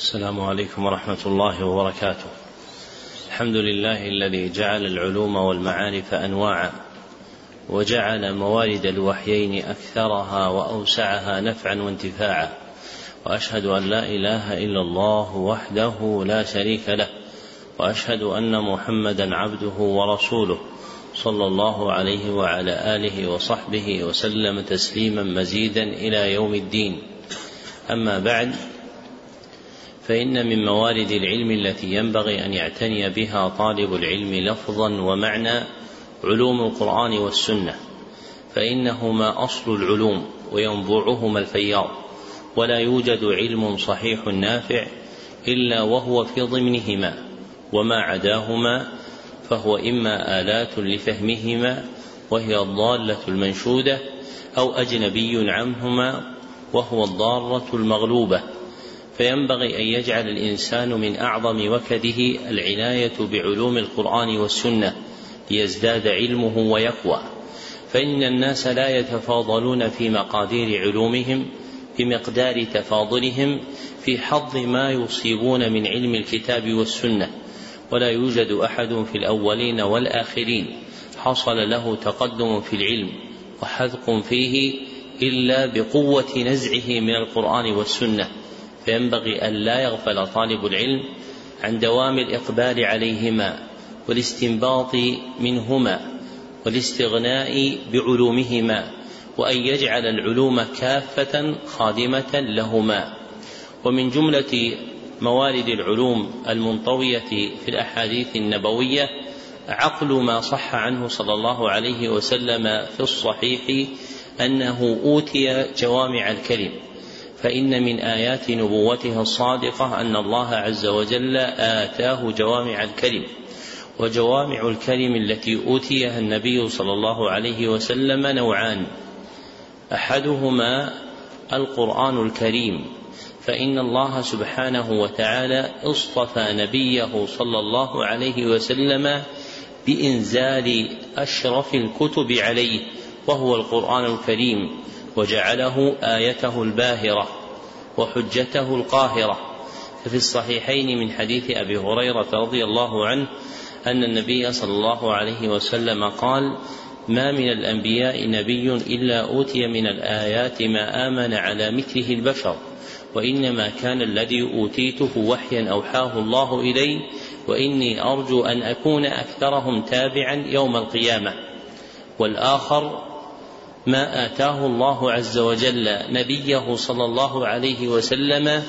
السلام عليكم ورحمة الله وبركاته. الحمد لله الذي جعل العلوم والمعارف أنواعا وجعل موارد الوحيين أكثرها وأوسعها نفعا وانتفاعا. وأشهد أن لا إله إلا الله وحده لا شريك له. وأشهد أن محمدا عبده ورسوله صلى الله عليه وعلى آله وصحبه وسلم تسليما مزيدا إلى يوم الدين. أما بعد فإن من موارد العلم التي ينبغي أن يعتني بها طالب العلم لفظا ومعنى علوم القرآن والسنة فإنهما أصل العلوم وينبوعهما الفياض ولا يوجد علم صحيح نافع إلا وهو في ضمنهما وما عداهما فهو إما آلات لفهمهما وهي الضالة المنشودة أو أجنبي عنهما وهو الضارة المغلوبة. فينبغي أن يجعل الإنسان من أعظم وكده العناية بعلوم القرآن والسنة ليزداد علمه ويقوى. فإن الناس لا يتفاضلون في مقادير علومهم بمقدار تفاضلهم في حظ ما يصيبون من علم الكتاب والسنة. ولا يوجد أحد في الأولين والآخرين حصل له تقدم في العلم وحذق فيه إلا بقوة نزعه من القرآن والسنة. فينبغي أن لا يغفل طالب العلم عن دوام الإقبال عليهما والاستنباط منهما والاستغناء بعلومهما وأن يجعل العلوم كافة خادمة لهما. ومن جملة موارد العلوم المنطوية في الأحاديث النبوية عقل ما صح عنه صلى الله عليه وسلم في الصحيح أنه أوتي جوامع الكلم. فإن من آيات نبوته الصادقة أن الله عز وجل آتاه جوامع الكلم وجوامع الكلم التي أوتيها النبي صلى الله عليه وسلم نوعان. أحدهما القرآن الكريم فإن الله سبحانه وتعالى اصطفى نبيه صلى الله عليه وسلم بإنزال أشرف الكتب عليه وهو القرآن الكريم وجعله آيته الباهرة. وحجته القاهرة. ففي الصحيحين من حديث أبي هريرة رضي الله عنه أن النبي صلى الله عليه وسلم قال ما من الأنبياء نبي إلا أوتي من الآيات ما آمن على مثله البشر وإنما كان الذي أوتيته وحيا أوحاه الله إلي وإني أرجو أن أكون أكثرهم تابعا يوم القيامة. والآخر ما آتاه الله عز وجل نبيه صلى الله عليه وسلم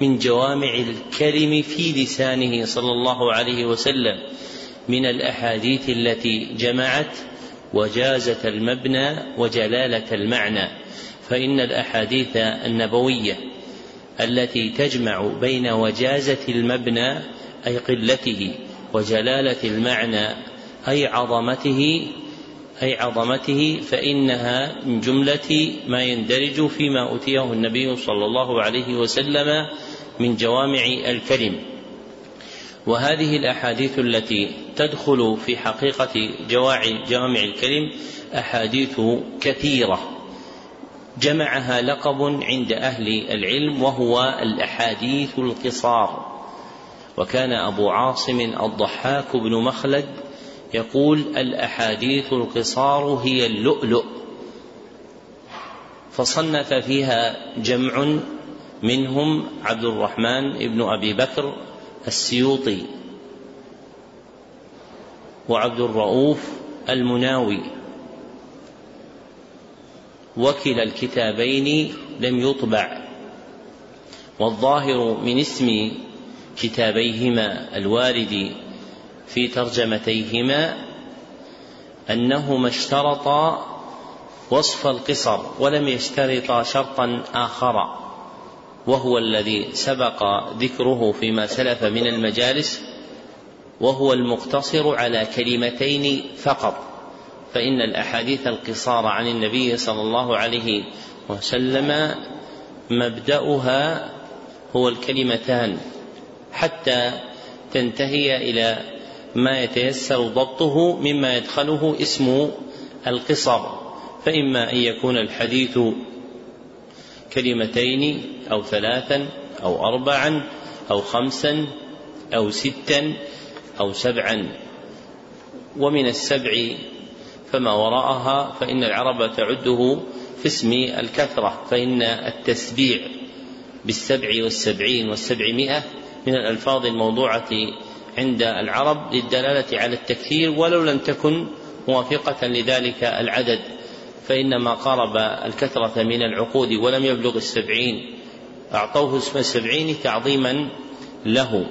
من جوامع الكلم في لسانه صلى الله عليه وسلم من الأحاديث التي جمعت وجازة المبنى وجلالة المعنى فإن الأحاديث النبوية التي تجمع بين وجازة المبنى أي قلته وجلالة المعنى أي عظمته أي عظمته فإنها من جملة ما يندرج فيما أوتيه النبي صلى الله عليه وسلم من جوامع الكلم. وهذه الأحاديث التي تدخل في حقيقة جوامع الكلم أحاديث كثيرة. جمعها لقب عند أهل العلم وهو الأحاديث القصار. وكان أبو عاصم الضحاك بن مخلد يقول الأحاديث القصار هي اللؤلؤ فصنف فيها جمع منهم عبد الرحمن بن أبي بكر السيوطي وعبد الرؤوف المناوي وكلا الكتابين لم يطبع والظاهر من اسم كتابيهما الوارد في ترجمتيهما أنهما اشترطا وصف القصر ولم يشترطا شرطا آخر وهو الذي سبق ذكره فيما سلف من المجالس وهو المقتصر على كلمتين فقط. فإن الأحاديث القصار عن النبي صلى الله عليه وسلم مبدأها هو الكلمتان حتى تنتهي إلى ما يتيسر ضبطه مما يدخله اسم القصر فإما أن يكون الحديث كلمتين أو ثلاثا أو أربعا أو خمسا أو ستا أو سبعا. ومن السبع فما وراءها فإن العرب تعده في اسم الكثرة فإن التسبيع بالسبع والسبعين والسبعمائة من الألفاظ الموضوعة عند العرب للدلالة على التكثير ولو لم تكن موافقة لذلك العدد. فإنما قارب الكثرة من العقود ولم يبلغ السبعين أعطوه اسم السبعين تعظيما له.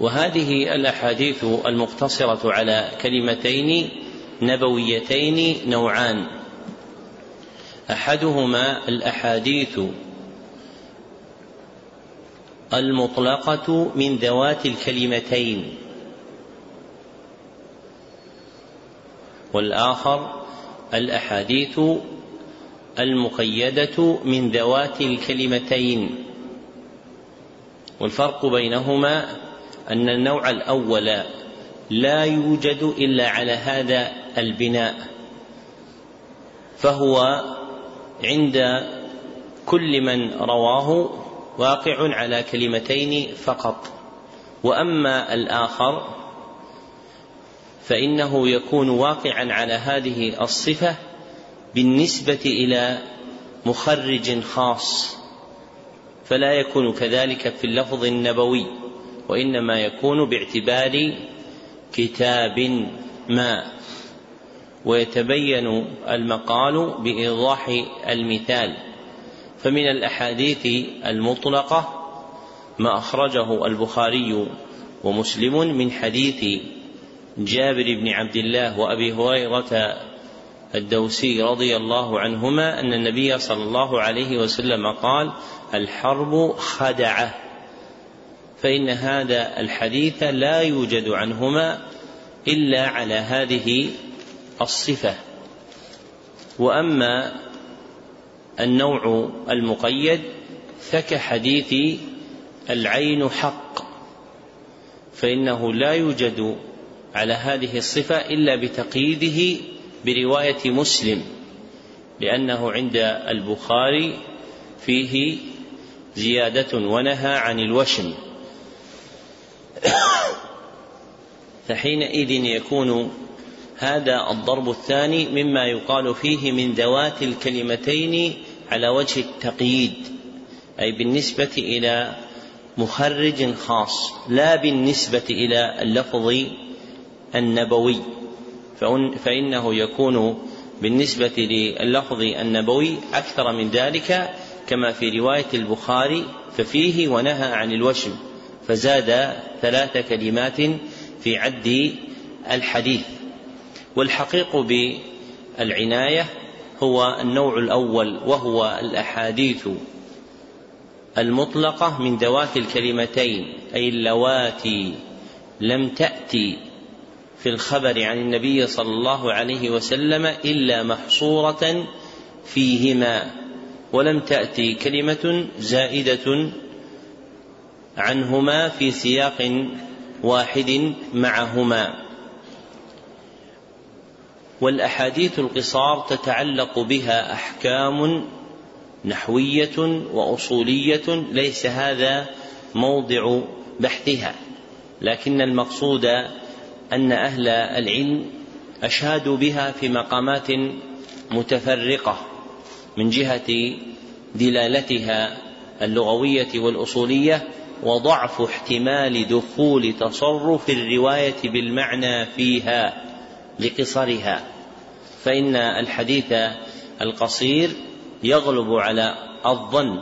وهذه الأحاديث المقتصرة على كلمتين نبويتين نوعان. أحدهما الأحاديث المطلقة من ذوات الكلمتين. والآخر الأحاديث المقيدة من ذوات الكلمتين. والفرق بينهما أن النوع الأول لا يوجد إلا على هذا البناء فهو عند كل من رواه واقع على كلمتين فقط. وأما الآخر فإنه يكون واقعا على هذه الصفة بالنسبة إلى مخرج خاص فلا يكون كذلك في اللفظ النبوي وإنما يكون باعتبار كتاب ما. ويتبين المقال بإيضاح المثال. فمن الأحاديث المطلقة ما أخرجه البخاري ومسلم من حديث جابر بن عبد الله وأبي هريرة الدوسي رضي الله عنهما أن النبي صلى الله عليه وسلم قال الحرب خدعة فإن هذا الحديث لا يوجد عنهما إلا على هذه الصفة. وأما النوع المقيد فكحديث العين حق فإنه لا يوجد على هذه الصفة إلا بتقييده برواية مسلم لأنه عند البخاري فيه زيادة ونهى عن الوشم. فحينئذ يكون هذا الضرب الثاني مما يقال فيه من ذوات الكلمتين على وجه التقييد أي بالنسبة إلى مخرج خاص لا بالنسبة إلى اللفظ النبوي. فإنه يكون بالنسبة للفظ النبوي أكثر من ذلك كما في رواية البخاري ففيه ونهى عن الوشم فزاد ثلاث كلمات في عد الحديث. والحقيق بالعناية هو النوع الأول وهو الأحاديث المطلقة من ذوات الكلمتين أي اللواتي لم تأتي في الخبر عن النبي صلى الله عليه وسلم إلا محصورة فيهما ولم تأتي كلمة زائدة عنهما في سياق واحد معهما. والأحاديث القصار تتعلق بها أحكام نحوية وأصولية ليس هذا موضع بحثها. لكن المقصود أن أهل العلم أشادوا بها في مقامات متفرقة من جهة دلالتها اللغوية والأصولية وضعف احتمال دخول تصرف الرواية بالمعنى فيها لقصرها. فإن الحديث القصير يغلب على الظن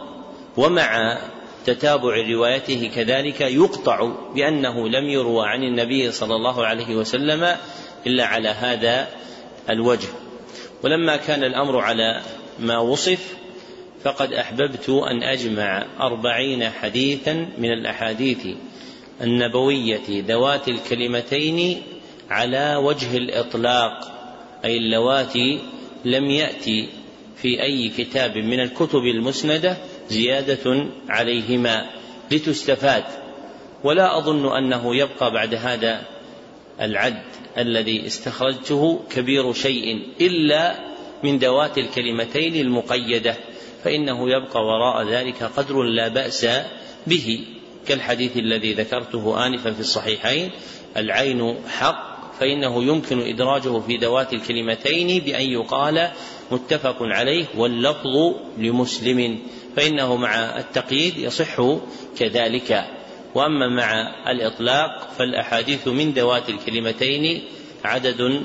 ومع تتابع روايته كذلك يقطع بأنه لم يروى عن النبي صلى الله عليه وسلم إلا على هذا الوجه. ولما كان الأمر على ما وصف فقد أحببت أن أجمع أربعين حديثا من الأحاديث النبوية ذوات الكلمتين على وجه الإطلاق. أي اللواتي لم يأتي في أي كتاب من الكتب المسندة زيادة عليهما لتستفاد. ولا أظن أنه يبقى بعد هذا العد الذي استخرجته كبير شيء إلا من ذوات الكلمتين المقيدة فإنه يبقى وراء ذلك قدر لا بأس به. كالحديث الذي ذكرته آنفا في الصحيحين العين حق فإنه يمكن إدراجه في ذوات الكلمتين بأن يقال متفق عليه واللفظ لمسلم فإنه مع التقييد يصح كذلك. وأما مع الإطلاق فالأحاديث من ذوات الكلمتين عدد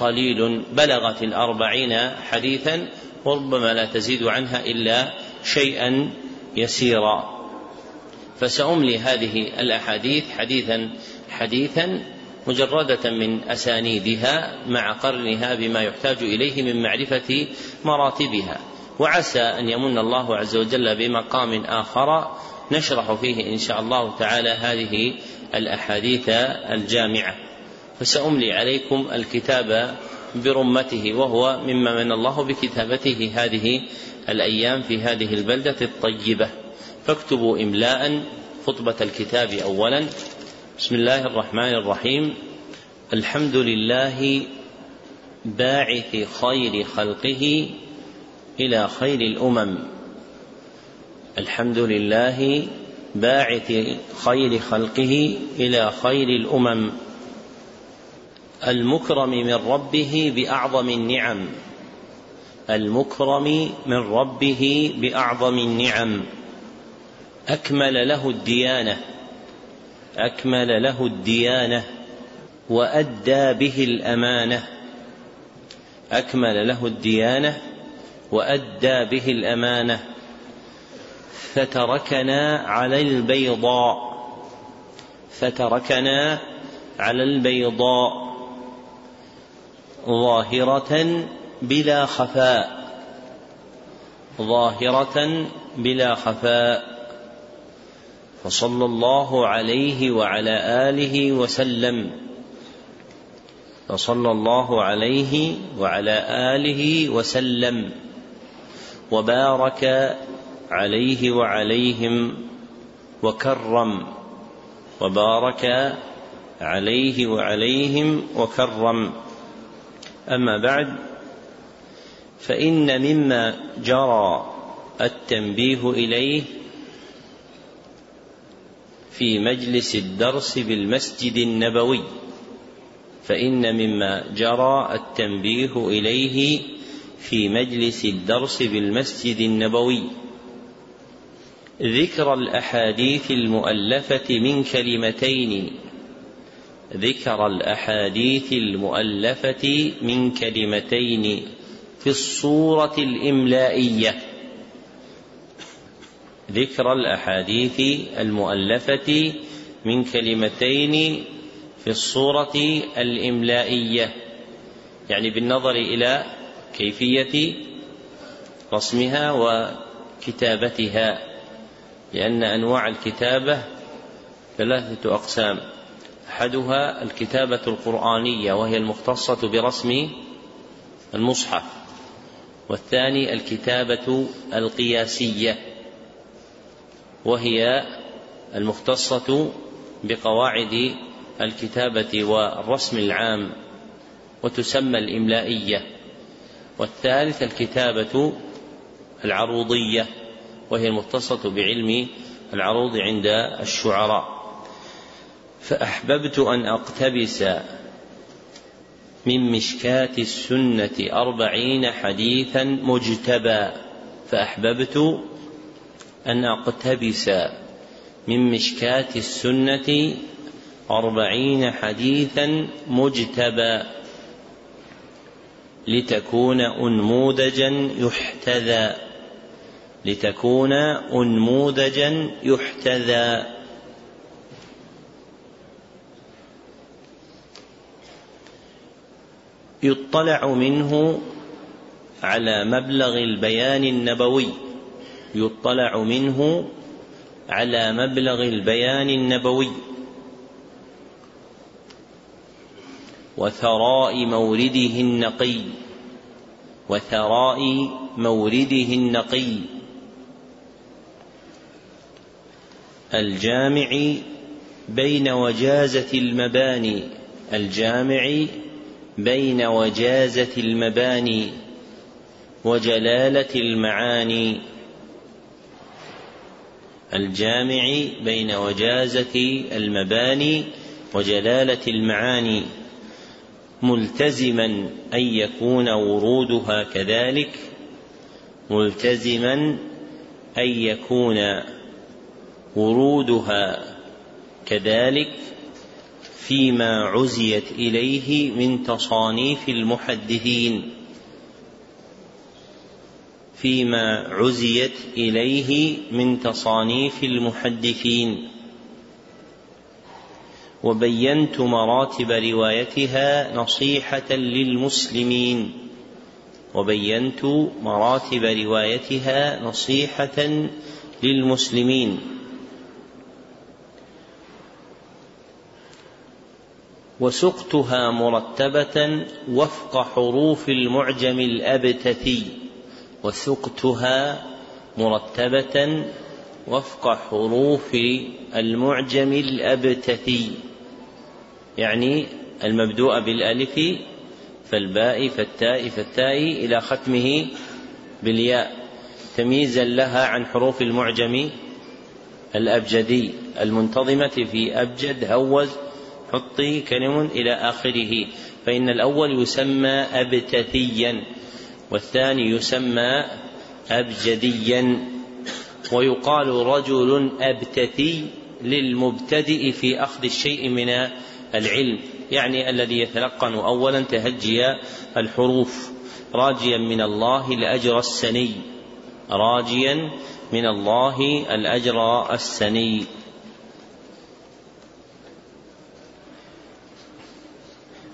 قليل بلغت الأربعين حديثا وربما لا تزيد عنها إلا شيئا يسيرا. فسأملي هذه الأحاديث حديثا حديثا مجردة من أسانيدها مع قرنها بما يحتاج إليه من معرفة مراتبها. وعسى أن يمن الله عز وجل بمقام آخر نشرح فيه إن شاء الله تعالى هذه الأحاديث الجامعة. فسأملي عليكم الكتاب برمته وهو مما من الله بكتابته هذه الأيام في هذه البلدة الطيبة. فاكتبوا إملاء خطبة الكتاب أولا. بسم الله الرحمن الرحيم. الحمد لله باعث خير خلقه إلى خير الأمم. الحمد لله باعث خير خلقه إلى خير الأمم. المكرم من ربه بأعظم النعم. المكرم من ربه بأعظم النعم. أكمل له الديانة. أكمل له الديانة وأدى به الأمانة. أكمل له الديانة وأدى به الأمانة. فتركنا على البيضاء. فتركنا على البيضاء. ظاهرة بلا خفاء. ظاهرة بلا خفاء. فصلى الله عليه وعلى آله وسلم. فصلى الله عليه وعلى آله وسلم. وبارك عليه وعليهم وكرم. وبارك عليه وعليهم وكرم. أما بعد فإن مما جرى التنبيه إليه في مجلس الدرس بالمسجد النبوي فإن مما جرى التنبيه إليه في مجلس الدرس بالمسجد النبوي. ذكر الأحاديث المؤلفة من كلمتين ذكر الأحاديث المؤلفة من كلمتين في الصورة الإملائية. ذكر الأحاديث المؤلفة من كلمتين في الصورة الإملائية يعني بالنظر إلى كيفية رسمها وكتابتها لأن أنواع الكتابة ثلاثة أقسام. أحدها الكتابة القرآنية وهي المختصة برسم المصحف والثاني الكتابة القياسية. وهي المختصة بقواعد الكتابة والرسم العام وتسمى الإملائية. والثالث الكتابة العروضية وهي المختصة بعلم العروض عند الشعراء. فأحببت أن أقتبس من مشكاة السنة أربعين حديثا مجتبى فأحببت أن أقتبس من مشكاة السنة أربعين حديثا مجتبى لتكون أنموذجا يحتذى لتكون أنموذجا يحتذى. يطلع منه على مبلغ البيان النبوي. يطلع منه على مبلغ البيان النبوي وثراء مورده النقي وثراء مورده النقي. الجامع بين وجازة المباني الجامع بين وجازة المباني وجلالة المعاني. الجامع بين وجازة المباني وجلالة المعاني ملتزما أن يكون ورودها كذلك ملتزما أن يكون ورودها كذلك فيما عزيت إليه من تصانيف المحدثين. فيما عزيت إليه من تصانيف المحدثين. وبينت مراتب روايتها نصيحة للمسلمين. وبينت مراتب روايتها نصيحة للمسلمين. وسقتها مرتبة وفق حروف المعجم الأبتثي. وسقتها مرتبة وفق حروف المعجم الأبتثي يعني المبدوء بالألف فالباء فالتاء فالتاء إلى ختمه بالياء تمييزا لها عن حروف المعجم الأبجدي المنتظمة في أبجد هوز حطي كلم إلى آخره فإن الأول يسمى أبتثيا. والثاني يسمى أبجديا ويقال رجل أبتثي للمبتدئ في أخذ الشيء من العلم يعني الذي يتلقن أولا تهجي الحروف راجيا من الله الأجر السني راجيا من الله الأجر السني.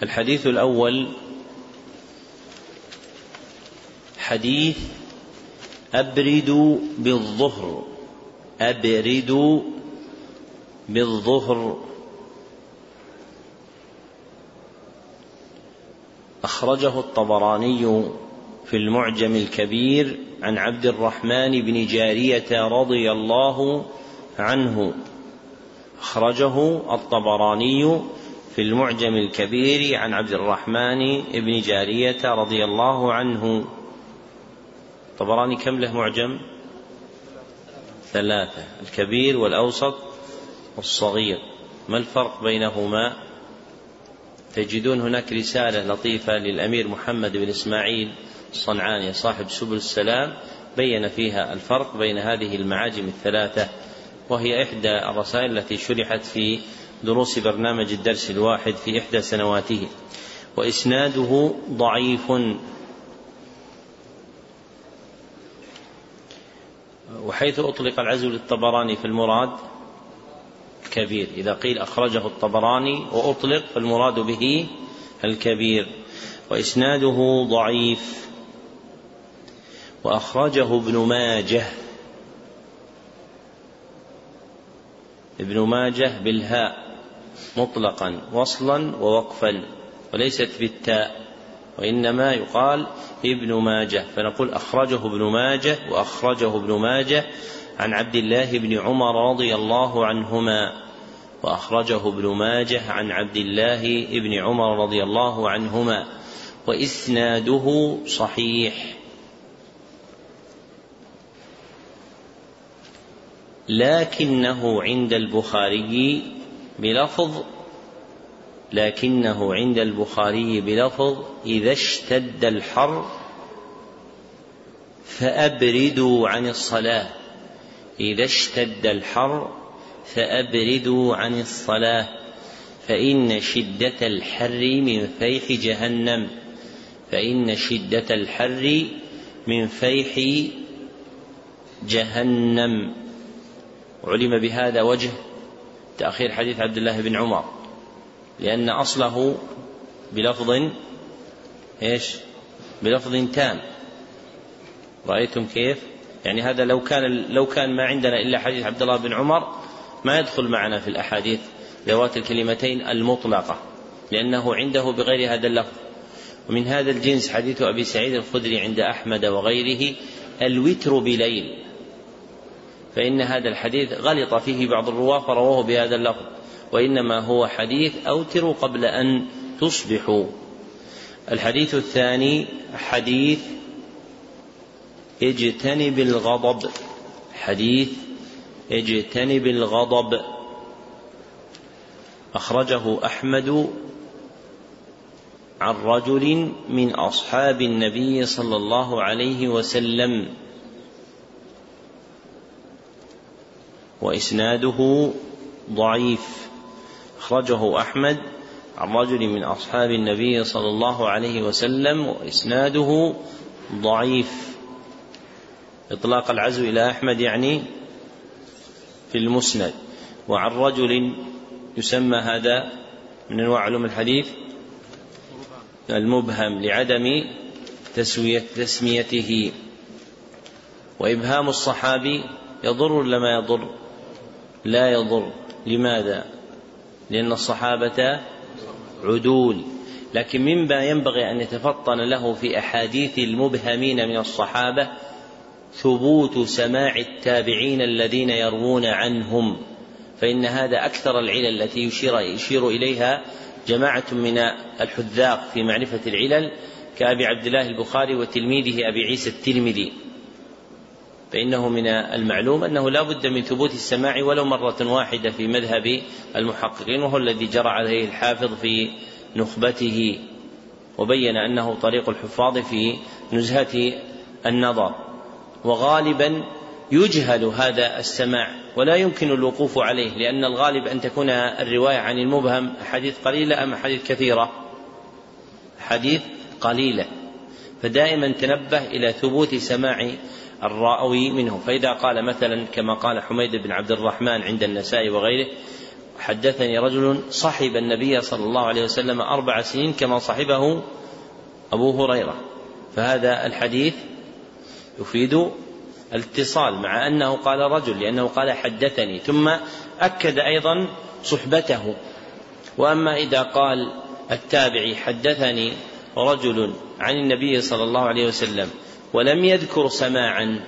الحديث الأول حديث أبرد بالظهر أبرد بالظهر. أخرجه الطبراني في المعجم الكبير عن عبد الرحمن بن جارية رضي الله عنه. أخرجه الطبراني في المعجم الكبير عن عبد الرحمن بن جارية رضي الله عنه. طبراني كم له معجم؟ ثلاثة الكبير والأوسط والصغير. ما الفرق بينهما؟ تجدون هناك رسالة لطيفة للأمير محمد بن إسماعيل الصنعاني صاحب سبل السلام. بين فيها الفرق بين هذه المعاجم الثلاثة وهي إحدى الرسائل التي شرحت في دروس برنامج الدرس الواحد في إحدى سنواته. وإسناده ضعيف. وحيث أطلق العزو للطبراني في المراد كبير إذا قيل أخرجه الطبراني وأطلق فالمراد به الكبير. وإسناده ضعيف. وأخرجه ابن ماجه. ابن ماجه بالهاء مطلقا وصلا ووقفا وليست بالتاء. وإنما يقال ابن ماجه فنقول أخرجه ابن ماجه وأخرجه ابن ماجه عن عبد الله بن عمر رضي الله عنهما وأخرجه ابن ماجه عن عبد الله بن عمر رضي الله عنهما وإسناده صحيح. لكنه عند البخاري بلفظ لكنه عند البخاري بلفظ إذا اشتد الحر فأبردوا عن الصلاة. إذا اشتد الحر فأبردوا عن الصلاة. فإن شدة الحر من فيح جهنم. فإن شدة الحر من فيح جهنم. علم بهذا وجه تأخير حديث عبد الله بن عمر. لأن أصله بلفظ إيش؟ بلفظ تام رأيتم كيف؟ يعني هذا لو كان لو كان ما عندنا إلا حديث عبد الله بن عمر ما يدخل معنا في الأحاديث ذوات الكلمتين المطلقة لأنه عنده بغير هذا اللفظ ومن هذا الجنس حديث أبي سعيد الخدري عند أحمد وغيره الوتر بليل فإن هذا الحديث غلط فيه بعض الرواة فرواه بهذا اللفظ وإنما هو حديث أوتروا قبل أن تصبحوا. الحديث الثاني حديث اجتنب الغضب. حديث اجتنب الغضب. أخرجه أحمد عن رجل من أصحاب النبي صلى الله عليه وسلم. وإسناده ضعيف. أخرجه أحمد عن رجل من أصحاب النبي صلى الله عليه وسلم وإسناده ضعيف إطلاق العزو إلى أحمد يعني في المسند وعن رجل يسمى هذا من أنواع علوم الحديث المبهم لعدم تسوية تسميته وإبهام الصحابي يضر ولا ما يضر؟ لا يضر لماذا؟ لأن الصحابة عدول. لكن مما ينبغي أن يتفطن له في أحاديث المبهمين من الصحابة ثبوت سماع التابعين الذين يروون عنهم فإن هذا أكثر العلل التي يشير, يشير إليها جماعة من الحذاق في معرفة العلل كأبي عبد الله البخاري وتلميذه أبي عيسى الترمذي. فإنه من المعلوم أنه لا بد من ثبوت السماع ولو مرة واحدة في مذهب المحققين وهو الذي جرى عليه الحافظ في نخبته وبين أنه طريق الحفاظ في نزهة النظر. وغالبا يجهل هذا السماع ولا يمكن الوقوف عليه لأن الغالب أن تكون الرواية عن المبهم أحاديث قليلة أم أحاديث كثيرة. حديث قليلة. فدائما تنبه إلى ثبوت سماع الراوي منه فإذا قال مثلا كما قال حميد بن عبد الرحمن عند النساء وغيره حدثني رجل صحب النبي صلى الله عليه وسلم أربع سنين كما صحبه أبو هريرة. فهذا الحديث يفيد الاتصال مع أنه قال رجل لأنه قال حدثني ثم أكد أيضا صحبته. وأما إذا قال التابعي حدثني رجل عن النبي صلى الله عليه وسلم ولم يذكر سماعا.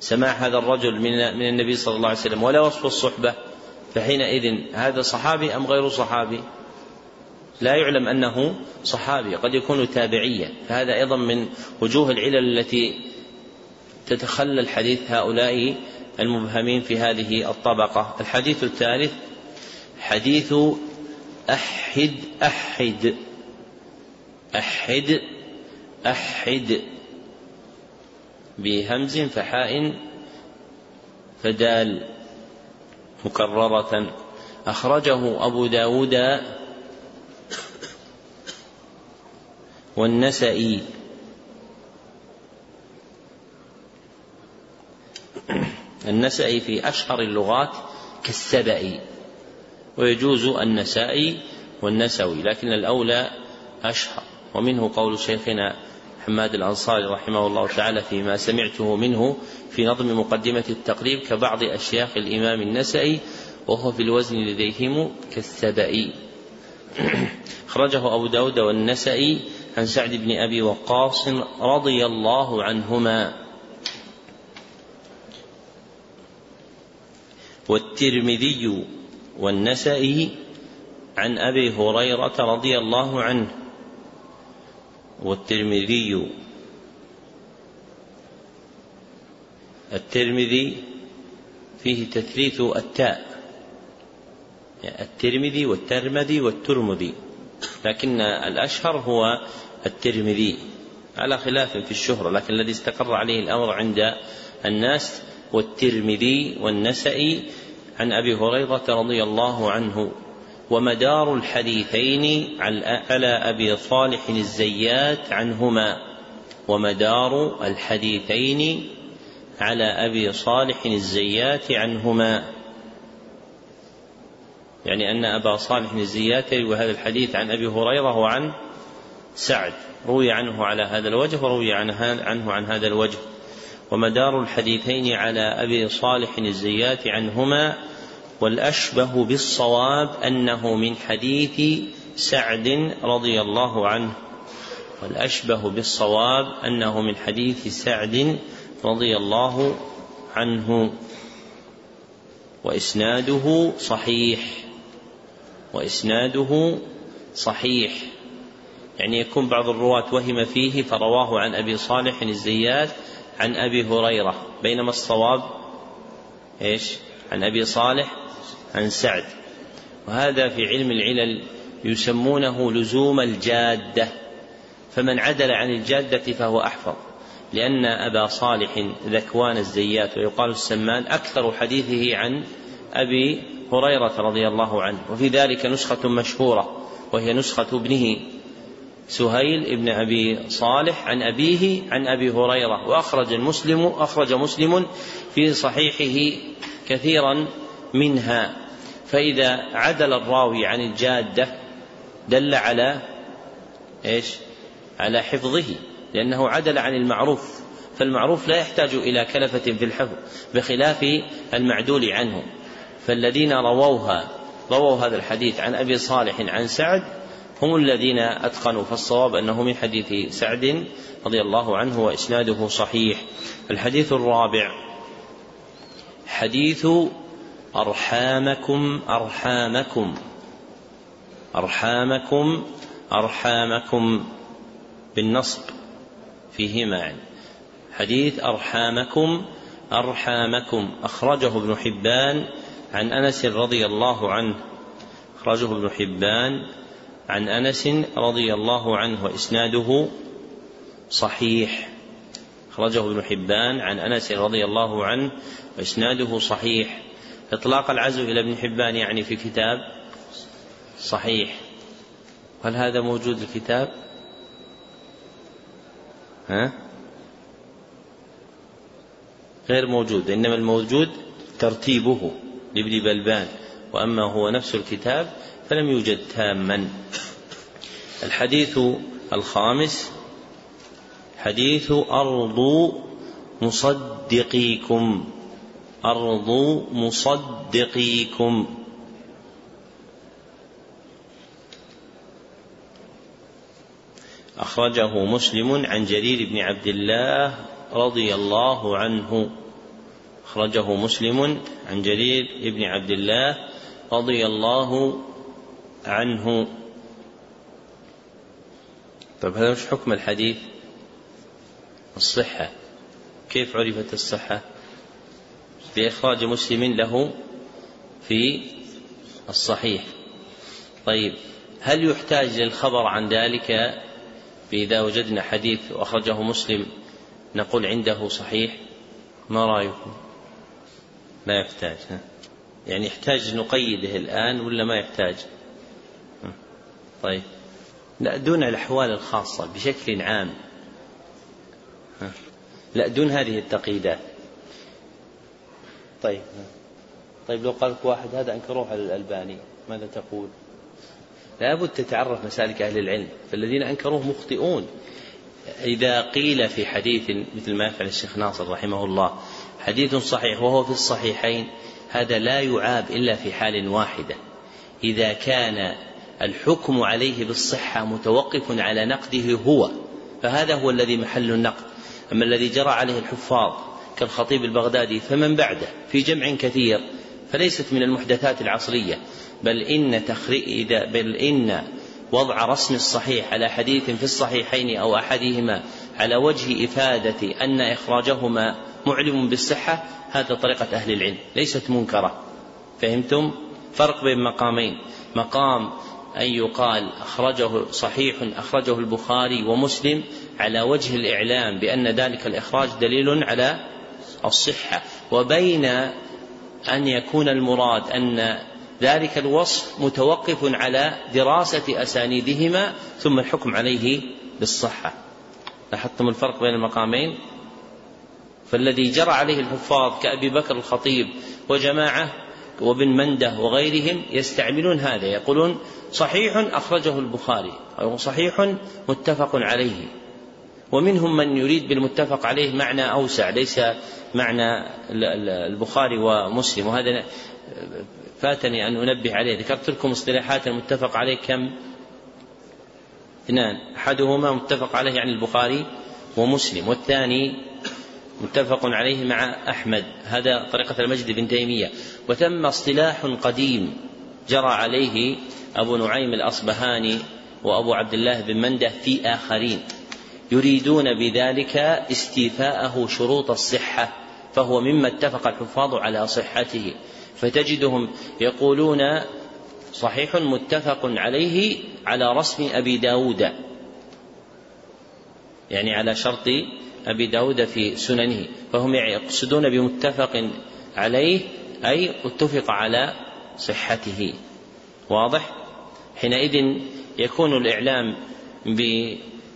سماع هذا الرجل من من النبي صلى الله عليه وسلم ولا وصف الصحبة. فحينئذ هذا صحابي أم غير صحابي؟ لا يعلم أنه صحابي قد يكون تابعيا. فهذا أيضا من وجوه العلل التي تتخلل حديث هؤلاء المبهمين في هذه الطبقة. الحديث الثالث حديث أحد أحد. أحد أحد بهمز فحاء فدال مكررة. أخرجه أبو داود والنسائي. النسائي في أشهر اللغات كالسبئي ويجوز النسائي والنسوي لكن الأولى أشهر. ومنه قول شيخنا حماد الأنصاري رحمه الله تعالى فيما سمعته منه في نظم مقدمة التقريب كبعض أشياخ الإمام النسائي وهو في الوزن لديهم كالسبئي أخرجه أبو داود والنسائي عن سعد بن أبي وقاص رضي الله عنهما. والترمذي والنسائي عن أبي هريرة رضي الله عنه. والترمذي الترمذي فيه تثليث التاء. يعني الترمذي والترمذي والترمذي. لكن الأشهر هو الترمذي. على خلاف في الشهرة لكن الذي استقر عليه الأمر عند الناس والترمذي والنسئي عن أبي هريرة رضي الله عنه. ومدار الحديثين على أبي صالح الزيات عنهما ومدار الحديثين على أبي صالح الزيات عنهما. يعني أن أبا صالح الزيات يروي هذا الحديث عن أبي هريرة وعن سعد روي عنه على هذا الوجه وروي عنه عن هذا الوجه. ومدار الحديثين على أبي صالح الزيات عنهما والأشبه بالصواب أنه من حديث سعد رضي الله عنه. والأشبه بالصواب أنه من حديث سعد رضي الله عنه. وإسناده صحيح. وإسناده صحيح. يعني يكون بعض الرواة وهم فيه فرواه عن أبي صالح الزيات عن أبي هريرة. بينما الصواب إيش؟ عن أبي صالح عن سعد. وهذا في علم العلل يسمونه لزوم الجادة. فمن عدل عن الجادة فهو أحفظ. لأن أبا صالح ذكوان الزيات ويقال السمان أكثر حديثه عن أبي هريرة رضي الله عنه. وفي ذلك نسخة مشهورة وهي نسخة ابنه سهيل بن أبي صالح عن أبيه عن أبي هريرة. وأخرج المسلم أخرج مسلم في صحيحه كثيرا منها فإذا عدل الراوي عن الجادة دل على إيش؟ على حفظه لأنه عدل عن المعروف فالمعروف لا يحتاج إلى كلفة في الحفظ بخلاف المعدول عنه فالذين رووها رووا هذا الحديث عن أبي صالح عن سعد هم الذين أتقنوا فالصواب أنه من حديث سعد رضي الله عنه وإسناده صحيح الحديث الرابع حديث أرحامكم أرحامكم. أرحامكم أرحامكم. بالنصب. فيه معا حديث أرحامكم أرحامكم. أخرجه ابن حبان عن أنس رضي الله عنه. أخرجه ابن حبان عن أنس رضي الله عنه وإسناده صحيح. أخرجه ابن حبان عن أنس رضي الله عنه وإسناده صحيح. إطلاق العزو إلى ابن حبان يعني في كتاب صحيح. هل هذا موجود الكتاب؟ ها؟ غير موجود إنما الموجود ترتيبه لابن بلبان. وأما هو نفس الكتاب فلم يوجد تاما. الحديث الخامس حديث أرض مصدقيكم. أرض مصدقيكم. أخرجه مسلم عن جرير بن عبد الله رضي الله عنه. أخرجه مسلم عن جرير بن عبد الله رضي الله عنه. طيب هذا مش حكم الحديث؟ الصحة. كيف عرفت الصحة؟ بإخراج مسلم له في الصحيح. طيب هل يحتاج للخبر عن ذلك إذا وجدنا حديث وأخرجه مسلم نقول عنده صحيح؟ ما رأيكم؟ لا يحتاج يعني يحتاج نقيده الآن ولا ما يحتاج؟ طيب. لا دون الأحوال الخاصة بشكل عام لا دون هذه التقييدات. طيب. طيب لو قال واحد هذا أنكروه على الألباني ماذا تقول؟ لابد تتعرف مسالك أهل العلم فالذين أنكروه مخطئون. إذا قيل في حديث مثل ما يفعل الشيخ ناصر رحمه الله حديث صحيح وهو في الصحيحين هذا لا يعاب إلا في حال واحدة. إذا كان الحكم عليه بالصحة متوقف على نقده هو فهذا هو الذي محل النقد. أما الذي جرى عليه الحفاظ كالخطيب البغدادي فمن بعده؟ في جمع كثير فليست من المحدثات العصرية. بل إن إذا بل إن وضع رسم الصحيح على حديث في الصحيحين أو أحدهما على وجه إفادة أن إخراجهما معلم بالصحة هذا طريقة أهل العلم ليست منكرة. فهمتم؟ فرق بين مقامين. مقام أن يقال أخرجه صحيح أخرجه البخاري ومسلم على وجه الإعلام بأن ذلك الإخراج دليل على الصحة وبين أن يكون المراد أن ذلك الوصف متوقف على دراسة أسانيدهما ثم الحكم عليه بالصحة. لاحظتم الفرق بين المقامين؟ فالذي جرى عليه الحفاظ كأبي بكر الخطيب وجماعة وابن منده وغيرهم يستعملون هذا يقولون صحيح أخرجه البخاري أو صحيح متفق عليه. ومنهم من يريد بالمتفق عليه معنى أوسع ليس معنى البخاري ومسلم. وهذا فاتني أن أنبه عليه. ذكرت لكم اصطلاحات المتفق عليه كم؟ اثنان. أحدهما متفق عليه عن البخاري ومسلم والثاني متفق عليه مع أحمد. هذا طريقة المجد بن تيمية. وثم اصطلاح قديم جرى عليه أبو نعيم الأصبهاني وأبو عبد الله بن منده في آخرين. يريدون بذلك استيفاءه شروط الصحة فهو مما اتفق الحفاظ على صحته. فتجدهم يقولون صحيح متفق عليه على رسم أبي داود. يعني على شرط أبي داود في سننه. فهم يقصدون بمتفق عليه أي اتفق على صحته. واضح؟ حينئذ يكون الإعلام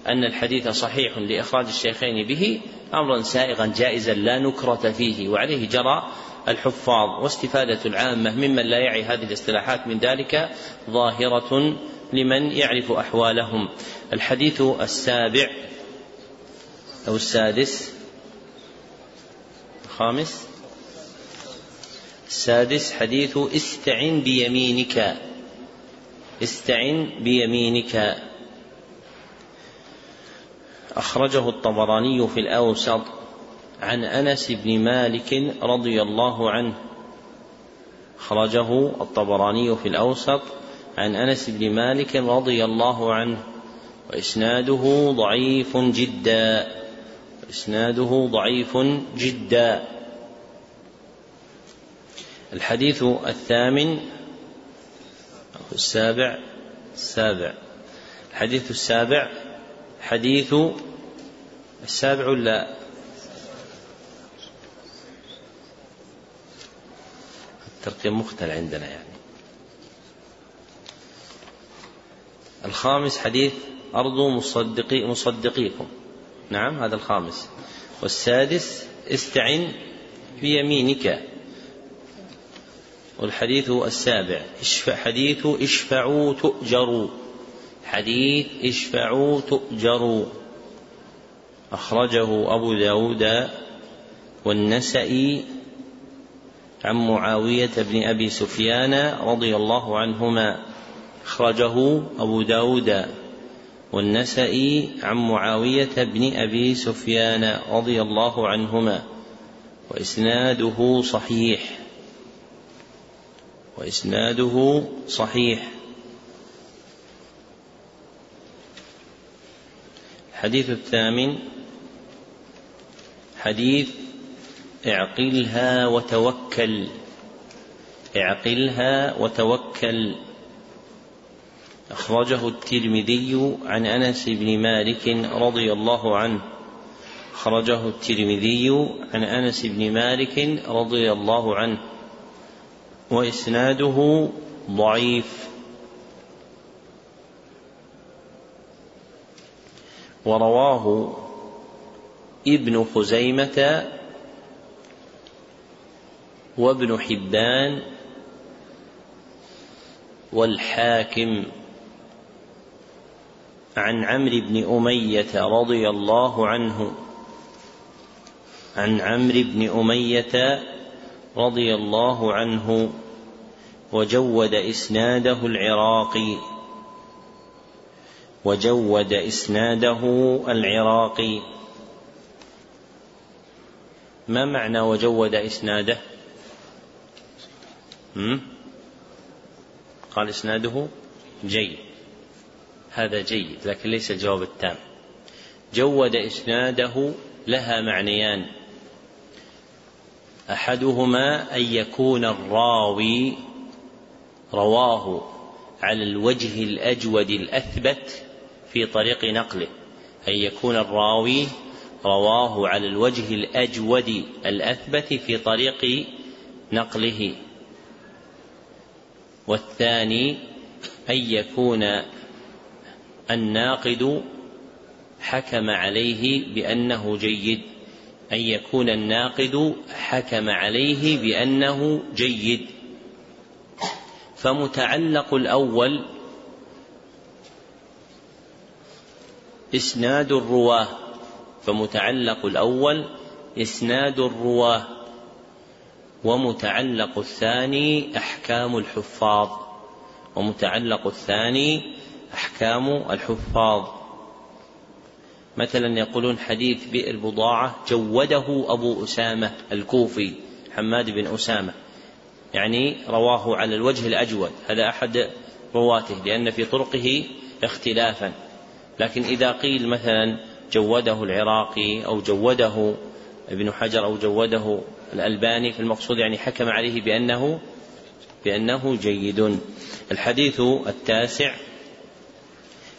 بأن الحديث صحيح لإخراج الشيخين به أمرا سائغا جائزا لا نكرة فيه وعليه جرى الحفاظ واستفادة العامة ممن لا يعي هذه الاصطلاحات من ذلك ظاهرة لمن يعرف أحوالهم. الحديث السابع أو السادس الخامس. السادس حديث استعن بيمينك. استعن بيمينك. أخرجه الطبراني في الأوسط عن أنس بن مالك رضي الله عنه. أخرجه الطبراني في الأوسط عن أنس بن مالك رضي الله عنه. وإسناده ضعيف جدا. إسناده ضعيف جدا. الحديث الثامن السابع السابع. الحديث السابع حديث السابع ولا الترقيم مختل عندنا يعني. الخامس حديث أرض مصدقي مصدقيكم. نعم هذا الخامس. والسادس استعن بيمينك. والحديث السابع حديث اشفعوا تؤجروا. حديث اشفعوا تؤجروا. أخرجه أبو داود والنسئي عن معاوية بن أبي سفيان رضي الله عنهما. أخرجه أبو داود والنسئي عن معاوية بن أبي سفيان رضي الله عنهما. وإسناده صحيح. وإسناده صحيح. الحديث الثامن حديث اعقلها وتوكل اعقلها وتوكل. أخرجه الترمذي عن أنس بن مالك رضي الله عنه. أخرجه الترمذي عن أنس بن مالك رضي الله عنه. وإسناده ضعيف. ورواه ابن خزيمة وابن حبان والحاكم عن عمرو بن أمية رضي الله عنه. عن عمرو بن أمية رضي الله عنه وجود إسناده العراقي. وجود إسناده العراقي. ما معنى وجود إسناده؟ قال إسناده جيد. هذا جيد لكن ليس الجواب التام. جود إسناده لها معنيان. أحدهما أن يكون الراوي رواه على الوجه الأجود الأثبت في طريق نقله أن يكون الراوي رواه على الوجه الأجود الأثبت في طريق نقله. والثاني أن يكون الناقد حكم عليه بأنه جيد أن يكون الناقد حكم عليه بأنه جيد. فمتعلق الأول إسناد الرواة فمتعلق الأول إسناد الرواة ومتعلق الثاني أحكام الحفاظ ومتعلق الثاني أحكام الحفاظ. مثلا يقولون حديث بئر بضاعة جوده أبو أسامة الكوفي حماد بن أسامة. يعني رواه على الوجه الأجود هذا أحد رواته لأن في طرقه اختلافا. لكن إذا قيل مثلا جوده العراقي أو جوده ابن حجر أو جوده الألباني في المقصود يعني حكم عليه بأنه بأنه جيد. الحديث التاسع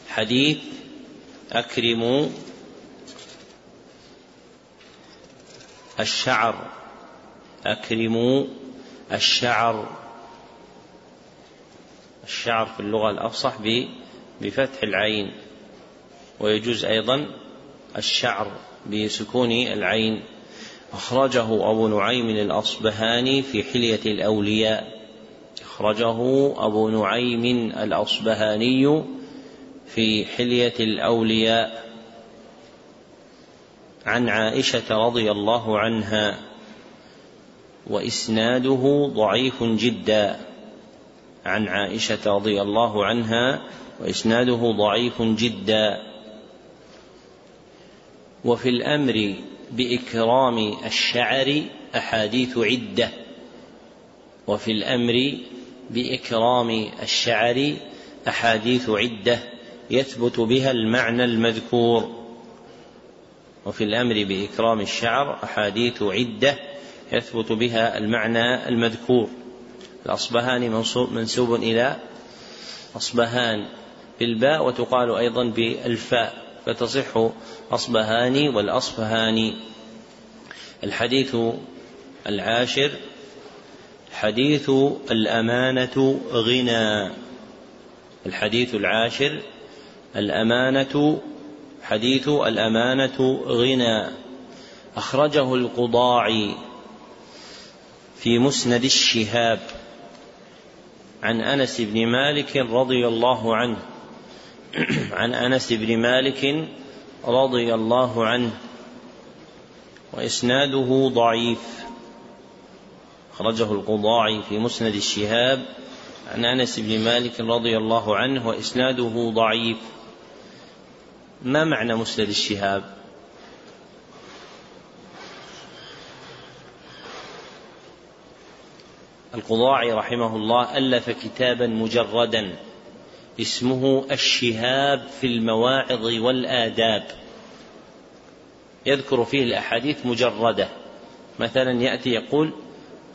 حديث أكرموا الشعر. أكرموا الشعر. الشعر في اللغة الأفصح بفتح العين. ويجوز أيضا الشعر بسكون العين. أخرجه أبو نعيم الأصبهاني في حلية الأولياء. أخرجه أبو نعيم الأصبهاني في حلية الأولياء. عن عائشة رضي الله عنها. وإسناده ضعيف جدا. عن عائشة رضي الله عنها. وإسناده ضعيف جدا. وفي الأمر بإكرام الشعر أحاديث عدة. وفي الأمر بإكرام الشعر أحاديث عدة يثبت بها المعنى المذكور. وفي الأمر بإكرام الشعر أحاديث عدة يثبت بها المعنى المذكور. الأصبهاني منسوب إلى أصبهان بالباء وتقال أيضا بالفاء. فتصح أصبهاني والأصفهاني الحديث العاشر حديث الأمانة غنى. الحديث العاشر الأمانة حديث الأمانة غنى. أخرجه القضاعي في مسند الشهاب. عن أنس بن مالك رضي الله عنه. عن أنس بن مالك رضي الله عنه وإسناده ضعيف. أخرجه القضاعي في مسند الشهاب. عن أنس بن مالك رضي الله عنه وإسناده ضعيف. ما معنى مسند الشهاب؟ القضاعي رحمه الله ألف كتابا مجردا. اسمه الشهاب في المواعظ والآداب. يذكر فيه الأحاديث مجردة. مثلا يأتي يقول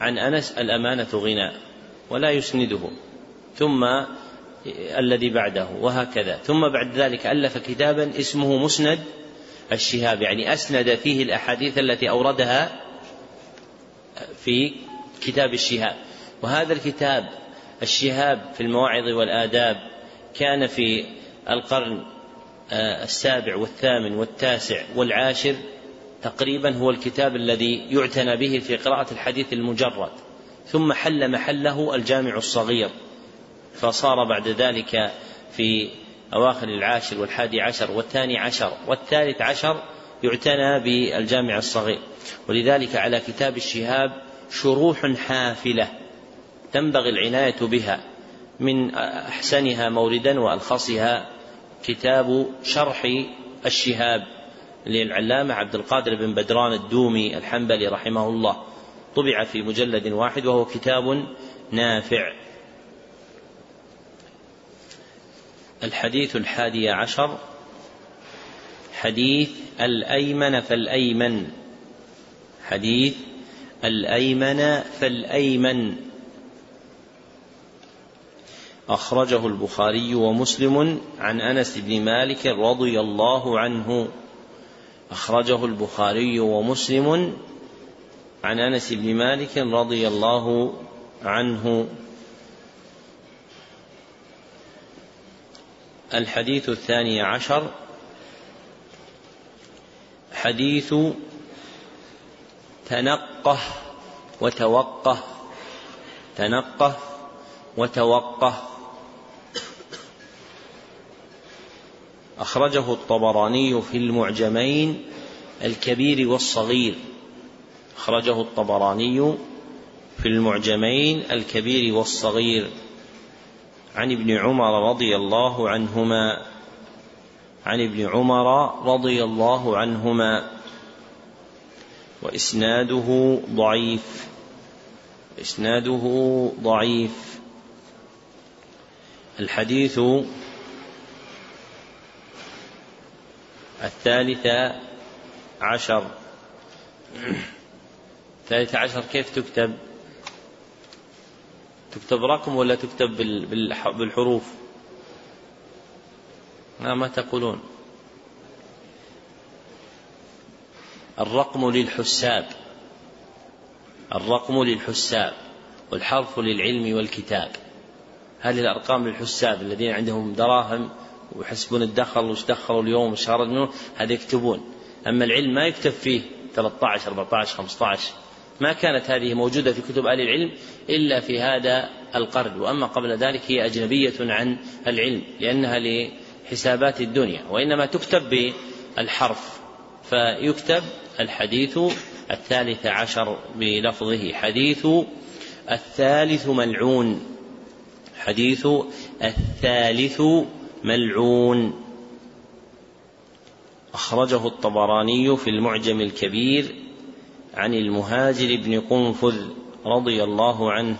عن أنس الأمانة غنى ولا يسنده. ثم الذي بعده وهكذا. ثم بعد ذلك ألف كتابا اسمه مسند الشهاب. يعني أسند فيه الأحاديث التي أوردها في كتاب الشهاب. وهذا الكتاب الشهاب في المواعظ والآداب كان في القرن آه، السابع والثامن والتاسع والعاشر تقريبا هو الكتاب الذي يعتنى به في قراءة الحديث المجرد. ثم حل محله الجامع الصغير. فصار بعد ذلك في أواخر العاشر والحادي عشر والثاني عشر والثالث عشر يعتنى بالجامع الصغير. ولذلك على كتاب الشهاب شروح حافلة تنبغي العناية بها. من أحسنها موردا وألخصها كتاب شرح الشهاب للعلامة عبد القادر بن بدران الدومي الحنبلي رحمه الله. طبع في مجلد واحد وهو كتاب نافع. الحديث الحادي عشر. حديث الأيمن فالأيمن. حديث الأيمن فالأيمن. أخرجه البخاري ومسلم عن أنس بن مالك رضي الله عنه. أخرجه البخاري ومسلم عن أنس بن مالك رضي الله عنه. الحديث الثاني عشر. حديث تنقه وتوقه. تنقه وتوقه. أخرجه الطبراني في المعجمين الكبير والصغير. أخرجه الطبراني في المعجمين الكبير والصغير. عن ابن عمر رضي الله عنهما. عن ابن عمر رضي الله عنهما. وإسناده ضعيف. إسناده ضعيف. الحديث الثالث عشر. الثالثة عشر كيف تكتب؟ تكتب رقم ولا تكتب بالحروف؟ ما, ما تقولون. الرقم للحساب. الرقم للحساب والحرف للعلم والكتاب. هذه الأرقام للحساب الذين عندهم دراهم ويحسبون الدخل وش دخلوا اليوم وش خرج هذا يكتبون. أما العلم ما يكتب فيه 13 14 15 ما كانت هذه موجودة في كتب أهل العلم إلا في هذا القرن. وأما قبل ذلك هي أجنبية عن العلم لأنها لحسابات الدنيا وإنما تكتب بالحرف. فيكتب الحديث الثالث عشر بلفظه حديث الثالث ملعون حديث الثالث ملعون. أخرجه الطبراني في المعجم الكبير عن المهاجر بن قنفذ رضي الله عنه.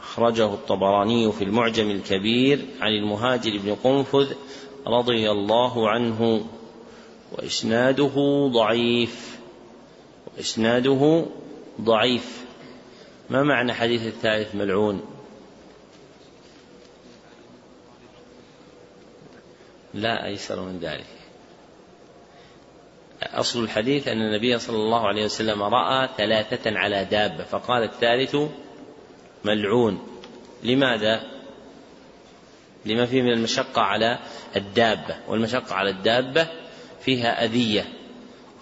أخرجه الطبراني في المعجم الكبير عن المهاجر بن قنفذ رضي الله عنه. وإسناده ضعيف. وإسناده ضعيف. ما معنى حديث الثالث ملعون؟ لا أيسر من ذلك. أصل الحديث أن النبي صلى الله عليه وسلم رأى ثلاثة على دابة فقال الثالث ملعون. لماذا؟ لما فيه من المشقة على الدابة والمشقة على الدابة فيها أذية.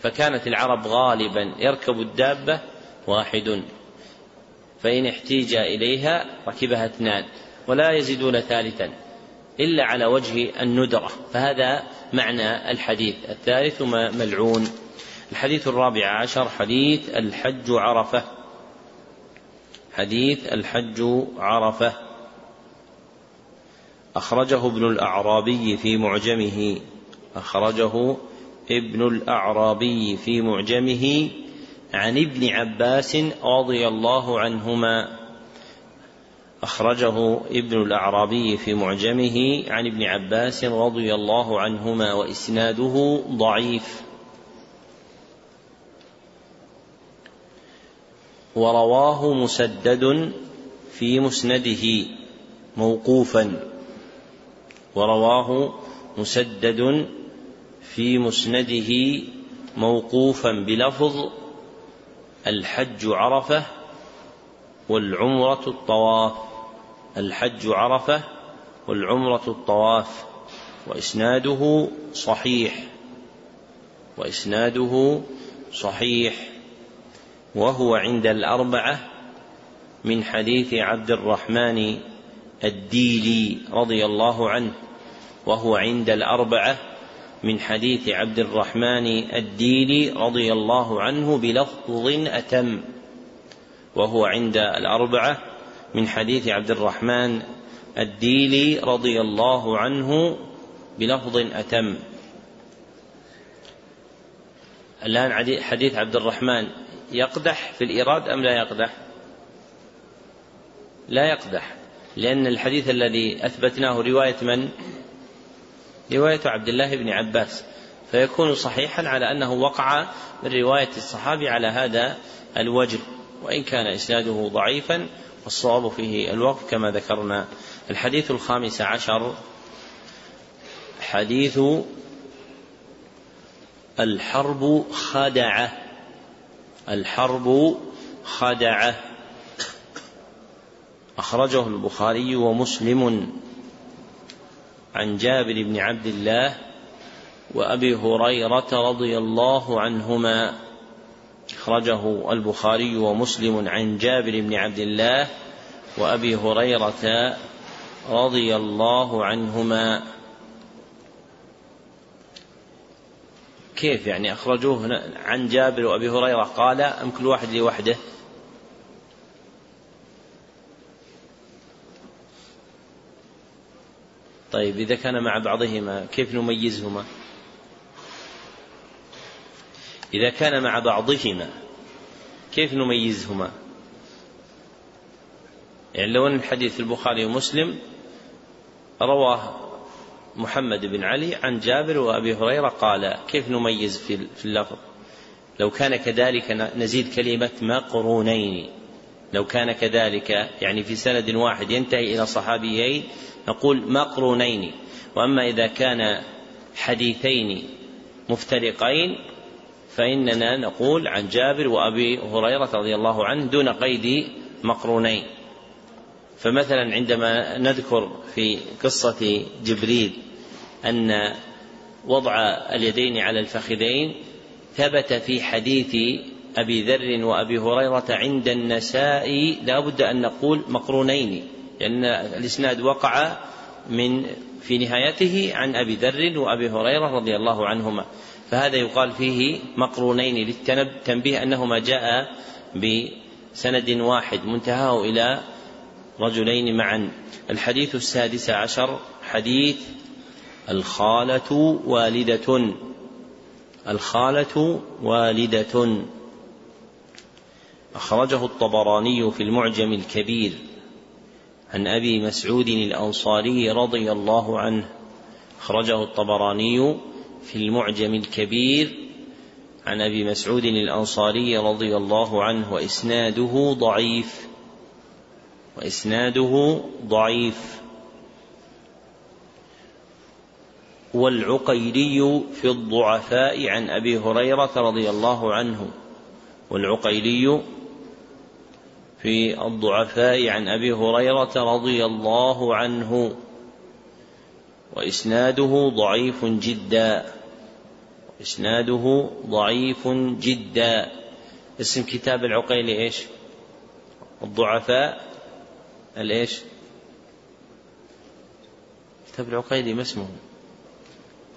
فكانت العرب غالبا يركب الدابة واحد فإن احتيج إليها ركبها اثنان ولا يزيدون ثالثا. إلا على وجه الندرة. فهذا معنى الحديث. الثالث ملعون. الحديث الرابع عشر حديث الحج عرفة. حديث الحج عرفة. أخرجه ابن الأعرابي في معجمه. أخرجه ابن الأعرابي في معجمه عن ابن عباس رضي الله عنهما. أخرجه ابن الأعرابي في معجمه عن ابن عباس رضي الله عنهما وإسناده ضعيف. ورواه مسدد في مسنده موقوفا. ورواه مسدد في مسنده موقوفا بلفظ الحج عرفة والعمرة الطواف. الحج عرفة والعمرة الطواف وإسناده صحيح وإسناده صحيح. وهو عند الأربعة من حديث عبد الرحمن الديلي رضي الله عنه وهو عند الأربعة من حديث عبد الرحمن الديلي رضي الله عنه بلفظ أتم وهو عند الأربعة من حديث عبد الرحمن الديلي رضي الله عنه بلفظ أتم. الآن حديث عبد الرحمن يقدح في الإيراد أم لا يقدح؟ لا يقدح لأن الحديث الذي أثبتناه رواية من؟ رواية عبد الله بن عباس. فيكون صحيحا على أنه وقع من رواية الصحابي على هذا الوجه وإن كان إسناده ضعيفا والصواب فيه الوقف كما ذكرنا الحديث الخامس عشر حديث الحرب خدعة الحرب خدعة. أخرجه البخاري ومسلم عن جابر بن عبد الله وأبي هريرة رضي الله عنهما. أخرجه البخاري ومسلم عن جابر بن عبد الله وأبي هريرة رضي الله عنهما. كيف يعني أخرجوه عن جابر وأبي هريرة؟ قال أم كل واحد لوحده؟ طيب إذا كان مع بعضهما كيف نميزهما؟ إذا كان مع بعضهما كيف نميزهما؟ يعني لو أن الحديث البخاري ومسلم رواه محمد بن علي عن جابر وأبي هريرة قال كيف نميز في اللفظ؟ لو كان كذلك نزيد كلمة مقرونين لو كان كذلك يعني في سند واحد ينتهي إلى صحابيين نقول مقرونين. وأما إذا كان حديثين مفترقين فإننا نقول عن جابر وأبي هريرة رضي الله عنه دون قيد مقرونين. فمثلا عندما نذكر في قصة جبريل أن وضع اليدين على الفخذين ثبت في حديث أبي ذر وأبي هريرة عند النساء لا بد أن نقول مقرونين لأن الإسناد وقع من في نهايته عن أبي ذر وأبي هريرة رضي الله عنهما. فهذا يقال فيه مقرونين للتنبيه أنهما جاء بسند واحد منتهاه إلى رجلين معا. الحديث السادس عشر حديث الخالة والدة. الخالة والدة. أخرجه الطبراني في المعجم الكبير. عن أبي مسعود الأنصاري رضي الله عنه. أخرجه الطبراني في المعجم الكبير عن أبي مسعود الأنصاري رضي الله عنه وإسناده ضعيف وإسناده ضعيف. والعقيلي في الضعفاء عن أبي هريرة رضي الله عنه. والعقيلي في الضعفاء عن أبي هريرة رضي الله عنه. وإسناده ضعيف جدا. إسناده ضعيف جدا. اسم كتاب العقيلي إيش؟ الضعفاء. الإيش؟ كتاب العقيلي ما اسمه؟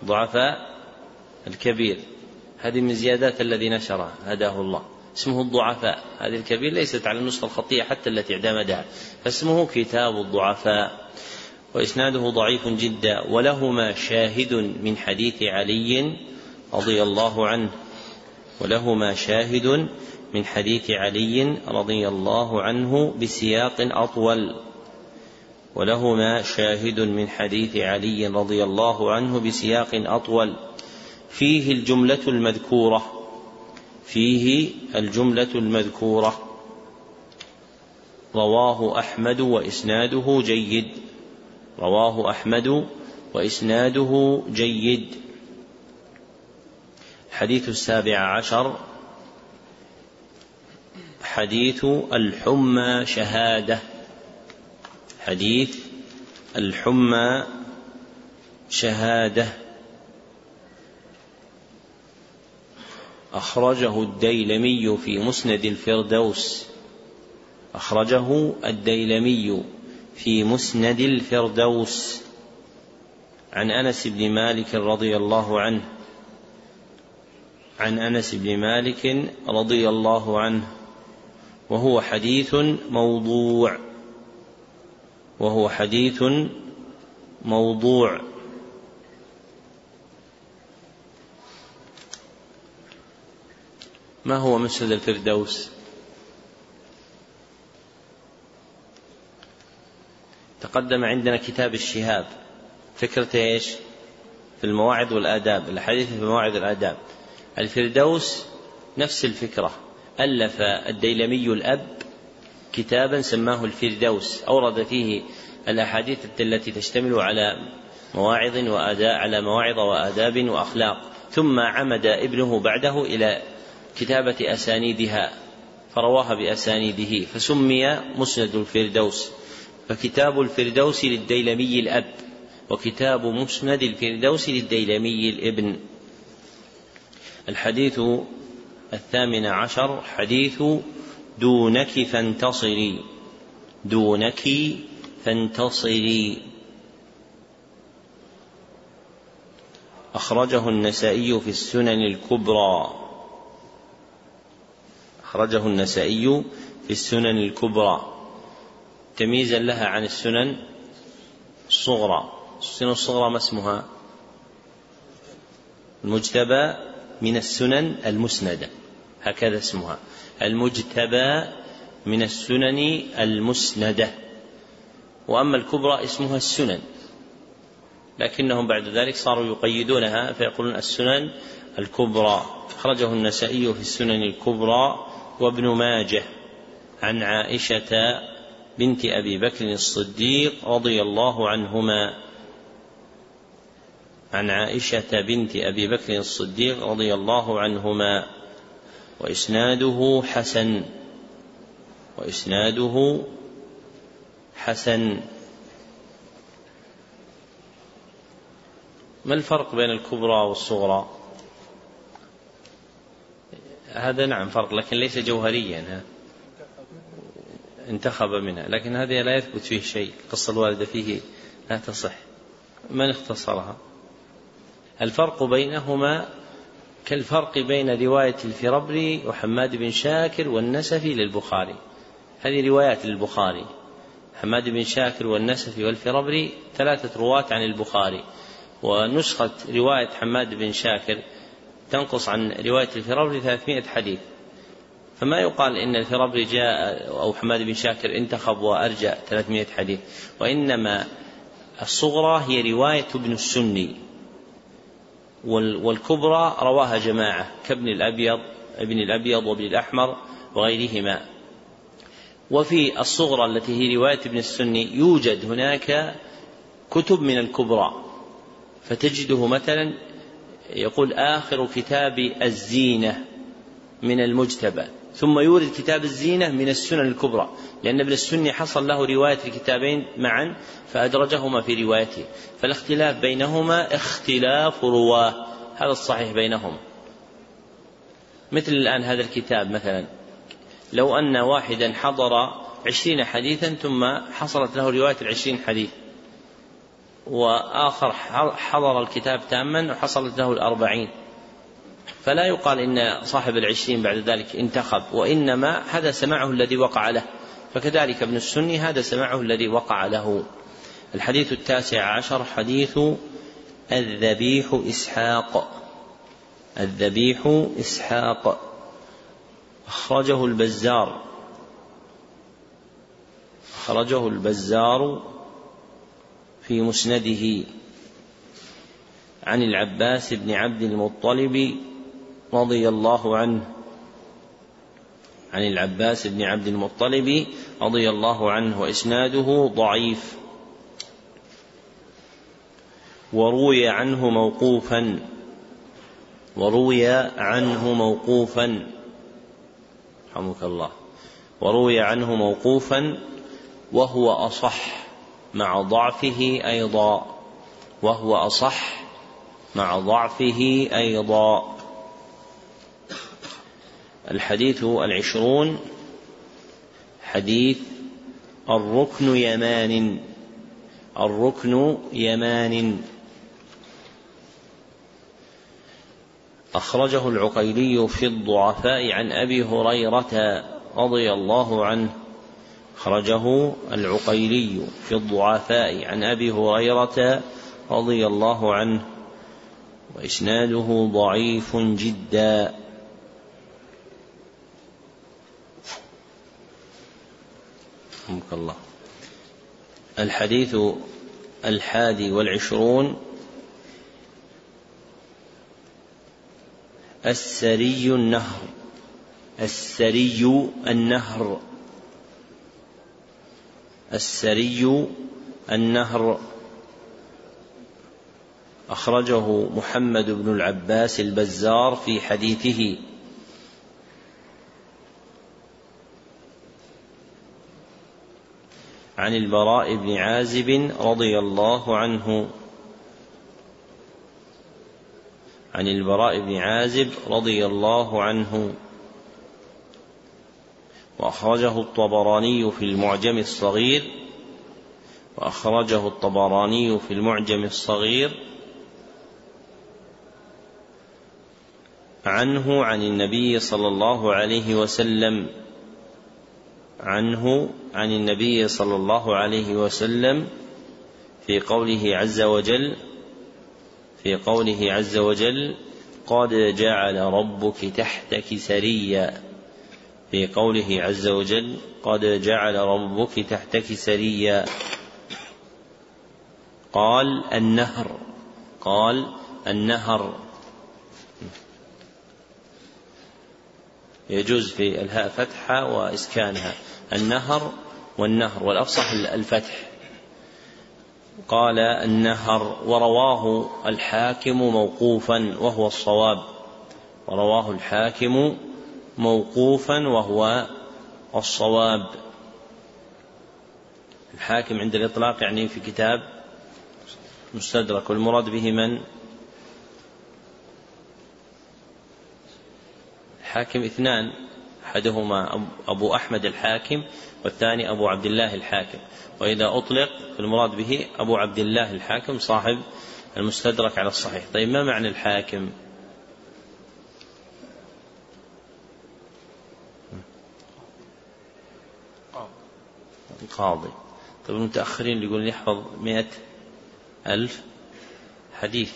ضعفاء الكبير. هذه من زيادات الذي نشره هداه الله. اسمه الضعفاء. هذه الكبير ليست على النسخة الخطية حتى التي اعتمدها فاسمه كتاب الضعفاء. وإسناده ضعيف جدا ولهما شاهد من حديث علي رضي الله عنه. ولهما شاهد من حديث علي رضي الله عنه بسياق أطول. ولهما شاهد من حديث علي رضي الله عنه بسياق أطول. فيه الجملة المذكورة. فيه الجملة المذكورة. رواه أحمد وإسناده جيد. رواه أحمد وإسناده جيد. الحديث السابع عشر. حديث الحمى شهادة. حديث الحمى شهادة. أخرجه الديلمي في مسند الفردوس. أخرجه الديلمي في مسند الفردوس عن أنس بن مالك رضي الله عنه. عن أنس بن مالك رضي الله عنه. وهو حديث موضوع. وهو حديث موضوع. ما هو مسند الفردوس؟ تقدم عندنا كتاب الشهاب. فكرته إيش؟ في المواعظ والآداب. الحديث في المواعظ والآداب الفردوس نفس الفكرة. ألف الديلمي الأب كتابا سماه الفردوس. أورد فيه الأحاديث التي تشتمل على مواعظ وآداب على مواعظ وآداب وأخلاق. ثم عمد ابنه بعده إلى كتابة أسانيدها فرواها بأسانيده فسمي مسند الفردوس. فكتاب الفردوس للديلمي الأب وكتاب مسند الفردوس للديلمي الابن. الحديث الثامن عشر حديث دونك فانتصري دونك فانتصري. أخرجه النسائي في السنن الكبرى. أخرجه النسائي في السنن الكبرى. تمييزا لها عن السنن الصغرى. السنن الصغرى ما اسمها؟ المجتبى من السنن المسندة. هكذا اسمها. المجتبى من السنن المسندة. وأما الكبرى اسمها السنن. لكنهم بعد ذلك صاروا يقيدونها فيقولون السنن الكبرى. أخرجه النسائي في السنن الكبرى وابن ماجه عن عائشة بنت أبي بكر الصديق رضي الله عنهما. عن عائشة بنت أبي بكر الصديق رضي الله عنهما. وإسناده حسن. وإسناده حسن. ما الفرق بين الكبرى والصغرى؟ هذا نعم فرق لكن ليس جوهريا انتخب منها لكن هذه لا يثبت فيه شيء القصة الواردة فيه لا تصح. من اختصرها؟ الفرق بينهما كالفرق بين رواية الفربري وحماد بن شاكر والنسفي للبخاري. هذه روايات للبخاري. حماد بن شاكر والنسفي والفربري ثلاثة رواة عن البخاري. ونسخة رواية حماد بن شاكر تنقص عن رواية الفرابري 300 حديث. فما يقال إن الفرابري جاء أو حماد بن شاكر انتخب وأرجع 300 حديث وإنما الصغرى هي رواية ابن السني والكبرى رواها جماعة كابن الأبيض ابن الأبيض وابن الأحمر وغيرهما. وفي الصغرى التي هي رواية ابن السني يوجد هناك كتب من الكبرى فتجده مثلا يقول آخر كتاب الزينة من المجتبى. ثم يورد كتاب الزينة من السنن الكبرى لأن ابن السني حصل له رواية الكتابين معا فأدرجهما في روايته فالاختلاف بينهما اختلاف رواة هذا الصحيح بينهم. مثل الآن هذا الكتاب مثلا لو أن واحدا حضر عشرين حديثا ثم حصلت له رواية العشرين حديث وآخر حضر الكتاب تاما وحصلت له الأربعين. فلا يقال إن صاحب العشرين بعد ذلك انتخب وإنما هذا سماعه الذي وقع له. فكذلك ابن السني هذا سماعه الذي وقع له. الحديث التاسع عشر حديث الذبيح إسحاق. الذبيح إسحاق. أخرجه البزار. أخرجه البزار في مسنده. عن العباس بن عبد المطلب رضي الله عنه. عن العباس بن عبد المطلب رضي الله عنه وإسناده ضعيف. وروي عنه موقوفا. وروي عنه موقوفا. رحمك الله. وروي عنه موقوفا. وهو أصح مع ضعفه أيضا. وهو أصح مع ضعفه أيضا. الحديث العشرون حديث الركن يمان الركن يمان. أخرجه العقيلي في الضعفاء عن أبي هريرة رضي الله عنه. أخرجه العقيلي في الضعفاء عن أبي هريرة رضي الله عنه. وإسناده ضعيف جدا. رحمك الله. الحديث الحادي والعشرون. السري النهر. السري النهر. السري النهر. أخرجه محمد بن العباس البزار في حديثه. عن البراء بن عازب رضي الله عنه. عن البراء بن عازب رضي الله عنه. وأخرجه الطبراني في المعجم الصغير. وأخرجه الطبراني في المعجم الصغير. عنه عن النبي صلى الله عليه وسلم. عنه عن النبي صلى الله عليه وسلم في قوله عز وجل في قوله عز وجل قد جعل ربك تحتك سريا. في قوله عز وجل قد جعل ربك تحتك سريا. قال النهر قال النهر. يجوز في إلهاء فتحة وإسكانها. النهر والنهر والأفصح الفتح. قال النهر ورواه الحاكم موقوفا وهو الصواب. ورواه الحاكم موقوفا وهو الصواب. الحاكم عند الإطلاق يعني في كتاب مستدرك. والمراد به من؟ الحاكم اثنان. أحدهما أبو أحمد الحاكم والثاني أبو عبد الله الحاكم. وإذا أطلق فالمراد به أبو عبد الله الحاكم صاحب المستدرك على الصحيح. طيب ما معنى الحاكم؟ القاضي طيب المتأخرين يقولون يحفظ مئة ألف حديث.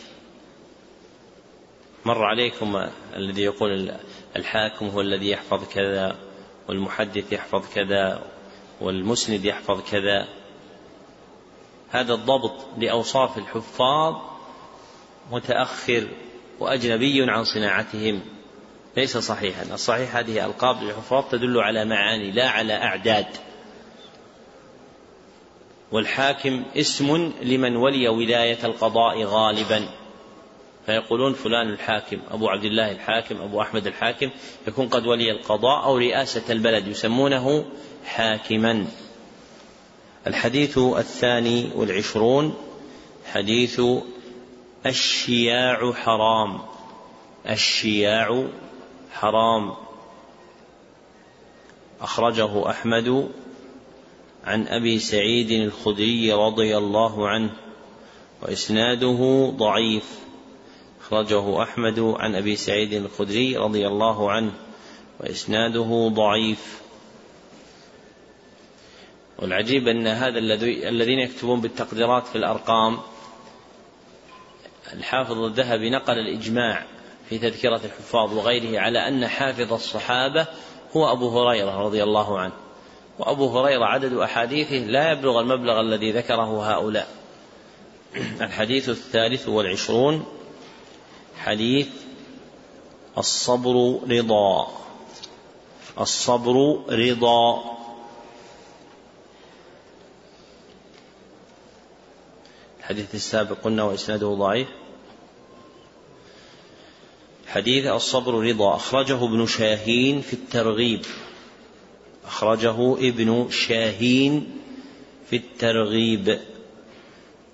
مر عليكم الذي يقول الحاكم هو الذي يحفظ كذا والمحدث يحفظ كذا والمسند يحفظ كذا. هذا الضبط لأوصاف الحفاظ متأخر وأجنبي عن صناعتهم. ليس صحيحا. الصحيح هذه ألقاب للحفاظ تدل على معاني لا على أعداد. والحاكم اسم لمن ولي ولاية القضاء غالبا. فيقولون فلان الحاكم أبو عبد الله الحاكم أبو أحمد الحاكم يكون قد ولي القضاء أو رئاسة البلد يسمونه حاكما. الحديث الثاني والعشرون حديث الشياع حرام. الشياع حرام. أخرجه أحمد عن أبي سعيد الخدري رضي الله عنه وإسناده ضعيف. أخرجه أحمد عن أبي سعيد الخدري رضي الله عنه وإسناده ضعيف. والعجيب أن هذا الذين يكتبون بالتقديرات في الأرقام الحافظ الذهبي نقل الإجماع في تذكرة الحفاظ وغيره على أن حافظ الصحابة هو أبو هريرة رضي الله عنه. وأبو هريرة عدد أحاديثه لا يبلغ المبلغ الذي ذكره هؤلاء. الحديث الثالث والعشرون حديث الصبر رضا. الصبر رضا. الحديث السابق قلنا وإسناده ضعيف. حديث الصبر رضا. أخرجه ابن شاهين في الترغيب. أخرجه ابن شاهين في الترغيب.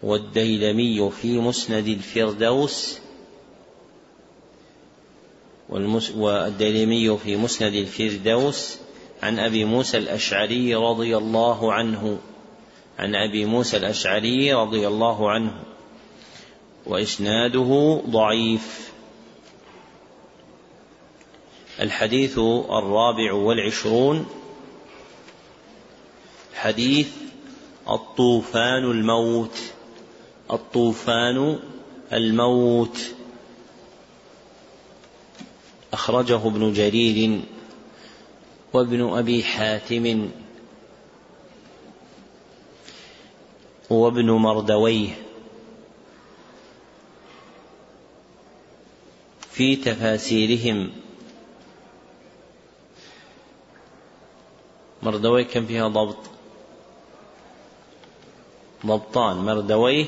والديلمي في مسند الفردوس والديلمي في مسند الفردوس عن أبي موسى الأشعري رضي الله عنه. عن أبي موسى الأشعري رضي الله عنه. وإسناده ضعيف. الحديث الرابع والعشرون. حديث الطوفان الموت. الطوفان الموت. أخرجه ابن جرير وابن أبي حاتم وابن مردويه في تفاسيرهم. مردويه كم فيها ضبط؟ ضبطان مردويه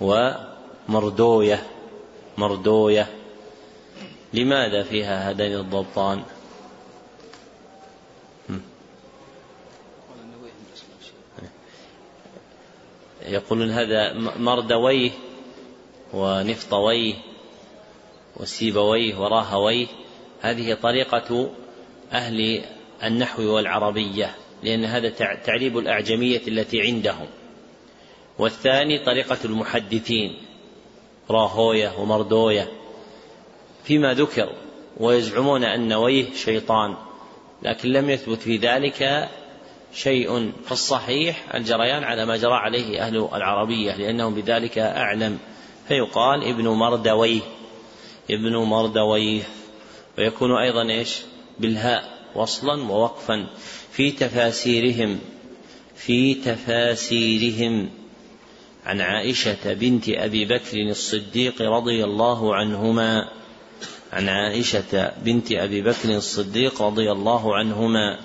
ومردويه مردويه. لماذا فيها هذين الضبطان؟ يقولون هذا مردويه ونفطويه وسيبويه وراهويه. هذه طريقة أهل النحو والعربية لأن هذا تعريب الأعجمية التي عندهم. والثاني طريقة المحدثين راهوية ومردوية. فيما ذكر ويزعمون أن ويه شيطان لكن لم يثبت في ذلك شيء فالصحيح الجريان على ما جرى عليه أهل العربية لأنهم بذلك أعلم. فيقال ابن مردويه ابن مردويه. ويكون أيضا إيش؟ بالهاء وصلا ووقفا. في تفاسيرهم في تفاسيرهم. عن عائشة بنت أبي بكر الصديق رضي الله عنهما عن عائشة بنت أبي بكر الصديق رضي الله عنهما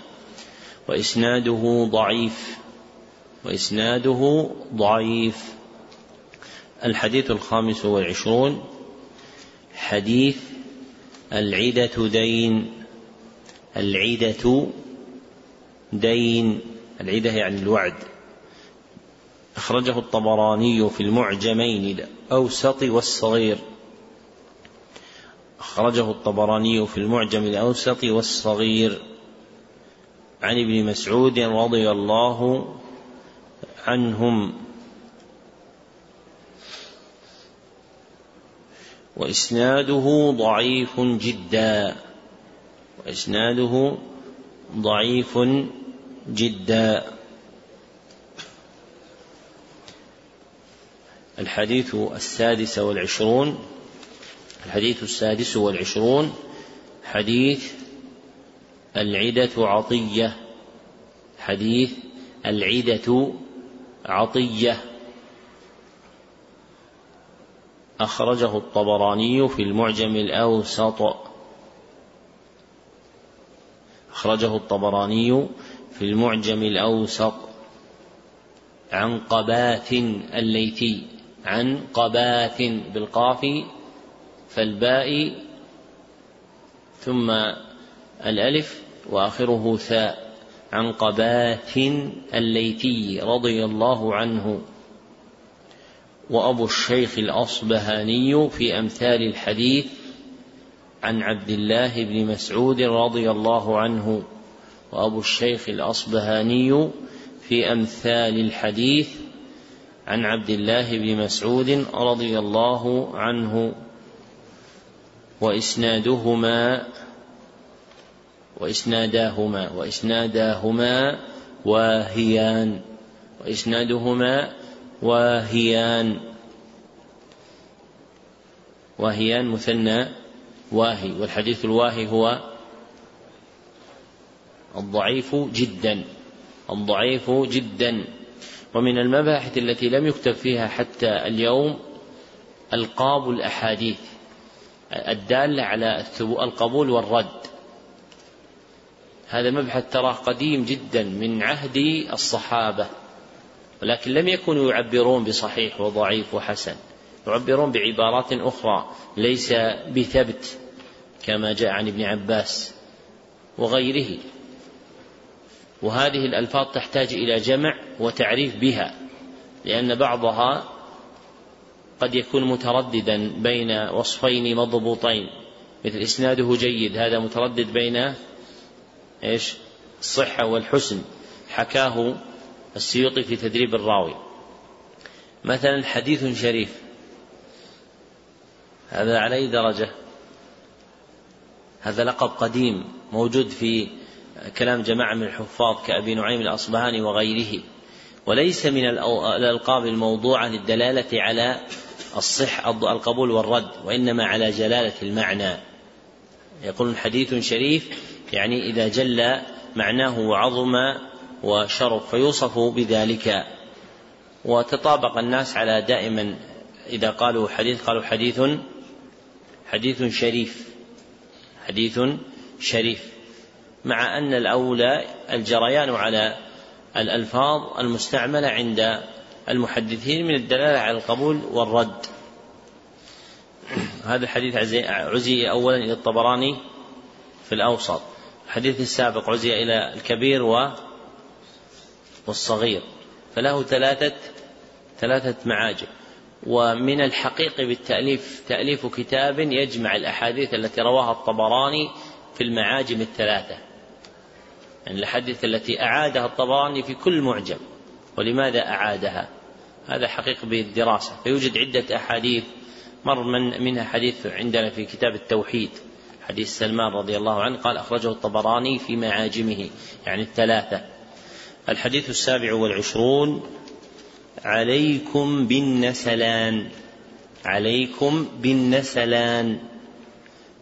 وإسناده ضعيف وإسناده ضعيف. الحديث الخامس والعشرون حديث العدة دين العدة دين. العدة يعني الوعد. أخرجه الطبراني في المعجمين الأوسط والصغير. أخرجه الطبراني في المعجم الأوسط والصغير. عن ابن مسعود رضي الله عنهم. وإسناده ضعيف جدا. وإسناده ضعيف جدا. الحديث السادس والعشرون. الحديث السادس والعشرون حديث العدة عطية. حديث العدة عطية. أخرجه الطبراني في المعجم الأوسط. أخرجه الطبراني في المعجم الأوسط. عن قباث الليثي. عن قباث بالقاف فالباء ثم الألف وآخره ثاء عن قباث الليثي رضي الله عنه وأبو الشيخ الأصبهاني في أمثال الحديث عن عبد الله بن مسعود رضي الله عنه وأبو الشيخ الأصبهاني في أمثال الحديث عن عبد الله بن مسعود رضي الله عنه وإسنادهما وإسناداهما وإسناداهما واهيان وإسنادهما واهيان. واهيان مثنى واهي والحديث الواهي هو الضعيف جدا الضعيف جدا. ومن المباحث التي لم يكتب فيها حتى اليوم ألقاب الأحاديث. الدالة على القبول والرد. هذا مبحث تراه قديم جدا من عهد الصحابة ولكن لم يكونوا يعبرون بصحيح وضعيف وحسن. يعبرون بعبارات أخرى ليس بثبت كما جاء عن ابن عباس وغيره. وهذه الألفاظ تحتاج إلى جمع وتعريف بها لأن بعضها قد يكون مترددا بين وصفين مضبوطين مثل إسناده جيد هذا متردد بين إيش؟ الصحة والحسن حكاه السيوطي في تدريب الراوي. مثلا حديث شريف هذا على أي درجة هذا لقب قديم موجود في كلام جماعة من الحفاظ كأبي نعيم الأصبهاني وغيره وليس من الألقاب الموضوعة للدلالة على الصح القبول والرد وإنما على جلالة المعنى. يقول حديث شريف يعني إذا جل معناه وعظم وشرف فيوصف بذلك. وتطابق الناس على دائما إذا قالوا حديث قالوا حديث حديث شريف. حديث شريف. مع أن الأولى الجريان على الألفاظ المستعملة عند المحدثين من الدلالة على القبول والرد. هذا الحديث عزي أولا إلى الطبراني في الأوسط. الحديث السابق عزي إلى الكبير و والصغير. فله ثلاثة ثلاثة معاجم. ومن الحقيق بالتأليف تأليف كتاب يجمع الأحاديث التي رواها الطبراني في المعاجم الثلاثة. يعني الأحاديث التي أعادها الطبراني في كل معجم. ولماذا أعادها؟ هذا حقيقة بالدراسة. فيوجد عدة أحاديث مر من منها حديث عندنا في كتاب التوحيد. حديث سلمان رضي الله عنه قال أخرجه الطبراني في معاجمه يعني الثلاثة. الحديث السابع والعشرون عليكم بالنسلان. عليكم بالنسلان.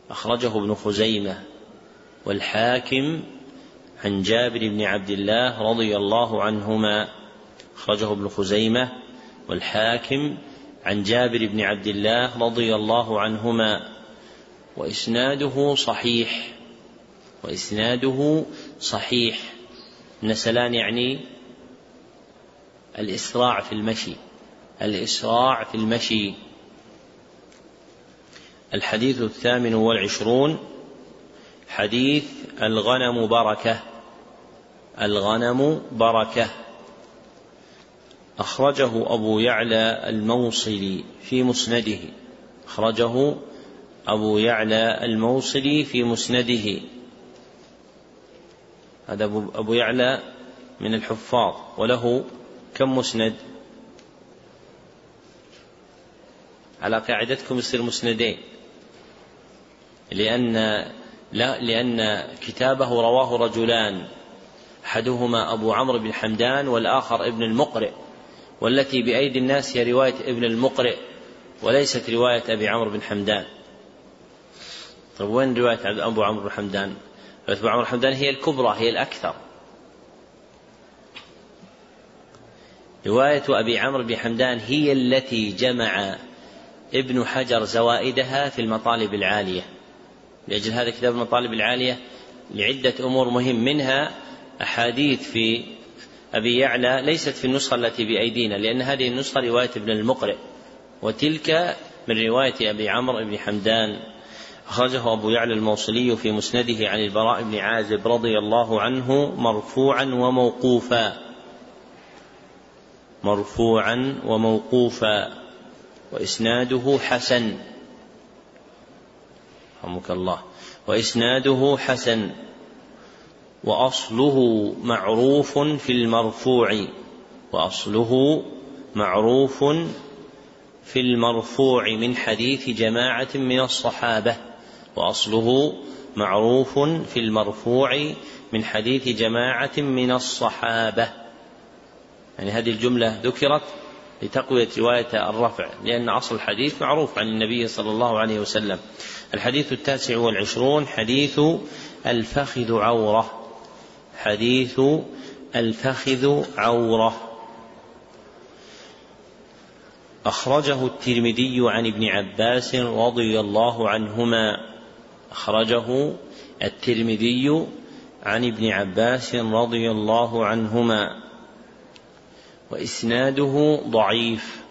أخرجه ابن خزيمة والحاكم عن جابر بن عبد الله رضي الله عنهما. أخرجه ابن خزيمة والحاكم عن جابر بن عبد الله رضي الله عنهما وإسناده صحيح وإسناده صحيح. نسلان يعني الإسراع في المشي الإسراع في المشي. الحديث الثامن والعشرون حديث الغنم بركة الغنم بركة. أخرجه أبو يعلى الموصلي في مسنده. أخرجه أبو يعلى الموصلي في مسنده. هذا أبو يعلى من الحفاظ. وله كم مسند؟ على قاعدتكم يصير مسندين. لأن لا لأن كتابه رواه رجلان. أحدهما أبو عمرو بن حمدان والآخر ابن المقرئ. والتي بأيدي الناس هي رواية ابن المقرئ وليست رواية أبي عمرو بن حمدان. طيب وين رواية أبو عمرو بن حمدان؟ رواية أبو عمرو بن حمدان هي الكبرى هي الأكثر. رواية أبي عمرو بن حمدان هي التي جمع ابن حجر زوائدها في المطالب العالية. لأجل هذا كتاب المطالب العالية لعدة أمور مهم منها أحاديث في أبي يعلى ليست في النسخة التي بأيدينا لأن هذه النسخة رواية ابن المقرئ وتلك من رواية أبي عمرو بن حمدان. أخرجه أبو يعلى الموصلي في مسنده عن البراء بن عازب رضي الله عنه مرفوعا وموقوفا. مرفوعا وموقوفا. وإسناده حسن. رحمك الله. وإسناده حسن. وأصله معروف في المرفوع وأصله معروف في المرفوع من حديث جماعة من الصحابة وأصله معروف في المرفوع من حديث جماعة من الصحابة. يعني هذه الجملة ذكرت لتقوية رواية الرفع لأن أصل الحديث معروف عن النبي صلى الله عليه وسلم. الحديث التاسع والعشرون حديث الفخذ عورة. حديث الفخذ عورة. أخرجه الترمذي عن ابن عباس رضي الله عنهما. أخرجه الترمذي عن ابن عباس رضي الله عنهما. وإسناده ضعيف.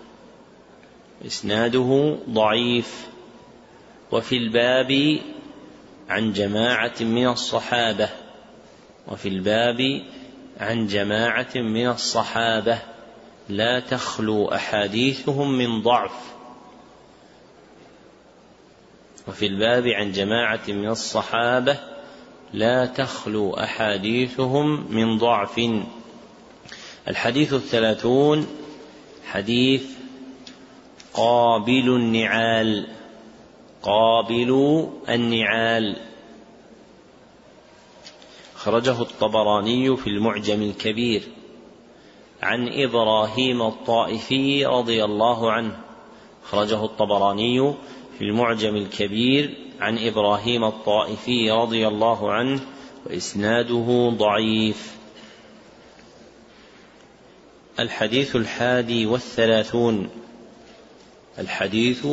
إسناده ضعيف. وفي الباب عن جماعة من الصحابة. وفي الباب عن جماعة من الصحابة لا تخلو أحاديثهم من ضعف. وفي الباب عن جماعة من الصحابة لا تخلو أحاديثهم من ضعف. الحديث الثلاثون حديث قابل النعال. قابل النعال. خرجه الطبراني في المعجم الكبير عن إبراهيم الطائفي رضي الله عنه. خرجه الطبراني في المعجم الكبير عن إبراهيم الطائفي رضي الله عنه وإسناده ضعيف. الحديث الحادي والثلاثون. الحديث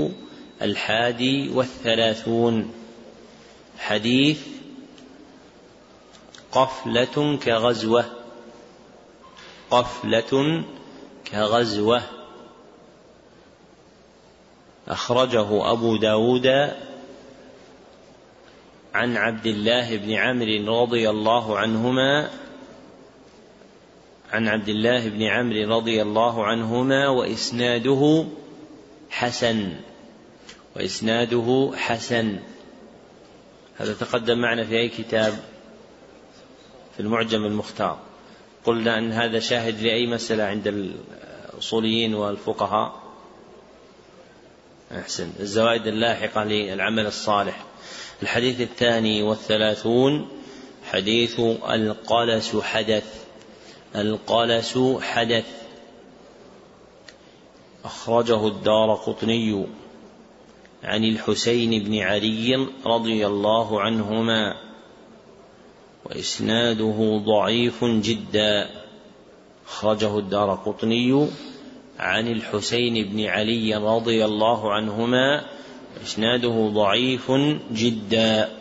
الحادي والثلاثون. حديث قفلة كغزوة. قفلة كغزوة. أخرجه أبو داود عن عبد الله بن عمرو رضي الله عنهما. عن عبد الله بن عمرو رضي الله عنهما وإسناده حسن. وإسناده حسن. هذا تقدم معنا في أي كتاب؟ في المعجم المختار. قلنا أن هذا شاهد لأي مسألة عند الأصوليين والفقهاء. أحسن. الزوائد اللاحقة للعمل الصالح. الحديث الثاني والثلاثون حديث القلس حدث. القلس حدث. أخرجه الدار قطني عن الحسين بن علي رضي الله عنهما. وإسناده ضعيف جدا. أخرجه الدار قطني عن الحسين بن علي رضي الله عنهما. إسناده ضعيف جدا.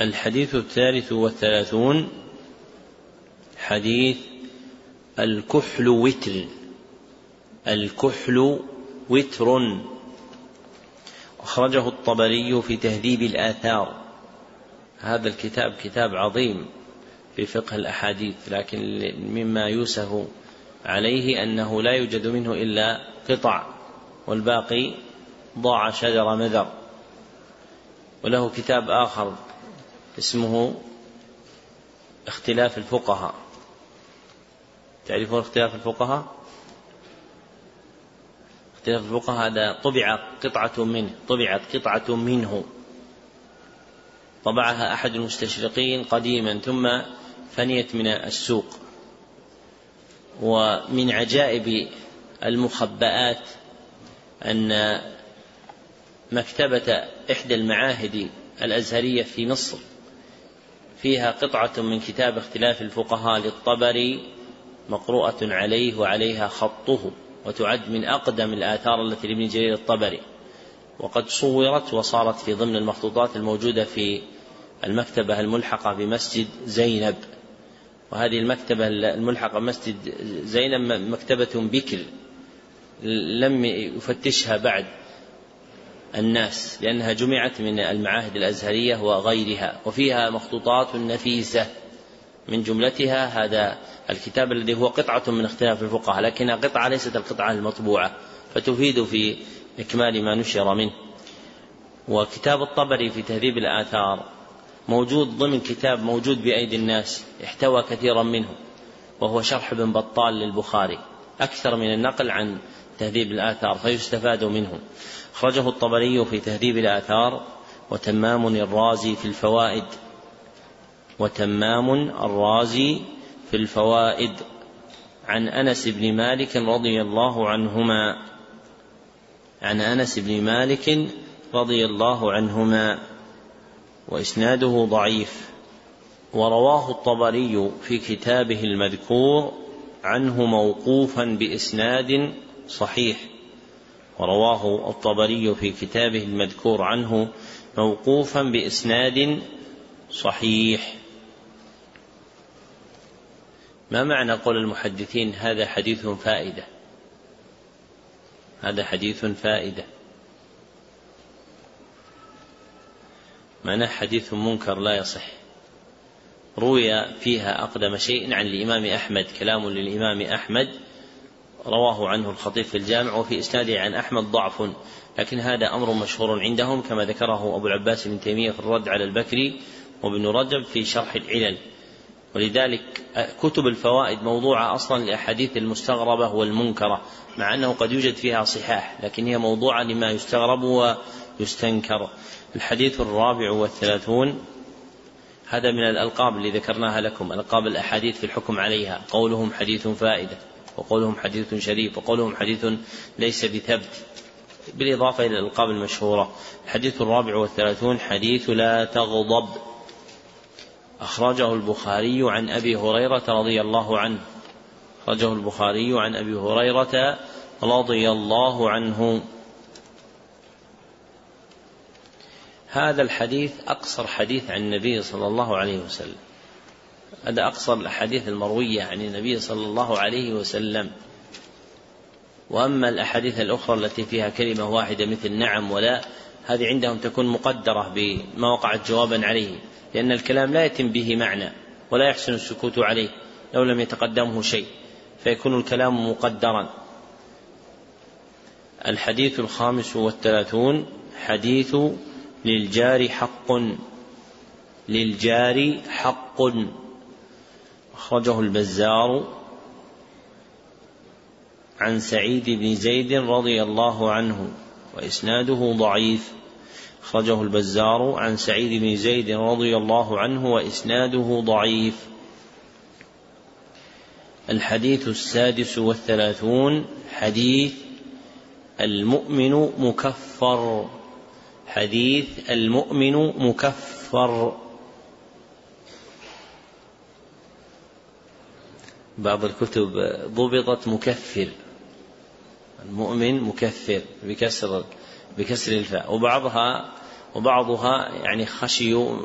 الحديث الثالث والثلاثون. حديث الكحل وتر. الكحل وتر. أخرجه الطبري في تهذيب الآثار. هذا الكتاب كتاب عظيم في فقه الأحاديث لكن مما يوسف عليه أنه لا يوجد منه إلا قطع والباقي ضاع شجر مذر. وله كتاب آخر اسمه اختلاف الفقهاء. تعرفون اختلاف الفقهاء؟ اختلاف الفقهاء هذا طبع قطعة منه طبعت قطعة منه. طبعها أحد المستشرقين قديما ثم فنيت من السوق. ومن عجائب المخبآت أن مكتبة إحدى المعاهد الأزهرية في مصر فيها قطعة من كتاب اختلاف الفقهاء للطبري مقروءة عليه وعليها خطه. وتعد من أقدم الآثار التي لابن جرير الطبري. وقد صورت وصارت في ضمن المخطوطات الموجودة في المكتبة الملحقة بمسجد زينب. وهذه المكتبة الملحقة بمسجد زينب مكتبة بكر. لم يفتشها بعد الناس لأنها جمعت من المعاهد الأزهرية وغيرها. وفيها مخطوطات نفيسة. من جملتها هذا الكتاب الذي هو قطعة من اختلاف الفقهاء لكنها قطعة ليست القطعة المطبوعة فتفيد في إكمال ما نشر منه. وكتاب الطبري في تهذيب الآثار موجود ضمن كتاب موجود بأيدي الناس احتوى كثيرا منه وهو شرح ابن بطال للبخاري أكثر من النقل عن تهذيب الآثار فيستفاد منه. أخرجه الطبري في تهذيب الآثار وتمام الرازي في الفوائد. وتمام الرازي في الفوائد عن أنس بن مالك رضي الله عنهما. عن أنس بن مالك رضي الله عنهما. وإسناده ضعيف. ورواه الطبري في كتابه المذكور عنه موقوفا بإسناد صحيح. ورواه الطبري في كتابه المذكور عنه موقوفا بإسناد صحيح. ما معنى قول المحدثين هذا حديث فائدة؟ هذا حديث فائدة. معناه حديث منكر لا يصح. روي فيها أقدم شيء عن الإمام أحمد كلام للإمام أحمد رواه عنه الخطيب في الجامع وفي إسناده عن أحمد ضعف. لكن هذا أمر مشهور عندهم كما ذكره أبو العباس بن تيمية في الرد على البكري وابن رجب في شرح العلل. ولذلك كتب الفوائد موضوعة أصلا لأحاديث المستغربة والمنكرة مع أنه قد يوجد فيها صحاح لكن هي موضوعة لما يستغرب ويستنكر. الحديث الرابع والثلاثون هذا من الألقاب اللي ذكرناها لكم ألقاب الأحاديث في الحكم عليها. قولهم حديث فائدة وقولهم حديث شريف وقولهم حديث ليس بثبت بالإضافة إلى الألقاب المشهورة. الحديث الرابع والثلاثون حديث لا تغضب. أخرجه البخاري عن أبي هريرة رضي الله عنه. أخرجه البخاري عن أبي هريرة رضي الله عنه. هذا الحديث أقصر حديث عن النبي صلى الله عليه وسلم. هذا أقصر الأحاديث المروية عن النبي صلى الله عليه وسلم. وأما الأحاديث الأخرى التي فيها كلمة واحدة مثل نعم ولا هذه عندهم تكون مقدرة بما وقعت جوابا عليه. لأن الكلام لا يتم به معنى ولا يحسن السكوت عليه لو لم يتقدمه شيء فيكون الكلام مقدرا. الحديث الخامس والثلاثون حديث للجار حق. للجار حق. أخرجه البزار عن سعيد بن زيد رضي الله عنه وإسناده ضعيف. أخرجه البزار عن سعيد بن زيد رضي الله عنه وإسناده ضعيف. الحديث السادس والثلاثون حديث المؤمن مكفر. حديث المؤمن مكفر. بعض الكتب ضبطت مكفر. المؤمن مكفر بكسر بكسر الفاء. وبعضها وبعضها يعني خشيوا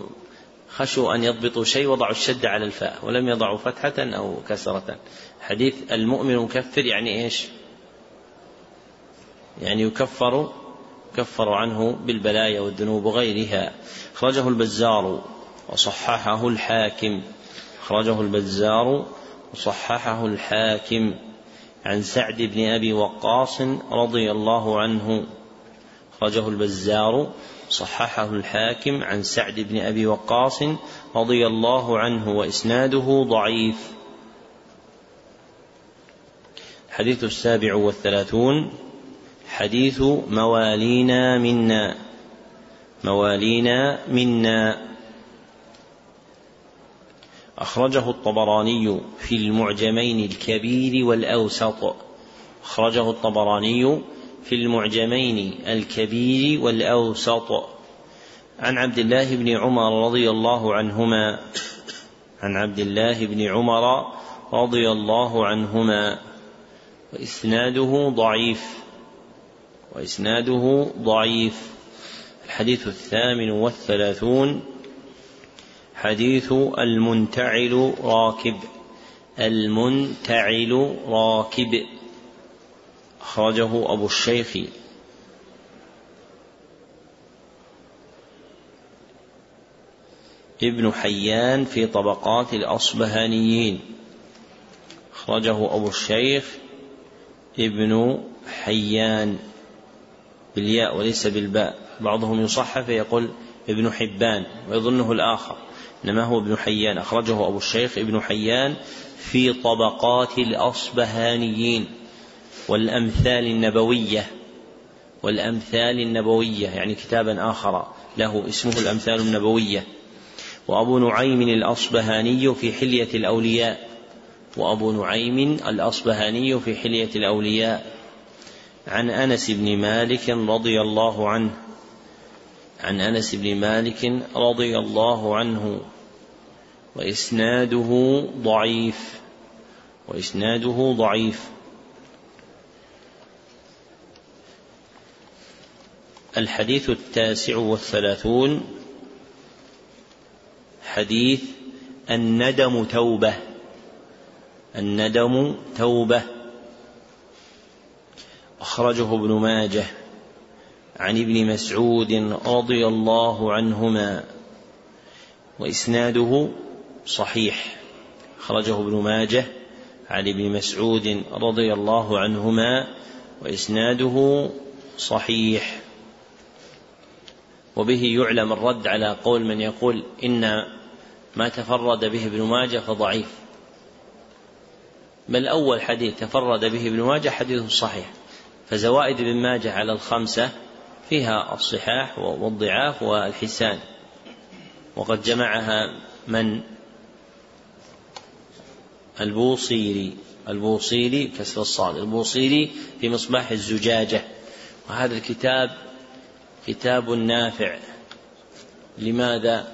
خشوا أن يضبطوا شيء وضعوا الشد على الفاء ولم يضعوا فتحة أو كسرة. حديث المؤمن مكفر يعني إيش؟ يعني يكفر يكفر عنه بالبلايا والذنوب وغيرها. أخرجه البزار وصححه الحاكم. أخرجه البزار وصححه الحاكم. عن سعد بن أبي وقاص رضي الله عنه. أخرجه البزار صححه الحاكم عن سعد بن أبي وقاص رضي الله عنه وإسناده ضعيف. الحديث السابع والثلاثون حديث موالينا منا موالينا منا. أخرجه الطبراني في المعجمين الكبير والأوسط. أخرجه الطبراني في المعجمين الكبير والأوسط. عن عبد الله بن عمر رضي الله عنهما. عن عبد الله بن عمر رضي الله عنهما. وإسناده ضعيف. وإسناده ضعيف. الحديث الثامن والثلاثون. حديث المنتعل راكب. المنتعل راكب. أخرجه أبو الشيخ. ابن حيان في طبقات الأصبهانيين. أخرجه أبو الشيخ ابن حيان بالياء وليس بالباء. بعضهم يصحف فيقول ابن حبان ويظنه الآخر. إنما هو ابن حيان. أخرجه أبو الشيخ ابن حيان في طبقات الأصبهانيين. والأمثال النبوية والأمثال النبوية يعني كتابا آخر له اسمه الأمثال النبوية. وأبو نعيم الأصبهاني في حلية الأولياء وأبو نعيم الأصبهاني في حلية الأولياء. عن أنس بن مالك رضي الله عنه عن أنس بن مالك رضي الله عنه. وإسناده ضعيف وإسناده ضعيف. الحديث التاسع والثلاثون حديث الندم توبة الندم توبة. أخرجه ابن ماجه عن ابن مسعود رضي الله عنهما وإسناده صحيح. خرجه ابن ماجه عن ابن مسعود رضي الله عنهما وإسناده صحيح. وبه يعلم الرد على قول من يقول إن ما تفرد به ابن ماجه فضعيف. بل اول حديث تفرد به ابن ماجه؟ حديث صحيح. فزوائد ابن ماجه على الخمسة فيها الصحاح والضعاف والحسان. وقد جمعها من؟ البوصيري. البوصيري كسر الصاد. البوصيري في مصباح الزجاجة. وهذا الكتاب كتاب نافع. لماذا؟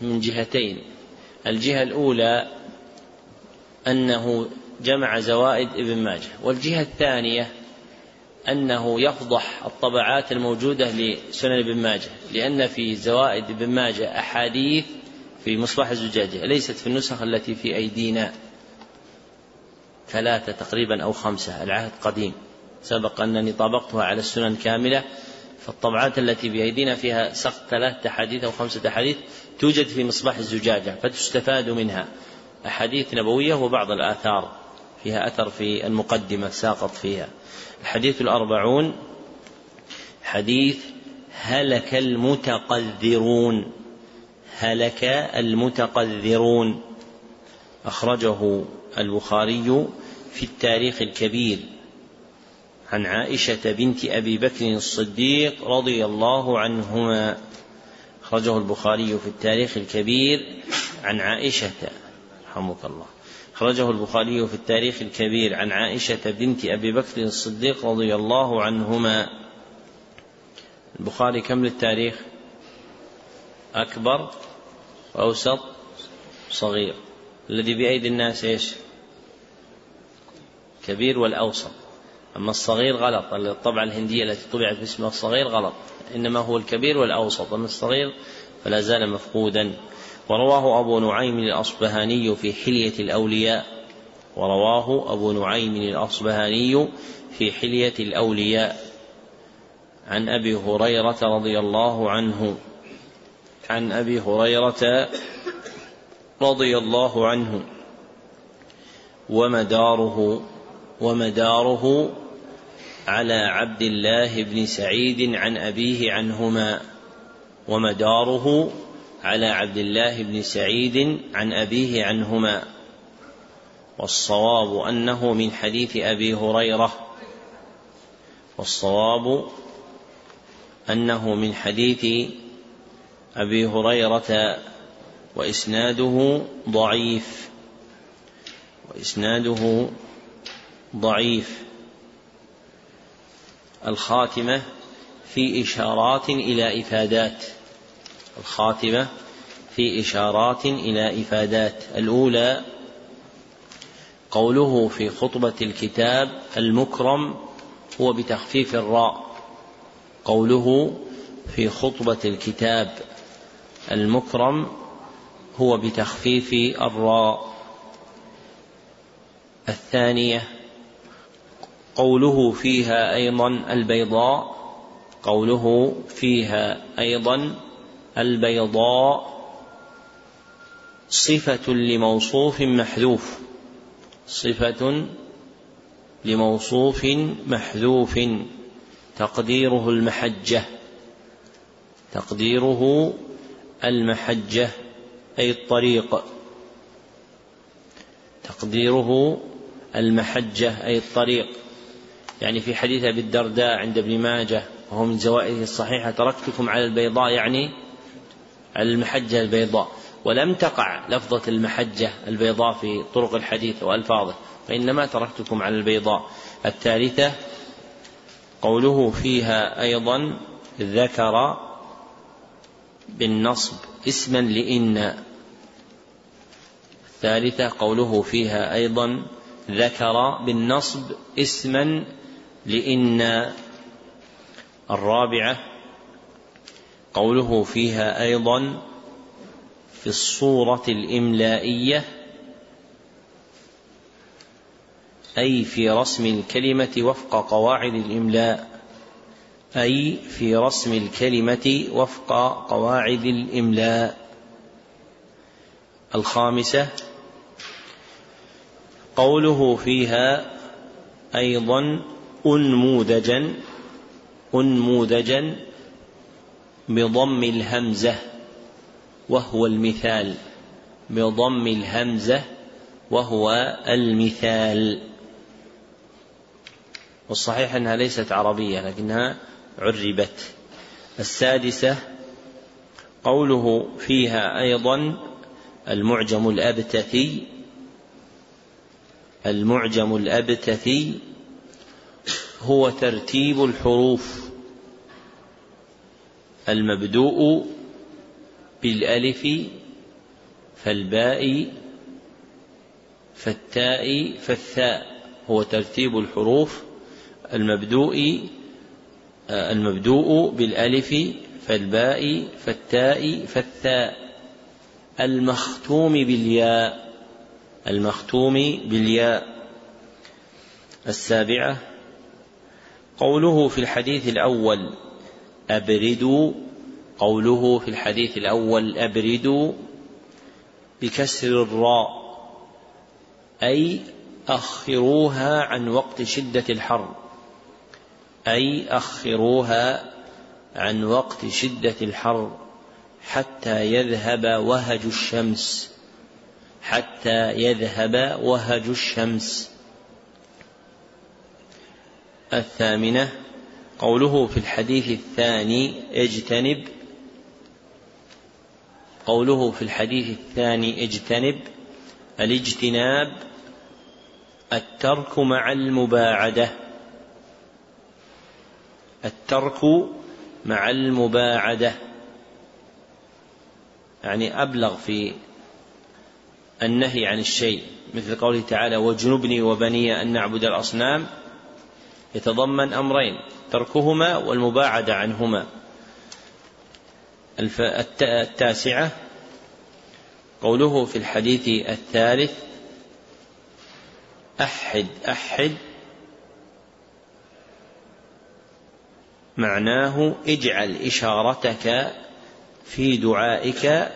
من جهتين. الجهة الأولى أنه جمع زوائد ابن ماجه والجهة الثانية أنه يفضح الطبعات الموجودة لسنن ابن ماجه لأن في زوائد ابن ماجه أحاديث في مصباح الزجاجة ليست في النسخ التي في أيدينا. ثلاثة تقريبا أو خمسة العهد قديم. سبق أنني طابقتها على السنن كاملة. فالطبعات التي بأيدينا فيها سقط ثلاثة أحاديث أو خمسة أحاديث توجد في مصباح الزجاجة فتستفاد منها. أحاديث نبوية وبعض الآثار فيها أثر في المقدمة ساقط فيها. الحديث الأربعون حديث هلك المتقذرون. هلك المتقذرون. أخرجه البخاري في التاريخ الكبير. عن عائشة بنت أبي بكر الصديق رضي الله عنهما. أخرجه البخاري في التاريخ الكبير عن عائشة. رحمك الله. أخرجه البخاري في التاريخ الكبير عن عائشة بنت أبي بكر الصديق رضي الله عنهما. البخاري كم للتاريخ؟ أكبر أوسط صغير. الذي بأيدي الناس إيش؟ الكبير والأوسط. أما الصغير غلط. الطبعة الهندية التي طبعت باسم الصغير غلط. إنما هو الكبير والأوسط. أما الصغير فلا زال مفقودا. ورواه أبو نعيم الأصبهاني في حلية الأولياء. ورواه أبو نعيم الأصبهاني في حلية الأولياء. عن أبي هريرة رضي الله عنه. عن أبي هريرة رضي الله عنه. ومداره ومداره على عبد الله بن سعيد عن أبيه عنهما ومداره على عبد الله بن سعيد عن أبيه عنهما. والصواب أنه من حديث أبي هريرة والصواب أنه من حديث أبي هريرة وإسناده ضعيف وإسناده ضعيف. الخاتمة في إشارات إلى إفادات. الخاتمة في إشارات إلى إفادات. الأولى قوله في خطبة الكتاب المكرم هو بتخفيف الراء. قوله في خطبة الكتاب المكرم هو بتخفيف الراء. الثانية قوله فيها أيضا البيضاء قوله فيها أيضا البيضاء صفة لموصوف محذوف صفة لموصوف محذوف تقديره المحجة تقديره المحجة أي الطريق تقديره المحجة أي الطريق. يعني في حديث أبي الدرداء عند ابن ماجه وهو من زوائده الصحيحة تركتكم على البيضاء يعني على المحجة البيضاء. ولم تقع لفظة المحجة البيضاء في طرق الحديث وألفاظه فإنما تركتكم على البيضاء الثالثة قوله فيها أيضا ذكر بالنصب اسما لإن الثالثة قوله فيها أيضا ذكر بالنصب اسما لإن الرابعة قوله فيها أيضا في الصورة الإملائية أي في رسم الكلمة وفق قواعد الإملاء أي في رسم الكلمة وفق قواعد الإملاء. الخامسة قوله فيها أيضا أنموذجا أنموذجا بضم الهمزة وهو المثال. بضم الهمزة وهو المثال. والصحيح أنها ليست عربية لكنها عربت. السادسة قوله فيها أيضا المعجم الأبتثي. المعجم الأبتثي هو ترتيب الحروف المبدوء بالألف فالباء فالتاء فالثاء هو ترتيب الحروف المبدوء المبدوء بالألف فالباء فالتاء فالثاء المختوم بالياء المختوم بالياء. السابعة قوله في الحديث الأول أبردوا. قوله في الحديث الأول أبردوا بكسر الراء أي أخروها عن وقت شدة الحر. أي أخروها عن وقت شدة الحر حتى يذهب وهج الشمس. حتى يذهب وهج الشمس. الثامنة قوله في الحديث الثاني اجتنب قوله في الحديث الثاني اجتنب الاجتناب الترك مع المباعدة الترك مع المباعدة. يعني أبلغ في النهي عن الشيء مثل قوله تعالى واجنبني وبني أن نعبد الأصنام يتضمن أمرين تركهما والمباعدة عنهما. التاسعة قوله في الحديث الثالث أحد أحد. معناه اجعل إشارتك في دعائك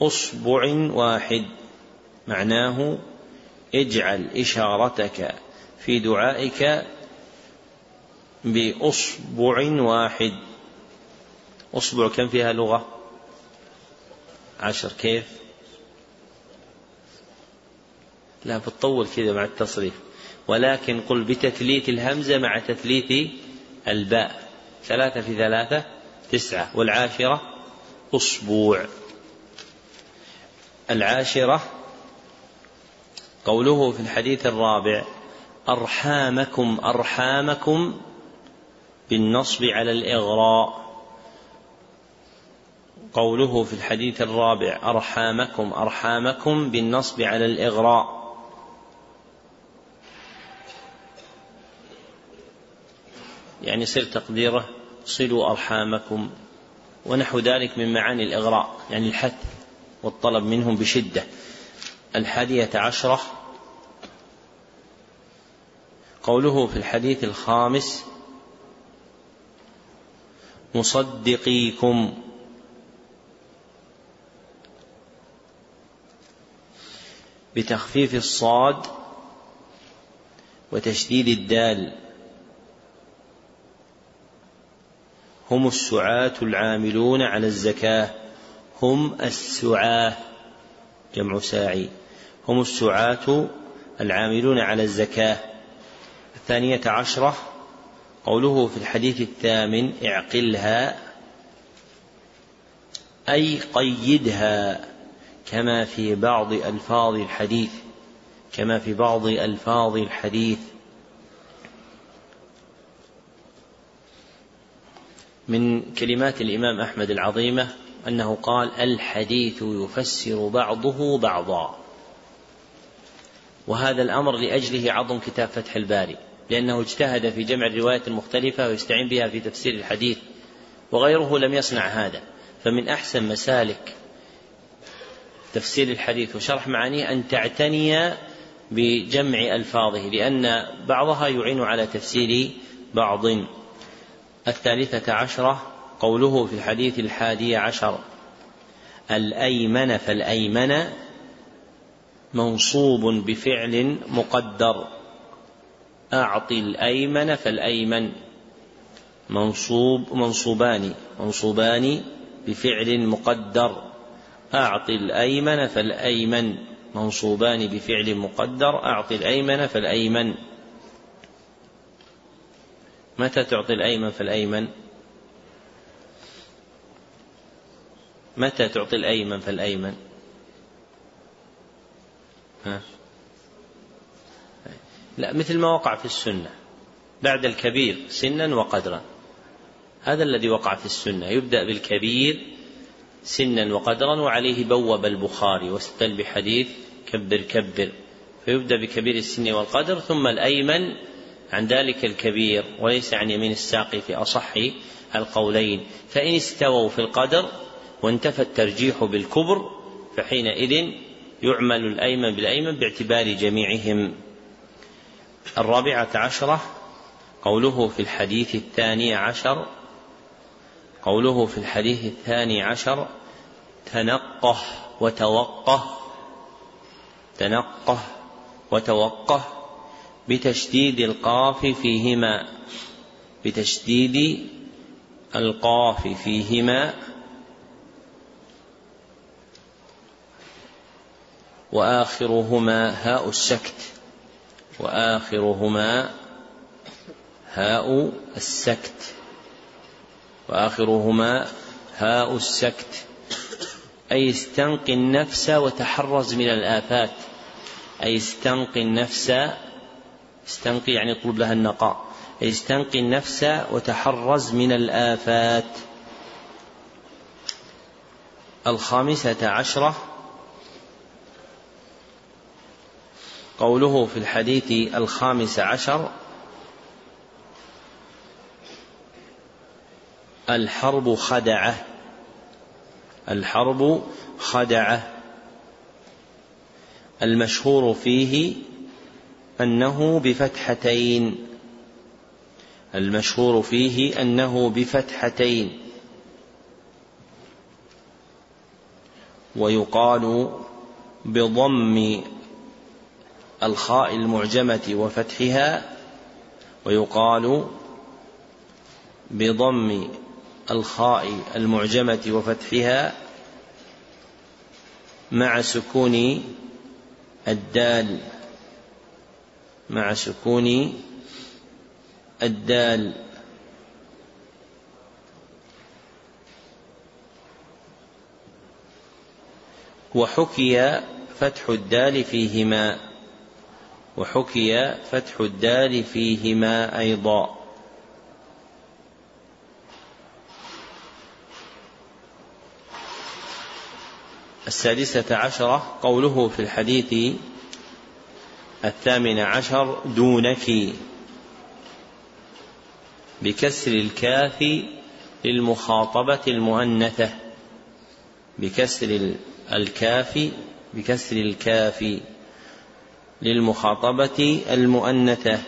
بأصبع واحد. معناه اجعل إشارتك في دعائك بأصبع واحد. أصبع كم فيها لغة؟ عشر. كيف؟ لا بتطول كذا مع التصريف. ولكن قل بتثليث الهمزة مع تثليث الباء. ثلاثة في ثلاثة تسعة. والعاشرة أسبوع العاشرة قوله في الحديث الرابع أرحامكم أرحامكم بالنصب على الإغراء. قوله في الحديث الرابع أرحامكم أرحامكم بالنصب على الإغراء. يعني يصير تقديره صلوا أرحامكم ونحو ذلك من معاني الإغراء يعني الحث والطلب منهم بشدة. الحادية عشرة. قوله في الحديث الخامس مصدقيكم. بتخفيف الصاد وتشديد الدال. هم السعاة العاملون على الزكاة. هم السعاة. جمع ساعي. هم السعاة العاملون على الزكاة. الثانية عشرة قوله في الحديث الثامن اعقلها أي قيدها كما في بعض ألفاظ الحديث كما في بعض ألفاظ الحديث. من كلمات الإمام أحمد العظيمة أنه قال الحديث يفسر بعضه بعضا. وهذا الأمر لأجله عظم كتاب فتح الباري لأنه اجتهد في جمع الروايات المختلفة ويستعين بها في تفسير الحديث وغيره لم يصنع هذا. فمن أحسن مسالك تفسير الحديث وشرح معانيه أن تعتني بجمع ألفاظه لأن بعضها يعين على تفسير بعض. الثالثة عشرة قوله في الحديث الحادي عشر الأيمن فالأيمن منصوب بفعل مقدر. أعطي الأيمن فالأيمن. منصوب منصوبان منصوبان بفعل مقدر. أعطي الأيمن فالأيمن. منصوبان بفعل مقدر. أعطي الأيمن فالأيمن. متى تعطي الأيمن فالأيمن؟ متى تعطي الأيمن فالأيمن؟ لا مثل ما وقع في السنة. بعد الكبير سنا وقدرا. هذا الذي وقع في السنة. يبدأ بالكبير سنا وقدرا وعليه بوب البخاري. واستدل بحديث كبر كبر. فيبدأ بكبير السن والقدر ثم الأيمن عن ذلك الكبير. وليس عن يمين الساقي في أصح القولين. فإن استووا في القدر وانتفى الترجيح بالكبر فحينئذ يعمل الأيمن بالأيمن باعتبار جميعهم. الرابعة عشرة قوله في الحديث الثاني عشر قوله في الحديث الثاني عشر تنقه وتوقه تنقه وتوقه بتشديد القاف فيهما بتشديد القاف فيهما وآخرهما هاء السكت. وآخرهما هاء السكت. وآخرهما هاء السكت. أي استنق النفس وتحرز من الآفات. أي استنق النفس. استنقي يعني اطلب لها النقاء. أي استنقي النفس وتحرز من الآفات. الخامسة عشرة قوله في الحديث الخامس عشر الحرب خدعة الحرب خدعة. المشهور فيه أنه بفتحتين المشهور فيه أنه بفتحتين. ويقال بضم الخاء المعجمة وفتحها ويقال بضم الخاء المعجمة وفتحها مع سكون الدال مع سكون الدال. وحكي فتح الدال فيهما. وحكي فتح الدال فيهما أيضا. السادسة عشرة قوله في الحديث الثامن عشر دونك. بكسر الكاف للمخاطبة المؤنثة. بكسر الكاف بكسر الكاف. للمخاطبة المؤنثة.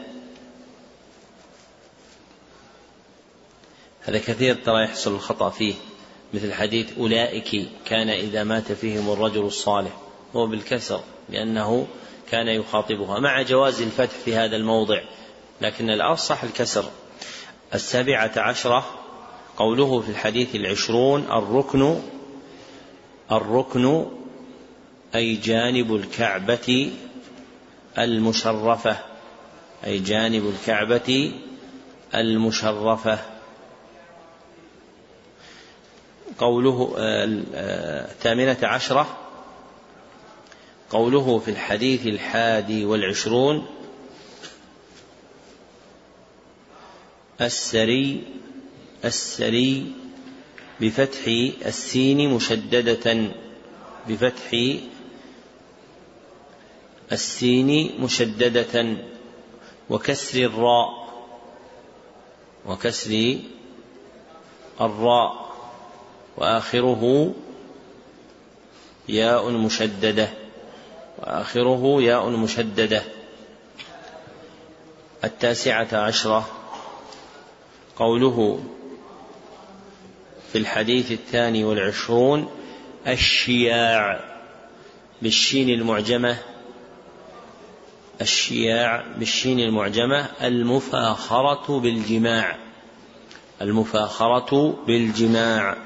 هذا كثير ترى يحصل الخطأ فيه مثل حديث أولئك كان إذا مات فيهم الرجل الصالح هو بالكسر لأنه كان يخاطبها. مع جواز الفتح في هذا الموضع لكن الأصح الكسر. السابعة عشرة قوله في الحديث العشرون الركن الركن أي جانب الكعبة المشرفة أي جانب الكعبة المشرفة. قوله الثامنة عشرة قوله في الحديث الحادي والعشرون السري السري بفتح السين مشددة بفتح السين مشددة وكسر الراء وكسر الراء وآخره ياء مشددة وآخره ياء مشددة. التاسعة عشرة. قوله في الحديث الثاني والعشرون الشياع بالشين المعجمة الشياع بالشين المعجمة المفاخرة بالجماع. المفاخرة بالجماع.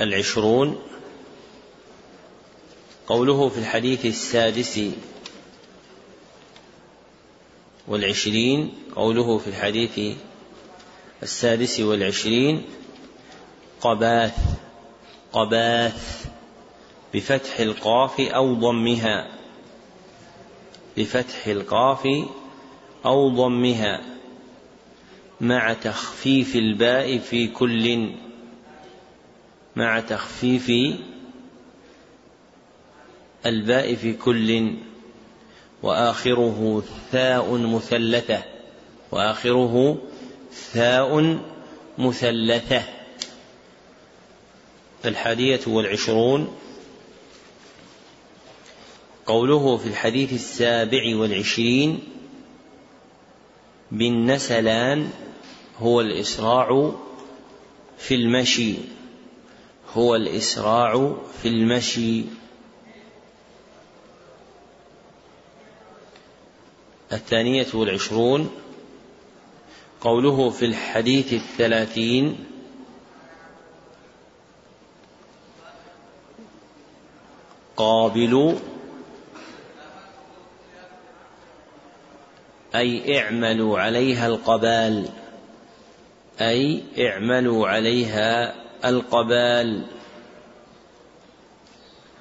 العشرون. قوله في الحديث السادس. والعشرين. قوله في الحديث السادس والعشرين. قباث. قباث. بفتح القاف أو ضمها. بفتح القاف أو ضمها. مع تخفيف الباء في كل. مع تخفيف الباء في كل. وآخره ثاء مثلثة. وآخره ثاء مثلثة. الحادية والعشرون قوله في الحديث السابع والعشرين بالنسلان هو الإسراع في المشي هو الإسراع في المشي. الثانية والعشرون قوله في الحديث الثلاثين قابلوا أي اعملوا عليها القبال. أي اعملوا عليها القبال.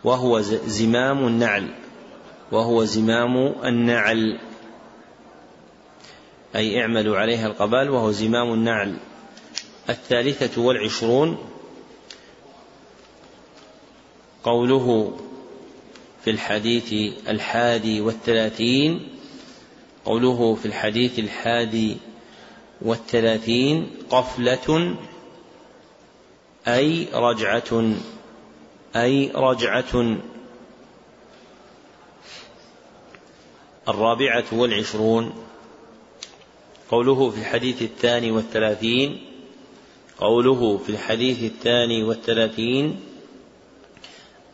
وهو زمام النعل. وهو زمام النعل. أي اعملوا عليها القبال وهو زمام النعل. الثالثة والعشرون. قوله في الحديث الحادي والثلاثين. قوله في الحديث الحادي والثلاثين قفلة أي رجعة أي رجعة. الرابعة والعشرون قوله في الحديث الثاني والثلاثين قوله في الحديث الثاني والثلاثين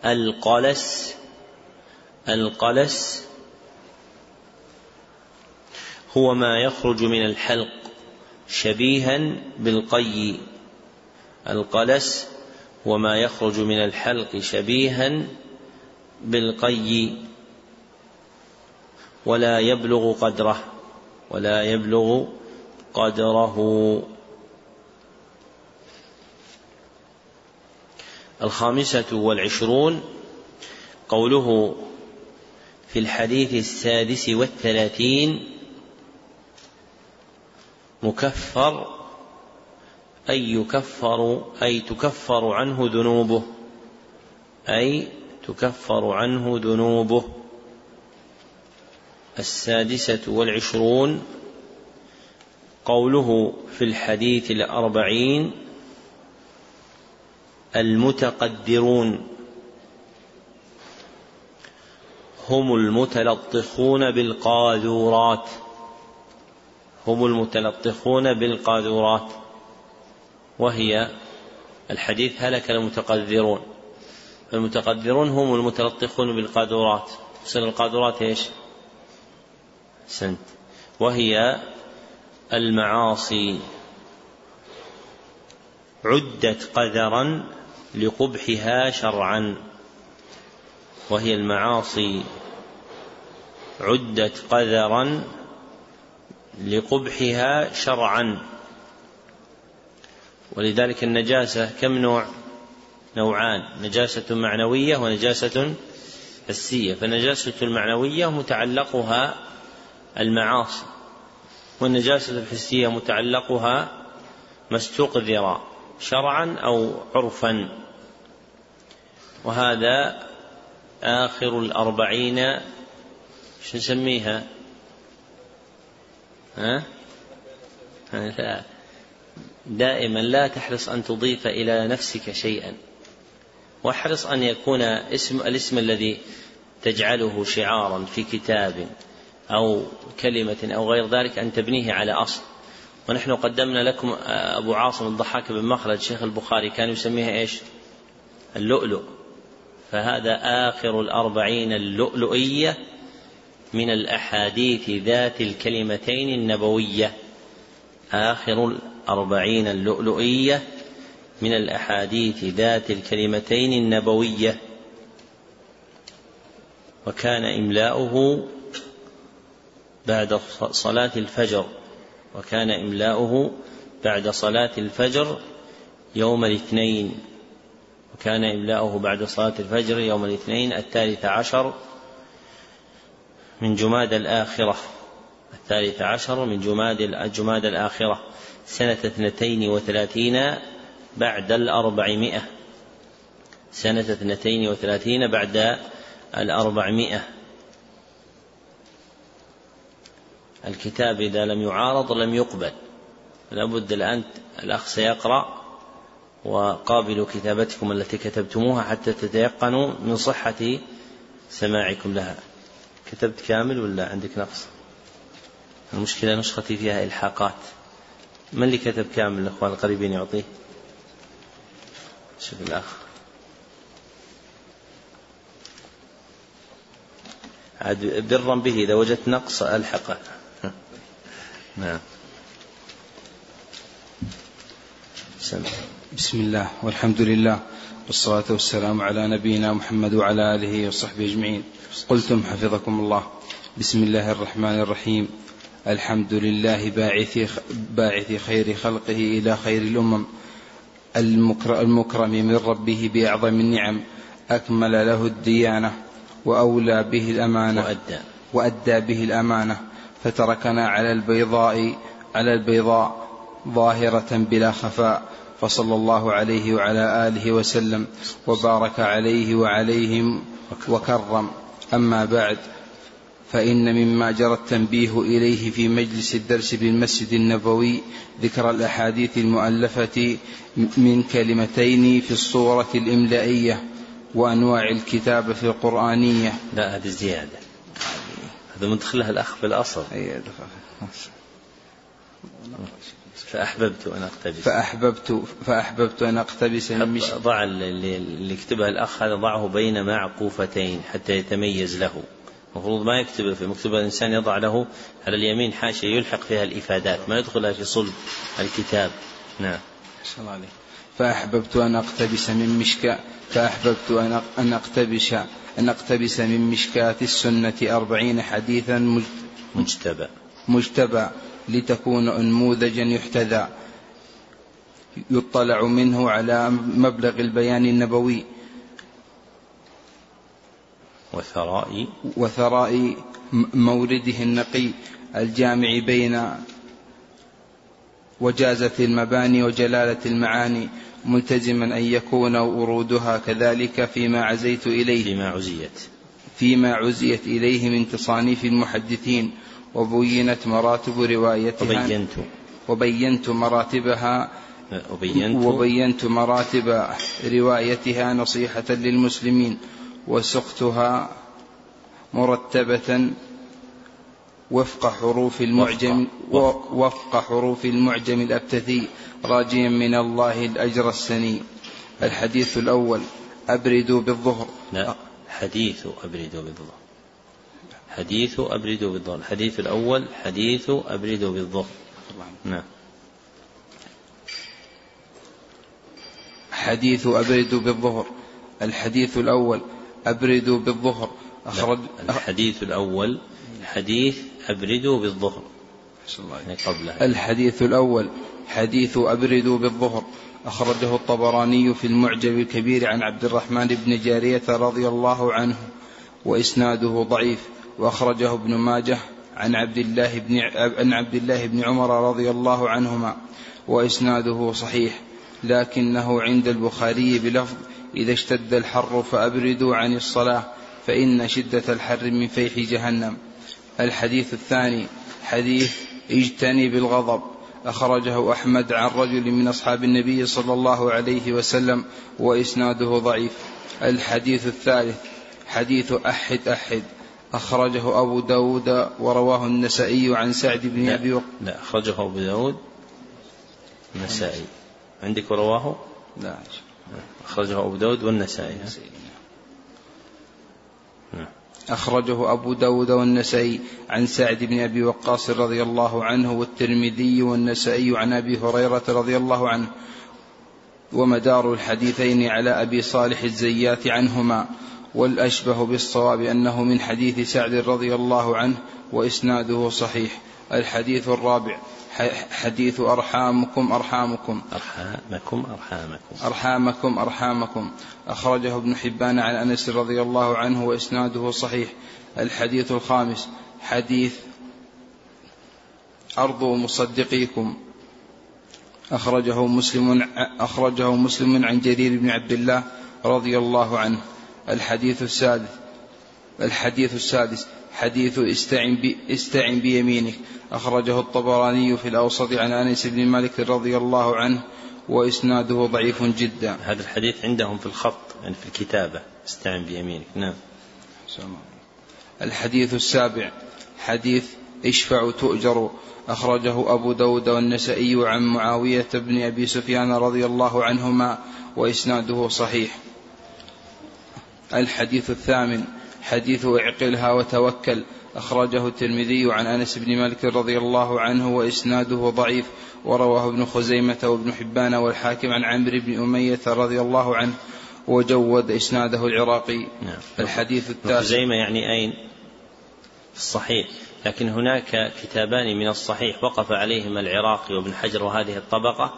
القلس القلس هو ما يخرج من الحلق شبيها بالقي. القلس هو ما يخرج من الحلق شبيها بالقي. ولا يبلغ قدره ولا يبلغ قدره. الخامسة والعشرون قوله في الحديث السادس والثلاثين مكفر أي يكفر أي تكفر عنه ذنوبه. أي تكفر عنه ذنوبه. السادسة والعشرون قوله في الحديث الأربعين المتقدرون. هم المتلطخون بالقاذورات. هم المتلطخون بالقاذورات وهي الحديث هلك المتقذرون. المتقدرون هم المتلطخون بالقاذورات. تصير القاذورات إيش؟ سنت. وهي المعاصي. عدت قذرا لقبحها شرعا. وهي المعاصي. عدت قذرا لقبحها شرعا. ولذلك النجاسة كم نوع؟ نوعان. نجاسة معنوية ونجاسة حسية فالنجاسة المعنوية متعلقها المعاصي والنجاسة الحسية متعلقها ما استقذر شرعا أو عرفا. وهذا آخر الأربعين شو نسميها؟ ها؟ لا. دائما لا تحرص أن تضيف إلى نفسك شيئا. واحرص أن يكون اسم الاسم الذي تجعله شعارا في كتاب أو كلمة أو غير ذلك أن تبنيه على أصل. ونحن قدمنا لكم أبو عاصم الضحاك بن مخلد شيخ البخاري كان يسميها إيش؟ اللؤلؤ. فهذا آخر الأربعين اللؤلؤية من الأحاديث ذات الكلمتين النبوية. آخر الأربعين اللؤلؤية من الأحاديث ذات الكلمتين النبوية. وكان إملاؤه بعد صلاة الفجر. وكان إملاؤه بعد صلاة الفجر يوم الاثنين. وكان إملاؤه بعد صلاة الفجر يوم الاثنين الثالث عشر من جماد الآخرة الثالث عشر من جماد الجماد الآخرة سنة اثنتين وثلاثين بعد الأربعمائة سنة اثنتين وثلاثين بعد الأربعمائة. الكتاب إذا لم يعارض لم يقبل لابد الآن الأخ سيقرأ وقابلوا كتابتكم التي كتبتموها حتى تتيقنوا من صحة سماعكم لها. كتبت كامل ولا عندك نقص؟ المشكلة نسختي فيها إلحاقات. من اللي كتب كامل الأخوان القريبين يعطيه؟ شوف الأخ عاد برا به إذا وجدت نقص ألحقه. نعم. بسم الله والحمد لله. والصلاة والسلام على نبينا محمد وعلى آله وصحبه أجمعين. قلتم حفظكم الله. بسم الله الرحمن الرحيم. الحمد لله باعث باعث خير خلقه إلى خير الأمم. المكرم من ربه بأعظم النعم. أكمل له الديانة وأولى به الأمانة. وأدى. وأدى به الأمانة. فتركنا على البيضاء على البيضاء ظاهرة بلا خفاء. فصلى الله عليه وعلى آله وسلم وبارك عليه وعليهم وكرم. أما بعد فإن مما جرى التنبيه إليه في مجلس الدرس بالمسجد النبوي ذكر الأحاديث المؤلفة من كلمتين في الصورة الإملائية وأنواع الكتابة في القرآنية. لا هذه زيادة. هذا مدخلها الأخ في الأصل. أي فأحببت أن أقتبس. فأحببت فأحببت أن أقتبس من مش... ضع اللي يكتبها الأخ هذا ضعه بين معقوفتين حتى يتميز له. المفروض ما يكتب في مكتوب الإنسان يضع له على اليمين حاشية يلحق فيها الإفادات ما يدخلها في صلب الكتاب. نعم. الله عليك. فأحببت أن أقتبس من مشكاة فأحببت أن أن أقتبس أن أقتبس من مشكاة السنة أربعين حديثا مجتبى. مجتبى. لتكون أنموذجا يحتذى يطلع منه على مبلغ البيان النبوي. وثراء وثراء مورده النقي الجامع بين وجازة المباني وجلالة المعاني ملتزما أن يكون ورودها كذلك فيما عزيت إليه. فيما عزيت. فيما عزيت إليه من تصانيف المحدثين. وبينت مراتب روايتها. وبينت. وبينت مراتبها. وبينت. وبينت مراتب روايتها نصيحة للمسلمين. وسقتها مرتبة وفق حروف المعجم وفق, وفق. حروف المعجم الأبتثي راجيا من الله الأجر السني. الحديث الأول. أبردوا بالظهر. لا. حديث أبردوا بالظهر. حديث أبردوا بالظهر الحديث الأول حديث أبردوا بالظهر نعم. حديث أبردوا بالظهر. الحديث الأول أبردوا بالظهر. أخرج الحديث الأول حديث أبردوا بالظهر. يعني قبله الحديث الأول حديث أبردوا بالظهر. أخرجه الطبراني في المعجم الكبير عن عبد الرحمن بن جارية رضي الله عنه وإسناده ضعيف. وأخرجه ابن ماجه عن عبد الله بن عن عبد الله بن عمر رضي الله عنهما وإسناده صحيح لكنه عند البخاري بلفظ إذا اشتد الحر فأبردوا عن الصلاة فإن شدة الحر من فيح جهنم. الحديث الثاني حديث اجتنب الغضب أخرجه أحمد عن رجل من أصحاب النبي صلى الله عليه وسلم وإسناده ضعيف. الحديث الثالث حديث أحد أحد. أخرجه أبو داود ورواه النسائي عن سعد بن لا أبي وق... لا أخرجه أبو داود. النسائي. عندك ورواه؟ لا أخرجه أبو داود والنسائي. نعم. أخرجه أبو داود والنسائي عن سعد بن أبي وقاص رضي الله عنه والترمذي والنسائي عن أبي هريرة رضي الله عنه ومدار الحديثين على أبي صالح الزيات عنهما. والأشبه بالصواب أنه من حديث سعد رضي الله عنه وإسناده صحيح. الحديث الرابع. حديث أرحامكم أرحامكم. أرحامكم أرحامكم. أرحامكم أرحامكم. أخرجه ابن حبان عن أنس رضي الله عنه وإسناده صحيح. الحديث الخامس. حديث أرض مصدقيكم. أخرجه مسلم أخرجه مسلم عن جرير بن عبد الله رضي الله عنه. الحديث السادس الحديث السادس حديث استعن, بي استعن بيمينك. أخرجه الطبراني في الأوسط عن أنس بن مالك رضي الله عنه وإسناده ضعيف جدا. هذا الحديث عندهم في الخط يعني في الكتابة. استعن بيمينك. نعم. الحديث السابع حديث اشفع تؤجر. أخرجه أبو داود والنسائي عن معاوية بن أبي سفيان رضي الله عنهما وإسناده صحيح. الحديث الثامن حديث اعقلها وتوكل. أخرجه الترمذي عن أنس بن مالك رضي الله عنه وإسناده ضعيف. ورواه ابن خزيمة وابن حبان والحاكم عن عمرو بن أمية رضي الله عنه. وجود إسناده العراقي. نعم. الحديث التاسع. خزيمة يعني أين؟ في الصحيح. لكن هناك كتابان من الصحيح وقف عليهما العراقي وابن حجر وهذه الطبقة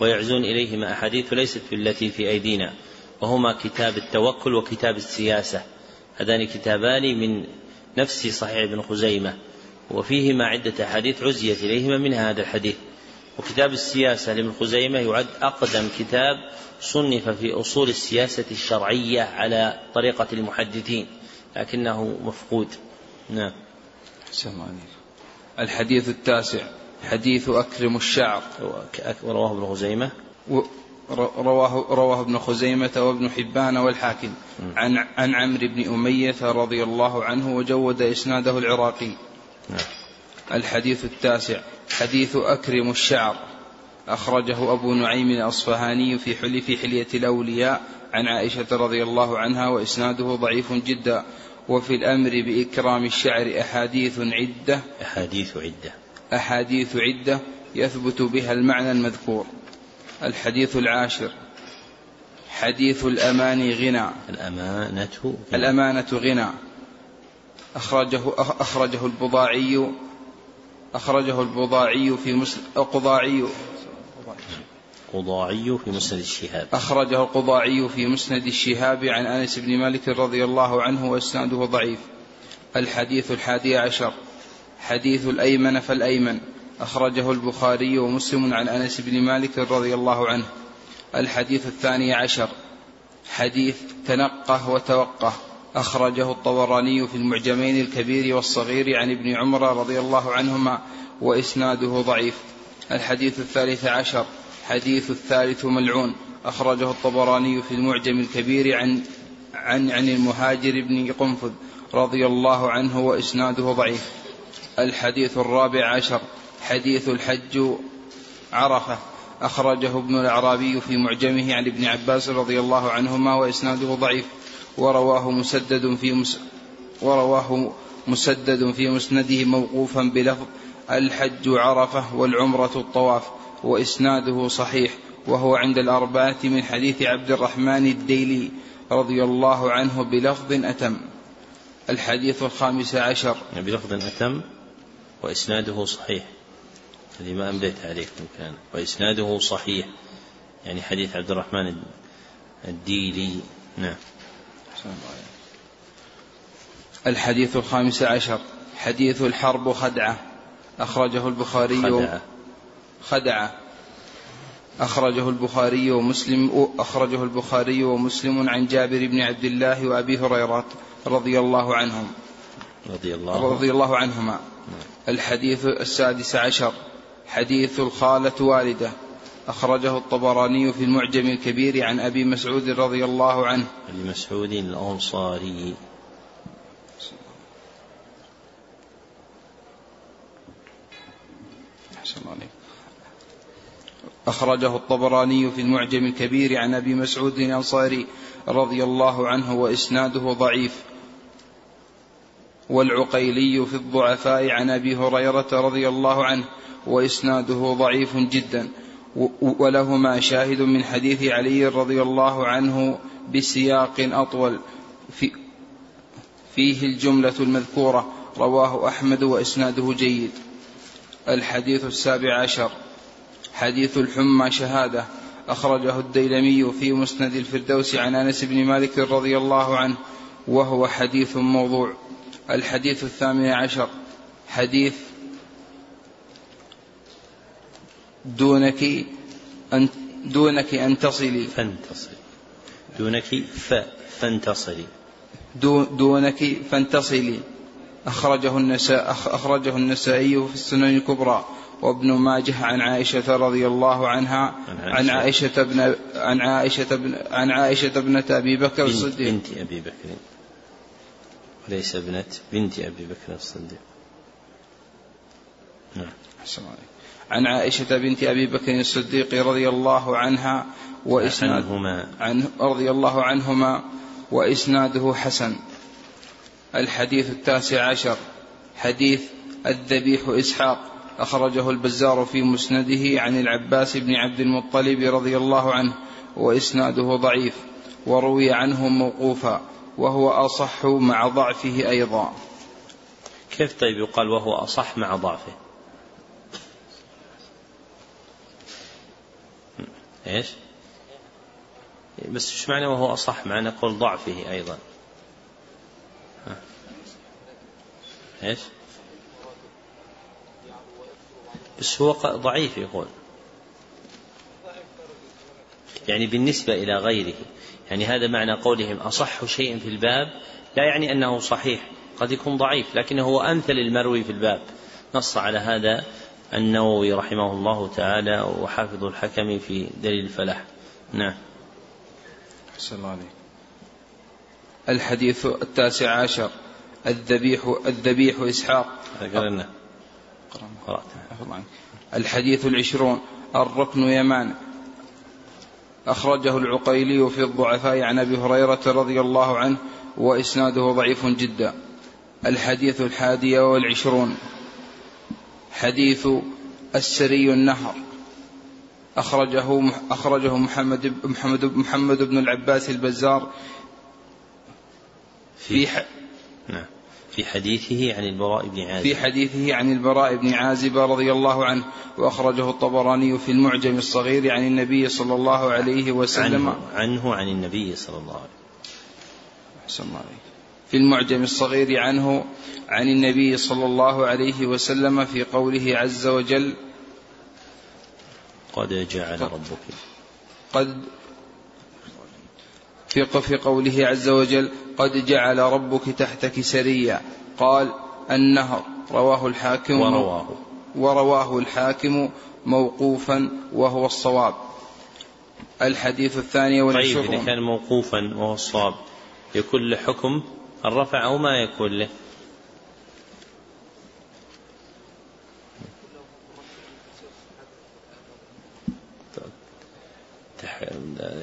ويعزون إليهما أحاديث ليست في التي في أيدينا. وهما كتاب التوكل وكتاب السياسة. هذان كتابان من نفس صحيح ابن خزيمة وفيهما عدة أحاديث عزيت إليهما منها هذا الحديث. وكتاب السياسة لابن خزيمة يعد أقدم كتاب صنف في أصول السياسة الشرعية على طريقة المحدثين لكنه مفقود. نعم. الحديث التاسع حديث أكرم الشعر. ورواه ابن خزيمة؟ رواه رواه ابن خزيمة وابن حبان والحاكم. عن عن عمرو بن أمية رضي الله عنه وجود إسناده العراقي. نعم. الحديث التاسع. حديث أكرم الشعر. أخرجه أبو نعيم الأصفهاني في حلي في حلية الأولياء عن عائشة رضي الله عنها وإسناده ضعيف جدا. وفي الأمر بإكرام الشعر أحاديث عدة. أحاديث عدة. أحاديث عدة يثبت بها المعنى المذكور. الحديث العاشر. حديث الأمان غنى. الأمانة غنى. الأمانة غنى. أخرجه أخرجه البضاعي. أخرجه البضاعي في مسلم القضاعي. القضاعي في مسند الشهاب. أخرجه القضاعي في مسند الشهاب عن أنس بن مالك رضي الله عنه وإسناده ضعيف. الحديث الحادي عشر. حديث الأيمن فالأيمن. أخرجه البخاري ومسلم عن أنس بن مالك رضي الله عنه. الحديث الثاني عشر. حديث تنقه وتوقه. أخرجه الطبراني في المعجمين الكبير والصغير عن ابن عمر رضي الله عنهما وإسناده ضعيف. الحديث الثالث عشر. حديث الثالث ملعون. أخرجه الطبراني في المعجم الكبير عن عن عن المهاجر بن قنفذ رضي الله عنه وإسناده ضعيف. الحديث الرابع عشر. حديث الحج عرفة. أخرجه ابن الأعرابي في معجمه عن ابن عباس رضي الله عنهما وإسناده ضعيف. ورواه مسدد في مس ورواه مسدد في مسنده موقوفا بلفظ الحج عرفة والعمرة الطواف وإسناده صحيح. وهو عند الأربعة من حديث عبد الرحمن الديلي رضي الله عنه بلفظ أتم. الحديث الخامس عشر. بلفظ أتم وإسناده صحيح. هذه ما أمليت عليكم كان. وإسناده صحيح. يعني حديث عبد الرحمن الديلي. نعم. الحديث الخامس عشر. حديث الحرب خدعة. أخرجه البخاري خدعة. خدعة. أخرجه البخاري ومسلم أخرجه البخاري ومسلم عن جابر بن عبد الله وأبي هريرة رضي الله عنهم. رضي الله رضي الله عنهما. الحديث السادس عشر. حديث الخالة والدة. أخرجه الطبراني في المعجم الكبير عن أبي مسعود رضي الله عنه. أبي مسعود الأنصاري. أخرجه الطبراني في المعجم الكبير عن أبي مسعود الأنصاري رضي الله عنه وإسناده ضعيف. والعقيلي في الضعفاء عن أبي هريرة رضي الله عنه وإسناده ضعيف جدا. ولهما شاهد من حديث علي رضي الله عنه بسياق أطول. في فيه الجملة المذكورة. رواه أحمد وإسناده جيد. الحديث السابع عشر. حديث الحمى شهادة. أخرجه الديلمي في مسند الفردوس عن أنس بن مالك رضي الله عنه وهو حديث موضوع. الحديث الثامن عشر. حديث دونك فان دونك فانتصري. فانتصري دونك ف فانتصري دونك فانتصري أخرجه النساء أخرجه النسائي في السنن الكبرى. وابن ماجه عن عائشة رضي الله عنها. عن عائشة. بن عن عائشة بن عن عائشة ابنة أبي بكر الصديق. بنت أبي بكر. وليس ابنة بنت أبي بكر الصديق. نعم. عن عائشة بنت أبي بكر الصديق رضي الله عنها وإسناد عنهما. عن رضي الله عنهما وإسناده حسن. الحديث التاسع عشر. حديث الذبيح إسحاق. أخرجه البزار في مسنده عن العباس بن عبد المطلب رضي الله عنه وإسناده ضعيف. وروي عنه موقوفا. وهو أصح مع ضعفه أيضا. كيف طيب يقال وهو أصح مع ضعفه؟ إيش؟ بس إيش معنى وهو أصح؟ معنى قول ضعفه أيضا. ها. إيش؟ بس هو ضعيف يقول. يعني بالنسبة إلى غيره. يعني هذا معنى قولهم أصح شيء في الباب. لا يعني أنه صحيح. قد يكون ضعيف لكنه هو أمثل المروي في الباب. نص على هذا. النووي رحمه الله تعالى وحافظ الحكم في دليل الفلاح. نعم. الله الحديث التاسع عشر. الذبيح الذبيح إسحاق. قرأنا. الحديث العشرون. الركن يمان. أخرجه العقيلي في الضعفاء عن أبي هريرة رضي الله عنه وإسناده ضعيف جدا. الحديث الحادي والعشرون. حديث السري النهر. أخرجه أخرجه محمد محمد محمد بن العباس البزار في في, نعم. في حديثه عن البراء بن عازب. في حديثه عن البراء بن عازب رضي الله عنه وأخرجه الطبراني في المعجم الصغير عن النبي صلى الله عليه وسلم. عنه, عنه عن النبي صلى الله عليه وسلم. أحسن الله عليك. في المعجم الصغير عنه عن النبي صلى الله عليه وسلم في قوله عز وجل قد جعل ربك قد في في قوله عز وجل قد جعل ربك تحتك سريا. قال النهر. رواه الحاكم ورواه. ورواه الحاكم موقوفا وهو الصواب. الحديث الثاني والعشرون. طيب إذا كان موقوفا وهو الصواب له حكم الرفع أو ما يكون له.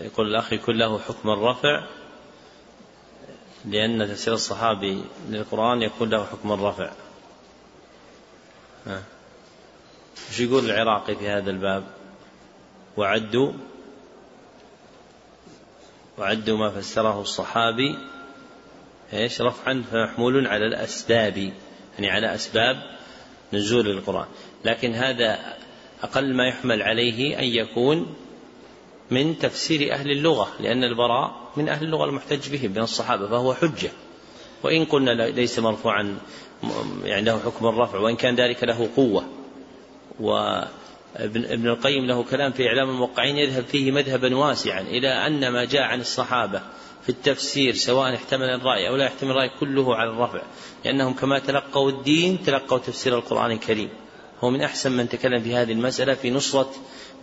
يقول الأخ يكون له حكم الرفع لأن تفسير الصحابي للقرآن يكون له حكم الرفع. إيش يقول العراقي في هذا الباب؟ وعدوا وعدوا ما فسره الصحابي إيش؟ رفعا فمحمول على الأسباب يعني على أسباب نزول القرآن. لكن هذا أقل ما يحمل عليه أن يكون من تفسير أهل اللغة لأن البراء من أهل اللغة المحتج به من الصحابة فهو حجة. وإن قلنا ليس مرفوعا يعني له حكم الرفع وإن كان ذلك له قوة. وابن ابن القيم له كلام في إعلام الموقعين يذهب فيه مذهبا واسعا إلى أن ما جاء عن الصحابة في التفسير سواء احتمل الرأي أو لا يحتمل الرأي كله على الرفع. لأنهم كما تلقوا الدين تلقوا تفسير القرآن الكريم. هو من أحسن من تكلم في هذه المسألة في نصرة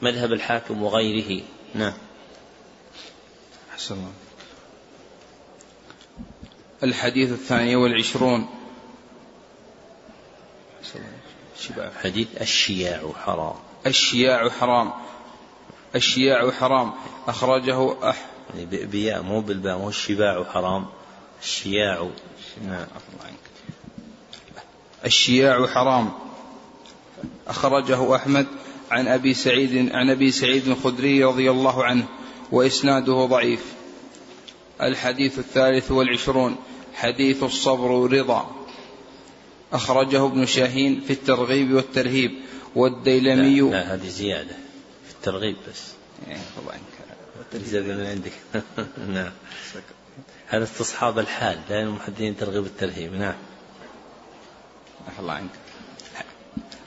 مذهب الحاكم وغيره. نعم. أحسن الله. الحديث الثاني والعشرون. حديث الشياع حرام. الشياع حرام. الشياع حرام. أخرجه أح يعني بياء مو بالباء مو الشباع حرام. الشياع. نعم. الشياع حرام. أخرجه أحمد عن أبي سعيد عن أبي سعيد الخدري رضي الله عنه وإسناده ضعيف. الحديث الثالث والعشرون حديث الصبر رضا. أخرجه ابن شاهين في الترغيب والترهيب والديلمي. لا, لا هذه زيادة. في الترغيب بس. يعني زيادة من عندك. نعم. هذا استصحاب الحال لا المحدثين ترغيب الترهيب. نعم. الله عنك.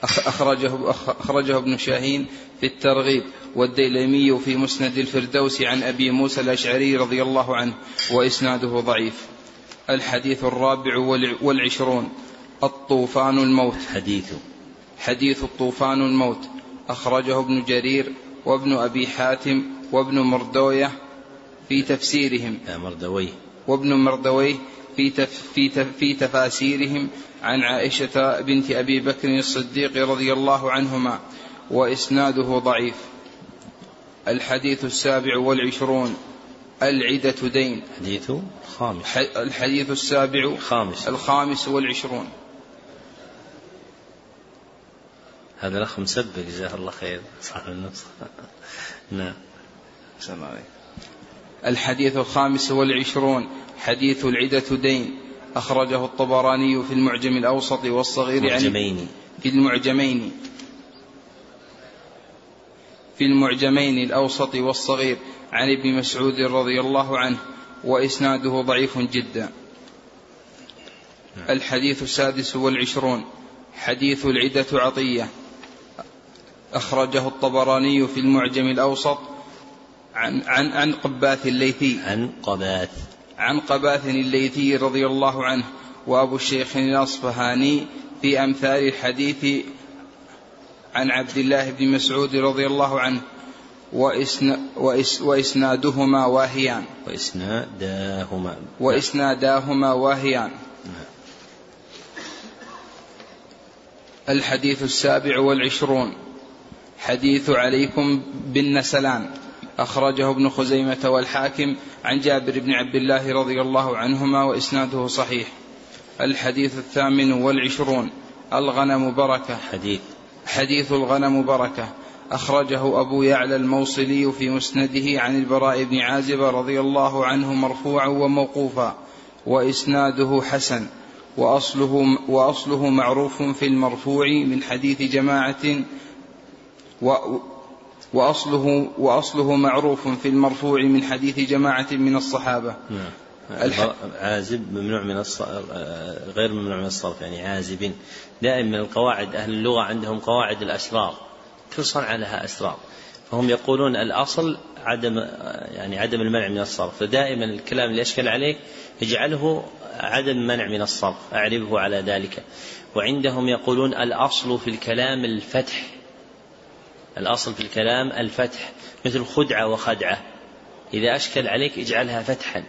أخرجه, أخرجه ابن شاهين في الترغيب والديلمي في مسند الفردوس عن أبي موسى الأشعري رضي الله عنه وإسناده ضعيف. الحديث الرابع والعشرون الطوفان الموت. حديث. حديث الطوفان الموت. أخرجه ابن جرير وابن أبي حاتم وابن مردوية في تفسيرهم. لا مردوي وابن مردوية في تف في تف في تفاسيرهم عن عائشة بنت أبي بكر الصديق رضي الله عنهما وإسناده ضعيف. الحديث السابع والعشرون. العدة دين. حديث خامس. الحديث السابع خامس. الخامس والعشرون. هذا الأخ مسبق جزاه الله خير. صاحب النسخة نعم. الحديث الخامس والعشرون حديث العدة دين أخرجه الطبراني في المعجم الأوسط والصغير المعجمين. في المعجمين. في المعجمين الأوسط والصغير عن ابن مسعود رضي الله عنه وإسناده ضعيف جدا. الحديث السادس والعشرون حديث العدة عطية أخرجه الطبراني في المعجم الأوسط عن عن عن قباث الليثي. عن قباث. عن قباث الليثي رضي الله عنه وأبو الشيخ الأصفهاني في أمثال الحديث عن عبد الله بن مسعود رضي الله عنه وإسن وإس وإسنادهما واهيان. وإسناداهما وإسناداهما واهيان. الحديث السابع والعشرون. حديث عليكم بالنسلان. أخرجه ابن خزيمة والحاكم عن جابر بن عبد الله رضي الله عنهما وإسناده صحيح. الحديث الثامن والعشرون. الغنم بركة. حديث. حديث الغنم بركة. أخرجه أبو يعلى الموصلي في مسنده عن البراء بن عازب رضي الله عنه مرفوعا وموقوفا وإسناده حسن وأصله, وأصله معروف في المرفوع من حديث جماعة و وأصله وأصله معروف في المرفوع من حديث جماعة من الصحابة. نعم. عازب ممنوع من الصرف غير ممنوع من الصرف يعني عازب دائما القواعد أهل اللغة عندهم قواعد الأسرار كل صنعة لها أسرار فهم يقولون الأصل عدم يعني عدم المنع من الصرف. فدائما الكلام اللي أشكل عليك اجعله عدم منع من الصرف أعربه على ذلك. وعندهم يقولون الأصل في الكلام الفتح. الأصل في الكلام الفتح مثل خدعة وخدعة. إذا أشكل عليك اجعلها فتحا.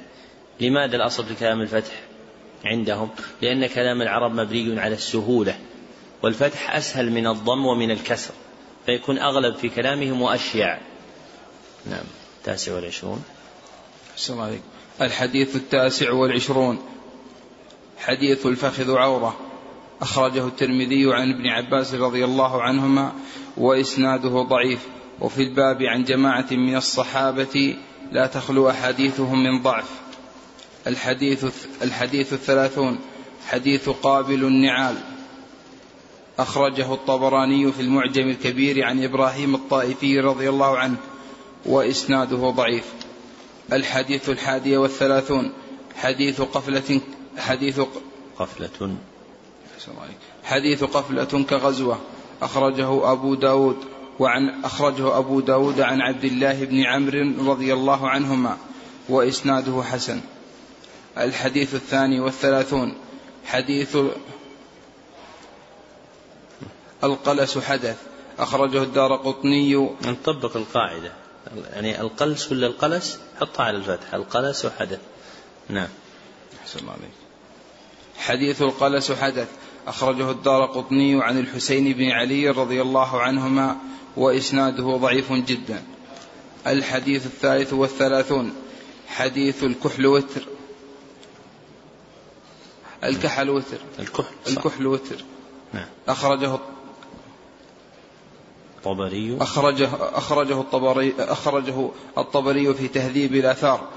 لماذا الأصل في الكلام الفتح عندهم؟ لأن كلام العرب مبني على السهولة والفتح أسهل من الضم ومن الكسر فيكون أغلب في كلامهم وأشيع. نعم التاسع والعشرون. السلام عليكم. الحديث التاسع والعشرون. حديث الفخذ عورة. أخرجه الترمذي عن ابن عباس رضي الله عنهما وإسناده ضعيف. وفي الباب عن جماعة من الصحابة لا تخلو أحاديثهم من ضعف. الحديث الحديث الثلاثون حديث قابل النعال. أخرجه الطبراني في المعجم الكبير عن إبراهيم الطائفي رضي الله عنه وإسناده ضعيف. الحديث الحادي والثلاثون حديث قفلة حديث قفلة. حديث قفلة كغزوة. أخرجه أبو داود وعن أخرجه أبو داود عن عبد الله بن عمرو رضي الله عنهما وإسناده حسن. الحديث الثاني والثلاثون حديث القلس حدث. أخرجه الدار قطني. نطبق القاعدة. يعني القلس ولا القلس؟ حطها على الفتح القلس حدث. نعم. أحسن الله عليك. حديث القلس حدث. أخرجه الدار قطني عن الحسين بن علي رضي الله عنهما وإسناده ضعيف جدا. الحديث الثالث والثلاثون حديث الكحل وتر. الكحل وتر. الكحل الكحل وتر. نعم. أخرجه الطبري أخرجه أخرجه الطبري أخرجه الطبري في تهذيب الآثار.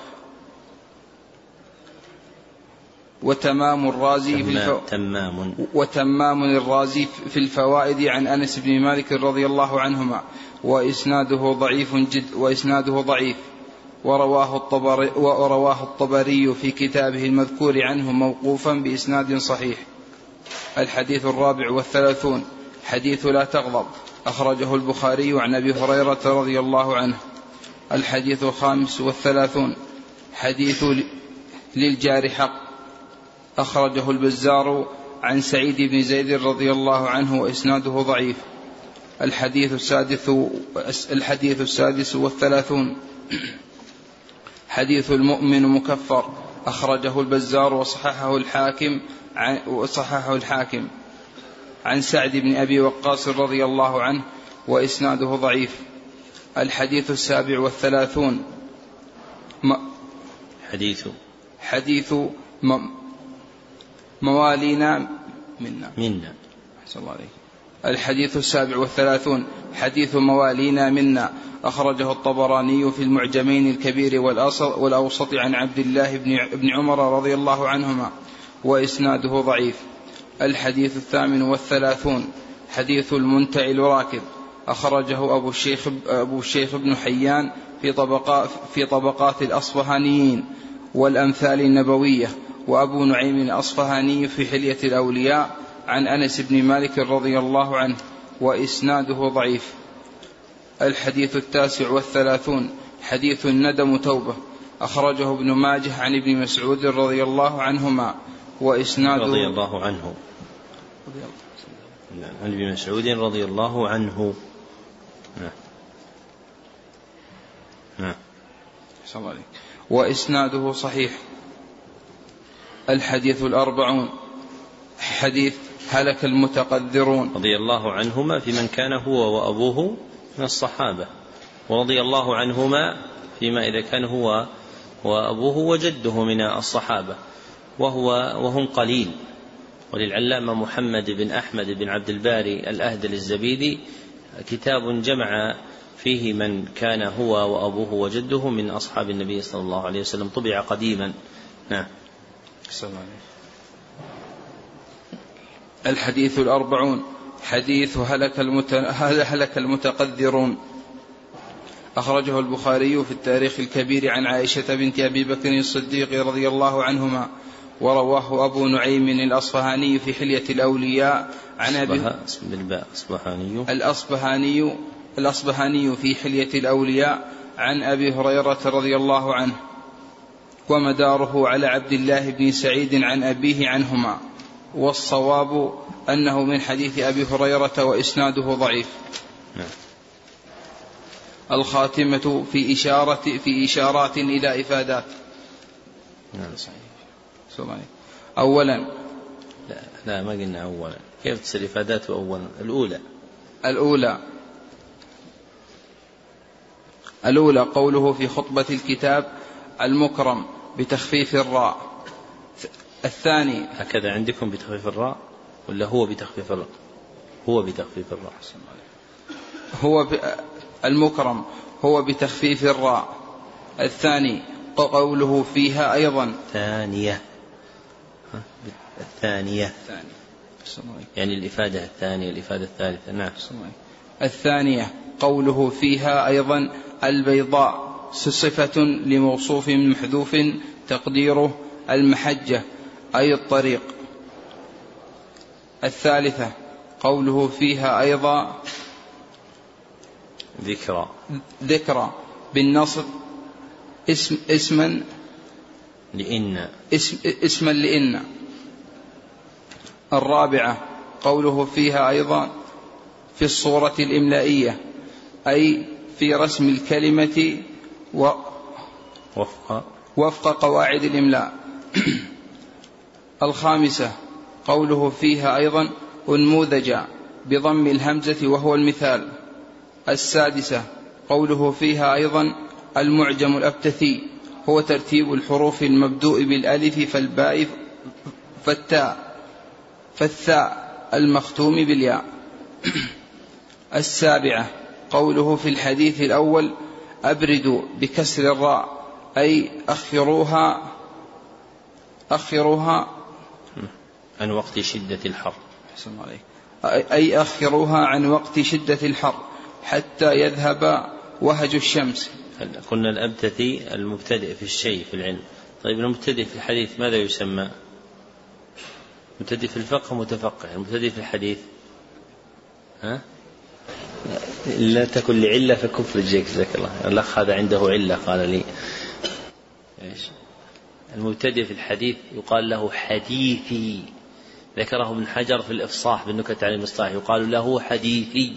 وتمام الرازي في الفو... تمام وتمام الرازي في الفوائد عن أنس بن مالك رضي الله عنهما وإسناده ضعيف جد وإسناده ضعيف ورواه الطبري ورواه الطبري في كتابه المذكور عنه موقوفا بإسناد صحيح. الحديث الرابع والثلاثون حديث لا تغضب أخرجه البخاري عن أبي هريرة رضي الله عنه. الحديث الخامس والثلاثون حديث للجار حق أخرجه البزار عن سعيد بن زيد رضي الله عنه وإسناده ضعيف. الحديث السادس الحديث السادس والثلاثون. حديث المؤمن مكفر. أخرجه البزار وصححه الحاكم وصححه الحاكم. عن سعد بن أبي وقاص رضي الله عنه وإسناده ضعيف. الحديث السابع والثلاثون. حديث. حديث موالينا منا. منا. أحسن الله عليك. الحديث السابع والثلاثون حديث موالينا منا. أخرجه الطبراني في المعجمين الكبير والأوسط عن عبد الله بن عمر رضي الله عنهما وإسناده ضعيف. الحديث الثامن والثلاثون حديث المنتع الراكب أخرجه أبو الشيخ أبو الشيخ بن حيان في طبقات في طبقات الأصفهانيين والأمثال النبوية. وأبو نعيم الأصفهاني في حلية الأولياء عن أنس بن مالك رضي الله عنه وإسناده ضعيف. الحديث التاسع والثلاثون حديث الندم توبة. أخرجه ابن ماجه عن ابن مسعود رضي الله عنهما وإسناده رضي الله عنه. عن ابن مسعود رضي الله عنه. نعم. نعم. وإسناده صحيح. الحديث الأربعون. حديث هلك المتقدرون. رضي الله عنهما في من كان هو وأبوه من الصحابة. ورضي الله عنهما فيما إذا كان هو وأبوه وجده من الصحابة. وهو وهم قليل. وللعلامة محمد بن أحمد بن عبد الباري الأهدل الزبيدي كتاب جمع فيه من كان هو وأبوه وجده من أصحاب النبي صلى الله عليه وسلم. طبع قديما. نعم. الحديث الأربعون حديث هلك, المت... هلك المتقذرون. أخرجه البخاري في التاريخ الكبير عن عائشة بنت أبي بكر الصديق رضي الله عنهما ورواه أبو نعيم الأصفهاني في حلية الأولياء عن أبي بالباء أصبهاني الأصبهاني الأصبهاني في حلية الأولياء عن أبي هريرة رضي الله عنه. ومداره على عبد الله بن سعيد عن أبيه عنهما والصواب أنه من حديث أبي هريرة وإسناده ضعيف. نعم. الخاتمة في إشارة في إشارات إلى إفادات. نعم. صحيح. أولا. لا لا ما قلنا أولا. كيف تصير إفادات أولا؟ الأولى. الأولى. الأولى قوله في خطبة الكتاب المكرم. بتخفيف الراء. الثاني. هكذا عندكم بتخفيف الراء ولا هو بتخفيف الراء؟ هو بتخفيف الراء. هو المكرم. هو بتخفيف الراء. الثاني. قوله فيها أيضا. ثانية الثانية. يعني الإفادة الثانية الإفادة الثالثة. نعم. الثانية. قوله فيها أيضا البيضاء. صفة لموصوف محذوف تقديره المحجة أي الطريق. الثالثة قوله فيها أيضا ذكرى. ذكرى بالنصب اسم اسما لإن. اسم اسما لإن. الرابعة قوله فيها أيضا في الصورة الإملائية أي في رسم الكلمة و وفق. وفق قواعد الإملاء. الخامسة قوله فيها أيضا أنموذج بضم الهمزة وهو المثال. السادسة قوله فيها أيضا المعجم الأبتثي هو ترتيب الحروف المبدوء بالألف فالباء فالتاء فالثاء المختوم بالياء. السابعة قوله في الحديث الأول أبردوا بكسر الراء أي أخروها أخروها. عن وقت شدة الحر. أي أخروها عن وقت شدة الحر حتى يذهب وهج الشمس. قلنا الأبتثي المبتدئ في الشيء في العلم. طيب المبتدئ في الحديث ماذا يسمى؟ مبتدئ في الفقه متفقه. المبتدئ في الحديث ها؟ لا تكن لعلة فكف رجليك جزاك الله الأخ هذا عنده علة قال لي. إيش؟ المبتدئ في الحديث يقال له حديثي. ذكره ابن حجر في الإفصاح بالنكت عن المصطلح. يقال له حديثي.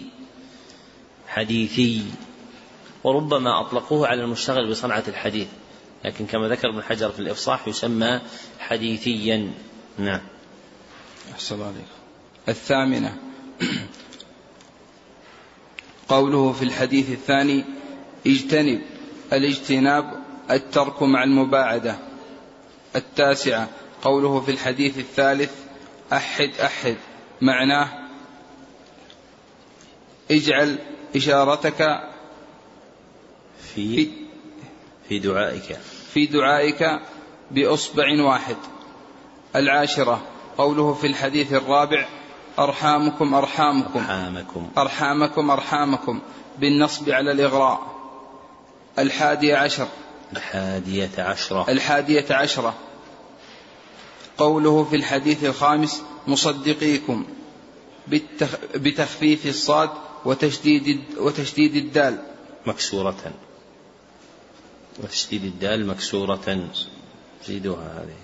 حديثي. وربما أطلقوه على المشتغل بصنعة الحديث. لكن كما ذكر ابن حجر في الإفصاح يسمى حديثيا. نعم. أحسن عليك. الثامنة. قوله في الحديث الثاني اجتنب الاجتناب الترك مع المباعدة. التاسعة قوله في الحديث الثالث أحد أحد. معناه اجعل إشارتك في في دعائك. في دعائك بإصبع واحد. العاشرة قوله في الحديث الرابع أرحامكم أرحامكم. أرحامكم. أرحامكم أرحامكم. بالنصب على الإغراء. الحادية عشر. الحادية عشرة. الحادية عشرة. قوله في الحديث الخامس مصدقيكم بتخفيف الصاد وتشديد وتشديد الدال. مكسورة. وتشديد الدال مكسورة. زيدوها هذه.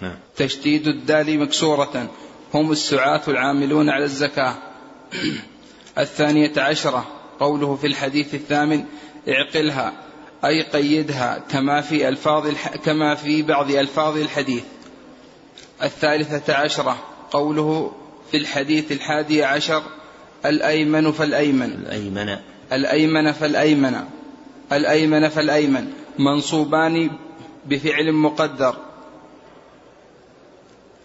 نعم. تشديد الدال مكسورة. هم السعاة العاملون على الزكاة. الثانية عشرة قوله في الحديث الثامن اعقلها أي قيدها كما في ألفاظ الح... كما في بعض ألفاظ الحديث. الثالثة عشرة قوله في الحديث الحادي عشر الأيمن فالأيمن. الأيمن. الأيمن فالأيمن. الأيمن فالأيمن. منصوبان بفعل مقدر.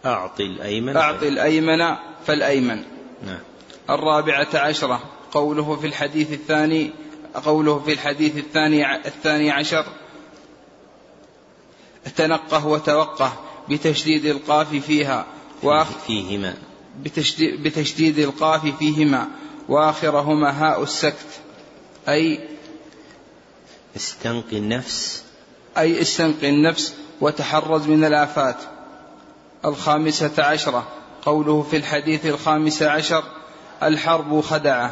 أعطي الأيمن. أعطي الأيمن فالأيمن. نعم. الرابعة عشرة قوله في الحديث الثاني قوله في الحديث الثاني الثاني عشر. تنقه وتوقه بتشديد القاف فيها فيهما. بتشديد, بتشديد القاف فيهما وآخرهما هاء السكت. أي استنقي النفس. أي استنقي النفس وتحرز من الآفات. الخامسة عشرة قوله في الحديث الخامس عشر الحرب خدعة.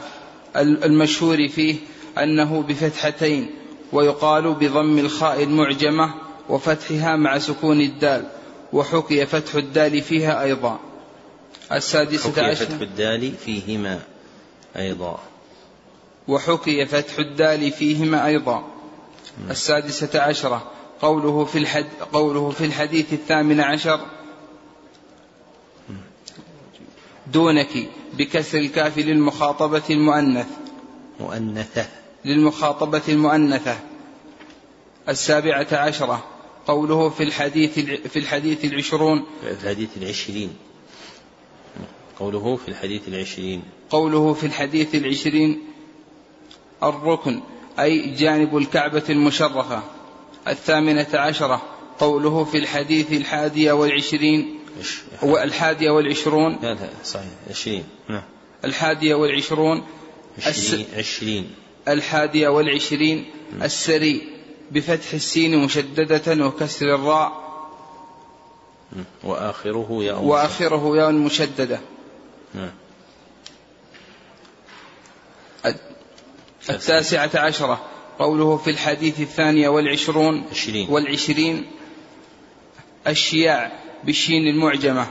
المشهور فيه أنه بفتحتين ويقال بضم الخاء المعجمة وفتحها مع سكون الدال وحكي فتح الدال فيها أيضا. السادسة عشر فتح الدال فيهما أيضا. وحكي فتح الدال فيهما أيضا. السادسة عشرة قوله في الحد قوله في الحديث الثامن عشر دونك بكسر الكاف للمخاطبة المؤنث. مؤنثة. للمخاطبة المؤنثة. السابعة عشرة. قوله في الحديث في الحديث العشرون. في الحديث العشرين. قوله في الحديث العشرين. قوله في الحديث العشرين الركن أي جانب الكعبة المشرفة. الثامنة عشرة. قوله في الحديث الحادية والعشرين والحادية والعشرون. لا لا صحيح. عشرين. نعم. الحادية والعشرون. عشرين, عشرين. الحادية والعشرين. السري. بفتح السين مشددة وكسر الراء. وآخره ياء وآخره ياء مشددة. نعم. التاسعة عشرة. قوله في الحديث الثانية والعشرون. عشرين. والعشرين. الشياع. بالشين المعجمة.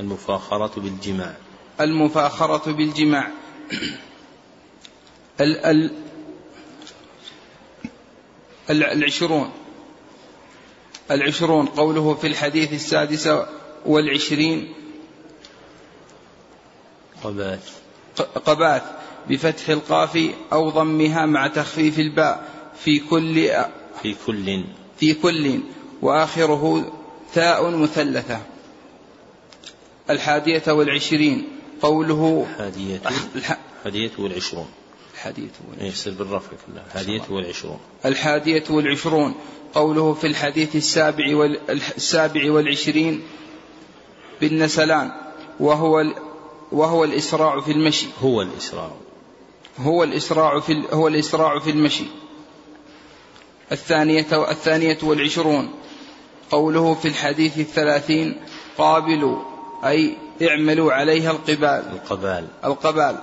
المفاخرة بالجماع. المفاخرة بالجماع. ال ال العشرون. العشرون قوله في الحديث السادس والعشرين. قباث قباث بفتح القاف أو ضمها مع تخفيف الباء في كل في كل في كل وآخره تاء مثلثة. الحادية والعشرين قوله الحادية الحادية والعشرون. الحادية والعشرون. يصير بالرفع كلها الحادية والعشرون. الحادية والعشرون قوله في الحديث السابع والسابع والعشرين بالنسلان وهو وهو الإسراع في المشي. هو الإسراع. هو الإسراع في هو الإسراع في المشي. الثانية الثانية والعشرون. قوله في الحديث الثلاثين قابلوا أي اعملوا عليها القبال. القبال. القبال.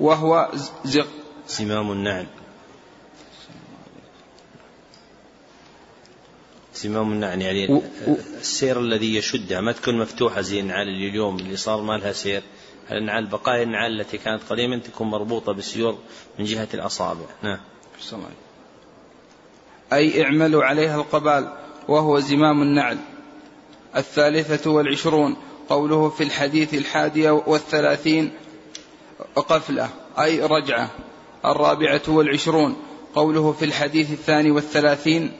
وهو زق. سمام النعل. سمام النعل يعني و... السير الذي يشدها ما تكون مفتوحة زي النعال اللي اليوم اللي صار ما لها سير. النعال بقايا النعال التي كانت قديما تكون مربوطة بالسيور من جهة الأصابع. نعم. أي اعملوا عليها القبال وهو زمام النعل. الثالثة والعشرون قوله في الحديث الحادية والثلاثين قفلة أي رجعة. الرابعة والعشرون قوله في الحديث الثاني والثلاثين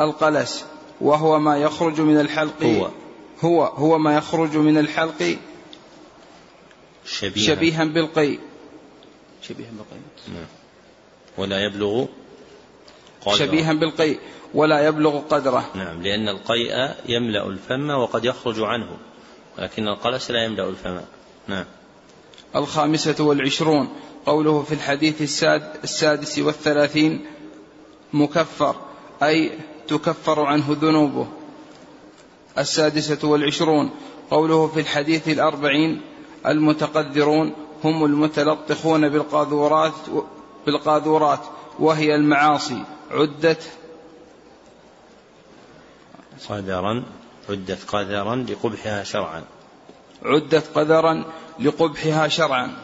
القلس وهو ما يخرج من الحلق هو. هو هو ما يخرج من الحلق شبيها, شبيها بالقي شبيها بالقي نعم. ولا يبلغ قدره. شبيها بالقيء ولا يبلغ قدره. نعم لأن القيء يملأ الفم وقد يخرج عنه لكن القلس لا يملأ الفم. نعم. الخامسة والعشرون قوله في الحديث الساد السادس والثلاثين مكفر أي تكفر عنه ذنوبه. السادسة والعشرون قوله في الحديث الأربعين المتقذرون هم المتلطخون بالقاذورات بالقاذورات وهي المعاصي. عدت قدرا عدت قدرا لقبحها شرعا. عدت قدرا لقبحها شرعا.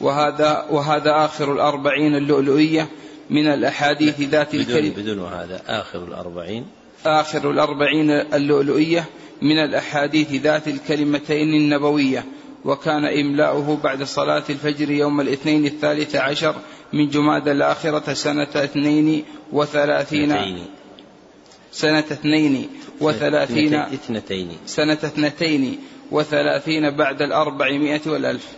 وهذا وهذا آخر الأربعين اللؤلؤية من الأحاديث ذات الكلم بدون هذا آخر الأربعين. آخر الأربعين اللؤلؤية من الأحاديث ذات الكلمتين النبوية. وكان إملاؤه بعد صلاة الفجر يوم الاثنين الثالث عشر من جماد الآخرة سنة اثنين وثلاثين سنة اثنين وثلاثين اثنتين. سنة اثنتين وثلاثين بعد الأربعمائة والألف.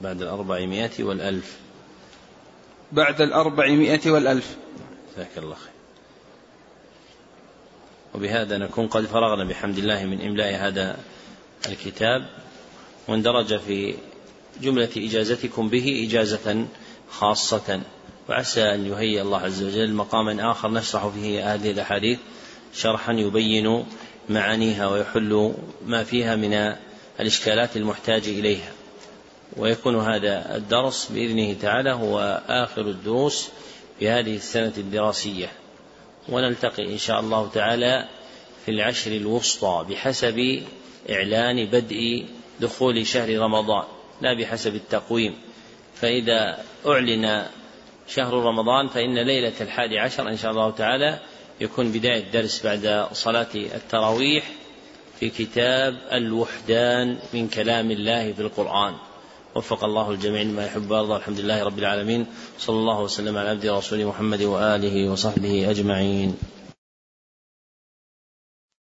بعد الأربعمائة والألف. بعد الأربعمائة والألف. جزاك الله خير. وبهذا نكون قد فرغنا بحمد الله من إملاء هذا الكتاب واندرج في جملة إجازتكم به إجازة خاصة. وعسى أن يهيئ الله عز وجل مقاما آخر نشرح فيه هذه الأحاديث. شرحا يبين معانيها ويحل ما فيها من الإشكالات المحتاج إليها. ويكون هذا الدرس بإذنه تعالى هو آخر الدروس في هذه السنة الدراسية. ونلتقي إن شاء الله تعالى في العشر الوسطى بحسب إعلان بدء دخول شهر رمضان لا بحسب التقويم. فإذا أعلن شهر رمضان فإن ليلة الحادي عشر إن شاء الله تعالى يكون بداية الدرس بعد صلاة التراويح في كتاب الوحدان من كلام الله في القرآن. وفق الله الجميع لما يحب ويرضى الحمد لله رب العالمين. صلى الله وسلم على عبده ورسوله محمد وآله وصحبه أجمعين.